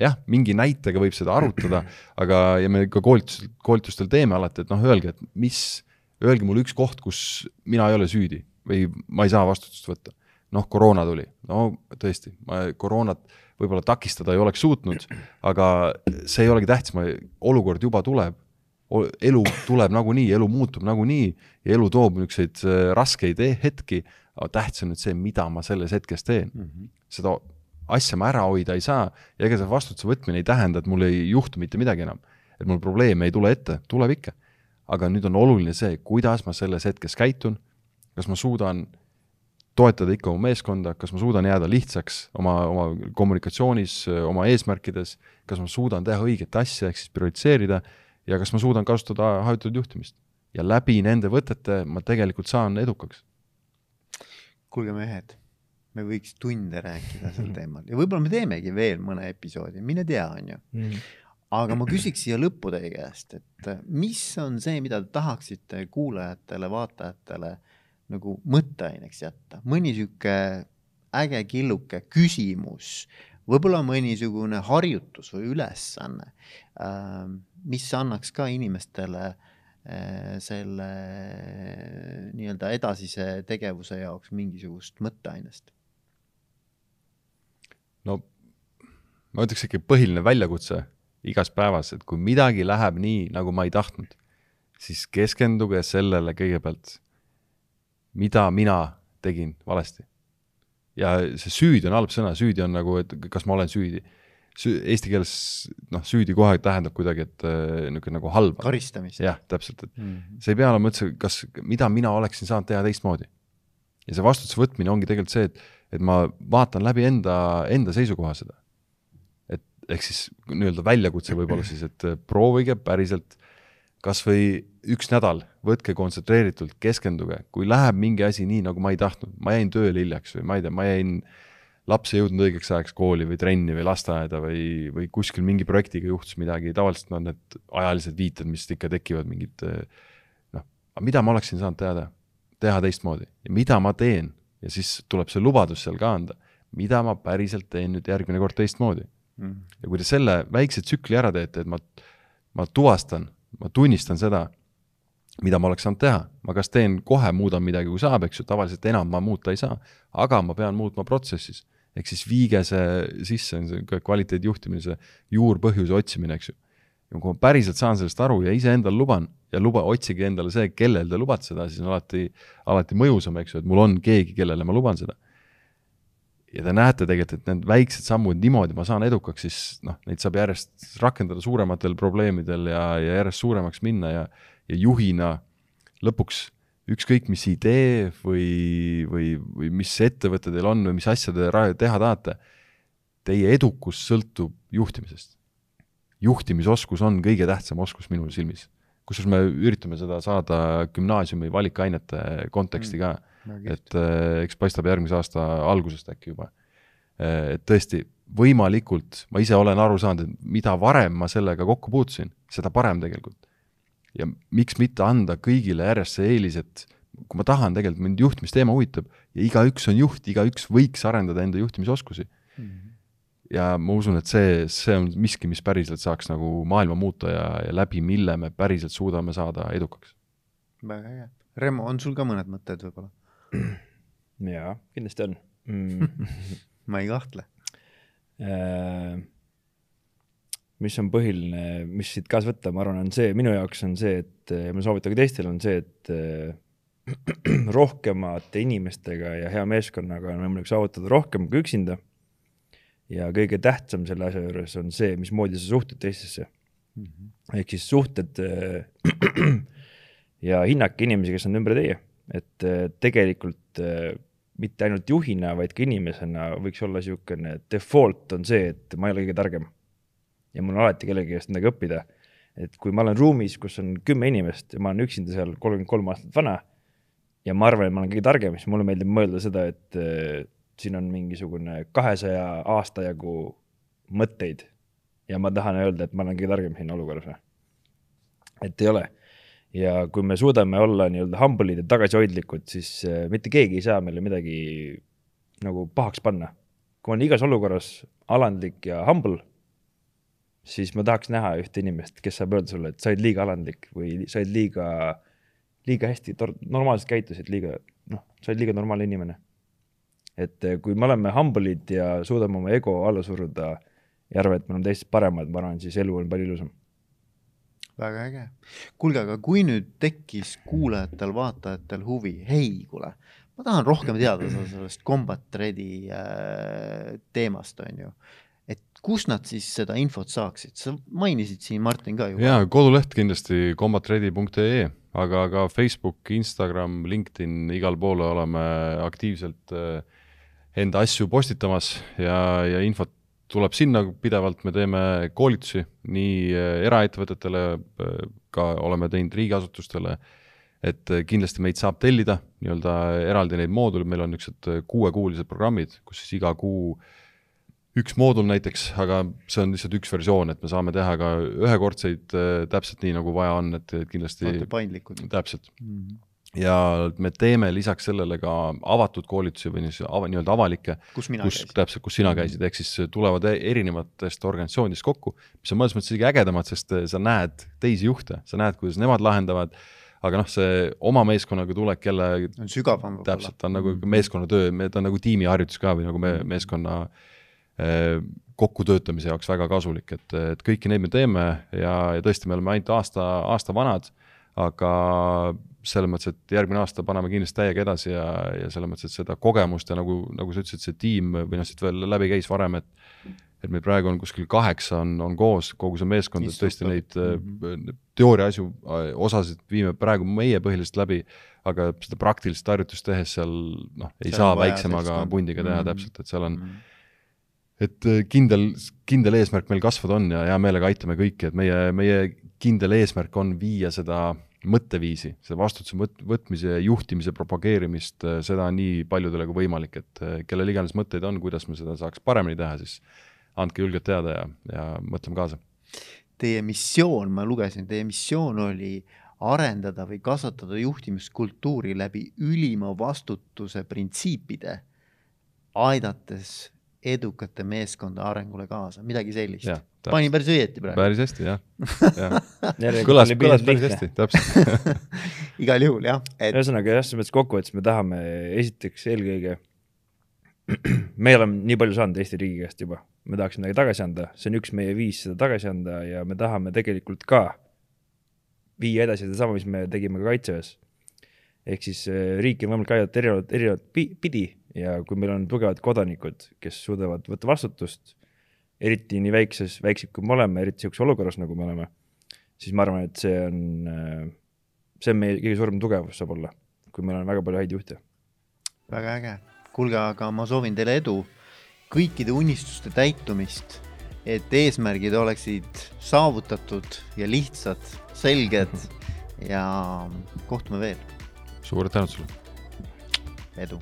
jah, mingi näitega võib seda arutada, aga, ja me ka koolitus, koolitustel teeme alati, et noh, öelge, et mis, öelge mulle üks koht, kus mina ei ole süüdi või ma ei saa vastutust võtta. noh, koroona tuli, no tõesti, ma koroonat võib-olla takistada ei oleks suutnud, aga see ei olegi tähtis, olukord juba tuleb, elu tuleb nagunii, elu muutub nagunii ja elu toob niisuguseid äh, raskeid hetki, aga tähtis on nüüd see, mida ma selles hetkes teen mm. -hmm. seda asja ma ära hoida ei saa ja ega see vastutuse võtmine ei tähenda, et mul ei juhtu mitte midagi enam. et mul probleeme ei tule ette, tuleb ikka. aga nüüd on oluline see, kuidas ma selles hetkes käitun, kas ma suudan toetada ikka oma meeskonda, kas ma suudan jääda lihtsaks oma, oma kommunikatsioonis, oma eesmärkides, kas ma suudan teha õiget asja, ehk siis prioritiseerida, ja kas ma suudan kasutada hajutatud juhtimist. ja läbi nende võtete ma tegelikult saan edukaks. kuulge mehed, me võiks tunde rääkida sel teemal ja võib-olla me teemegi veel mõne episoodi, mine tea, on ju mm. aga ma küsiks siia lõppu teie käest, et mis on see, mida te tahaksite kuulajatele, vaatajatele nagu mõtteaineks jätta, mõni sihuke äge killuke küsimus, võib-olla mõnisugune harjutus või ülesanne, mis annaks ka inimestele selle nii-öelda edasise tegevuse jaoks mingisugust mõtteainest? no ma ütleks ikka põhiline väljakutse igas päevas, et kui midagi läheb nii, nagu ma ei tahtnud, siis keskenduge sellele kõigepealt, mida mina tegin valesti. ja see süüdi on halb sõna, süüdi on nagu, et kas ma olen süüdi. Eesti keeles noh, süüdi kohe tähendab kuidagi, et äh, niisugune nagu halba. karistamist. jah, täpselt, et mm -hmm. see ei pea olema üldse, kas, mida mina oleksin saanud teha teistmoodi. ja see vastutuse võtmine ongi tegelikult see, et, et ma vaatan läbi enda, enda seisukoha seda ehk siis nii-öelda väljakutse võib-olla siis, et äh, proovige päriselt kas või üks nädal, võtke kontsentreeritult, keskenduge, kui läheb mingi asi nii, nagu ma ei tahtnud, ma jäin tööle hiljaks või ma ei tea, ma jäin, laps ei jõudnud õigeks ajaks kooli või trenni või lasteaeda või, või kuskil mingi projektiga juhtus midagi, tavaliselt on need ajalised viited, mis ikka tekivad, mingid noh, mida ma oleksin saanud teada, teha teistmoodi. Ja mida ma teen? Ja siis tuleb see lubadus seal ka anda, mida ma päriselt teen nüüd järgmine kord teistmoodi? Mm.. ja kui te selle väikse tsükli ära teete, et ma, ma tuvastan, ma tunnistan seda, mida ma oleks saanud teha, ma kas teen kohe, muudan midagi, kui saab, eks ju, tavaliselt enam ma muuta ei saa, aga ma pean muutma protsessis. ehk siis viige see sisse, on see kvaliteedijuhtimine, see juurpõhjuse otsimine, eks ju. ja kui ma päriselt saan sellest aru ja iseendale luban ja luba, otsige endale see, kellel te lubate seda, siis on alati, alati mõjusam, eks ju, et mul on keegi, kellele ma luban seda ja te näete tegelikult, et need väiksed sammud, niimoodi ma saan edukaks, siis noh, neid saab järjest rakendada suurematel probleemidel ja, ja järjest suuremaks minna ja, ja juhina lõpuks ükskõik, mis idee või, või, või mis ettevõte teil on või mis asja te teha tahate, teie edukus sõltub juhtimisest. juhtimisoskus on kõige tähtsam oskus minu silmis. kusjuures me üritame seda saada gümnaasiumi valikainete konteksti mm. Et äh, eks paistab järgmise aasta algusest äkki juba. Äh, et tõesti, võimalikult, ma ise olen aru saanud, et mida varem ma sellega kokku puutusin, seda parem tegelikult. ja miks mitte anda kõigile järjest see eelis, et kui ma tahan tegelikult, mind juhtimisteema huvitab ja igaüks on juht, igaüks võiks arendada enda juhtimisoskusi mm. -hmm. ja ma usun, et see, see on miski, mis päriselt saaks nagu maailma muuta ja, ja läbi mille me päriselt suudame saada edukaks. väga äge. Remo, on sul ka mõned mõtted võib-olla? Jaa, kindlasti on mm. ma ei kahtle äh,. mis on põhiline, mis siit kaasa võtta, ma arvan, on see, minu jaoks on see, et ja ma soovitan ka teistele, on see, et äh, rohkemate inimestega ja hea meeskonnaga on võimalik saavutada rohkem kui üksinda. ja kõige tähtsam selle asja juures on see, mismoodi sa suhtud teistesse mm. -hmm. ehk siis suhted äh, ja hinnake inimesi, kes on ümber teie et äh, tegelikult äh, mitte ainult juhina, vaid ka inimesena võiks olla niisugune default on see, et ma ei ole kõige targem. ja mul on alati kellegi käest midagi õppida. et kui ma olen ruumis, kus on kümme inimest ja ma olen üksinda seal kolmkümmend kolm aastat vana ja ma arvan, et ma olen kõige targem, siis mulle meeldib mõelda seda, et äh, siin on mingisugune kahesaja aasta jagu mõtteid ja ma tahan öelda, et ma olen kõige targem siin olukorras. et ei ole ja kui me suudame olla nii-öelda humble'id ja tagasihoidlikud, siis äh, mitte keegi ei saa meile midagi nagu pahaks panna. kui on igas olukorras alandlik ja humble, siis ma tahaks näha ühte inimest, kes saab öelda sulle, et sa oled liiga alandlik või sa oled liiga, liiga hästi, normaalselt käitusid, liiga, noh, sa oled liiga normaalne inimene. et äh, kui me oleme humble'id ja suudame oma ego alla suruda ja arvame, et me oleme teistest paremad, ma arvan, siis elu on palju ilusam väga äge. kuulge, aga kui nüüd tekkis kuulajatel-vaatajatel huvi, hei, kuule, ma tahan rohkem teada sellest Combat Ready äh, teemast, on ju. et kus nad siis seda infot saaksid, sa mainisid siin, Martin, ka juba. jaa, koduleht kindlasti combatready.ee, aga ka Facebook, Instagram, LinkedIn, igal pool oleme aktiivselt äh, enda asju postitamas ja, ja infot tuleb sinna pidevalt, me teeme koolitusi nii äh, eraettevõtetele, äh, ka oleme teinud riigiasutustele, et äh, kindlasti meid saab tellida nii-öelda eraldi neid mooduleid, meil on niisugused kuuekuulised programmid, kus siis iga kuu üks moodul näiteks, aga see on lihtsalt üks versioon, et me saame teha ka ühekordseid täpselt nii, nagu vaja on, et kindlasti paindlikud. täpselt mm. -hmm ja me teeme lisaks sellele ka avatud koolitusi või ava, nii-öelda avalikke, kus kus täpselt, kus sina käisid, ehk siis tulevad e- erinevatest organisatsioonidest kokku, mis on mõnes mõttes isegi ägedamad, sest eh, sa näed teisi juhte, sa näed, kuidas nemad lahendavad, aga noh, see oma meeskonnaga tulek jälle on sügavam võib-olla. täpselt, ta on nagu meeskonnatöö, ta on nagu tiimiharjutus ka või nagu me meeskonna eh, kokkutöötamise jaoks väga kasulik, et, et kõiki neid me teeme ja, ja tõesti, me oleme ainult aasta, aasta vanad, aga selles mõttes, et järgmine aasta paneme kindlasti täiega edasi ja, ja selles mõttes, et seda kogemust ja nagu, nagu sa ütlesid, see tiim või noh, siit veel läbi käis varem, et et meil praegu on kuskil kaheksa on, on koos, kogu see meeskond, et tõesti neid mm -hmm. teooria asju, osasid viime praegu meie põhiliselt läbi, aga seda praktilist harjutust tehes seal noh, ei Seal saa väiksemaga pundiga teha Mhm. täpselt, et seal on Mhm. et äh, kindel, kindel eesmärk meil kasvada on ja hea meelega aitame kõiki, et meie, meie kindel eesmärk on viia seda mõtteviisi, seda vastutuse võt-, võtmise juhtimise propageerimist, äh, seda nii paljudele kui võimalik, et äh, kellel iganes mõtteid on, kuidas me seda saaks paremini teha, siis andke julgelt teada ja, ja mõtleme kaasa. Teie missioon, ma lugesin, teie missioon oli arendada või kasvatada juhtimiskultuuri läbi ülima vastutuse printsiipide, aidates edukate meeskonda arengule kaasa, midagi sellist. Panin päris õieti praegu. päris hästi, jah. Järelikult kõlas, kõlas päris hästi, täpselt igal juhul jah, et ühesõnaga jah, selles mõttes kokkuvõttes me tahame esiteks eelkõige, me oleme nii palju saanud Eesti riigi käest juba, me tahaks midagi tagasi anda, see on üks meie viis seda tagasi anda ja me tahame tegelikult ka viia edasi sedasama, mis me tegime ka Kaitseväes. ehk siis eh, riiki on võimalik aidata erinevat, erinevat pi- pidi ja kui meil on tugevad kodanikud, kes suudavad võtta vastutust, eriti nii väikses, väiksed kui me oleme, eriti niisuguses olukorras, nagu me oleme, siis ma arvan, et see on äh, see on meie kõige suurem tugevus saab olla, kui meil on väga palju häid juhte. väga äge. kuulge, aga ma soovin teile edu, kõikide unistuste täitumist, et eesmärgid oleksid saavutatud ja lihtsad, selged ja kohtume veel, suured tänud sulle! edu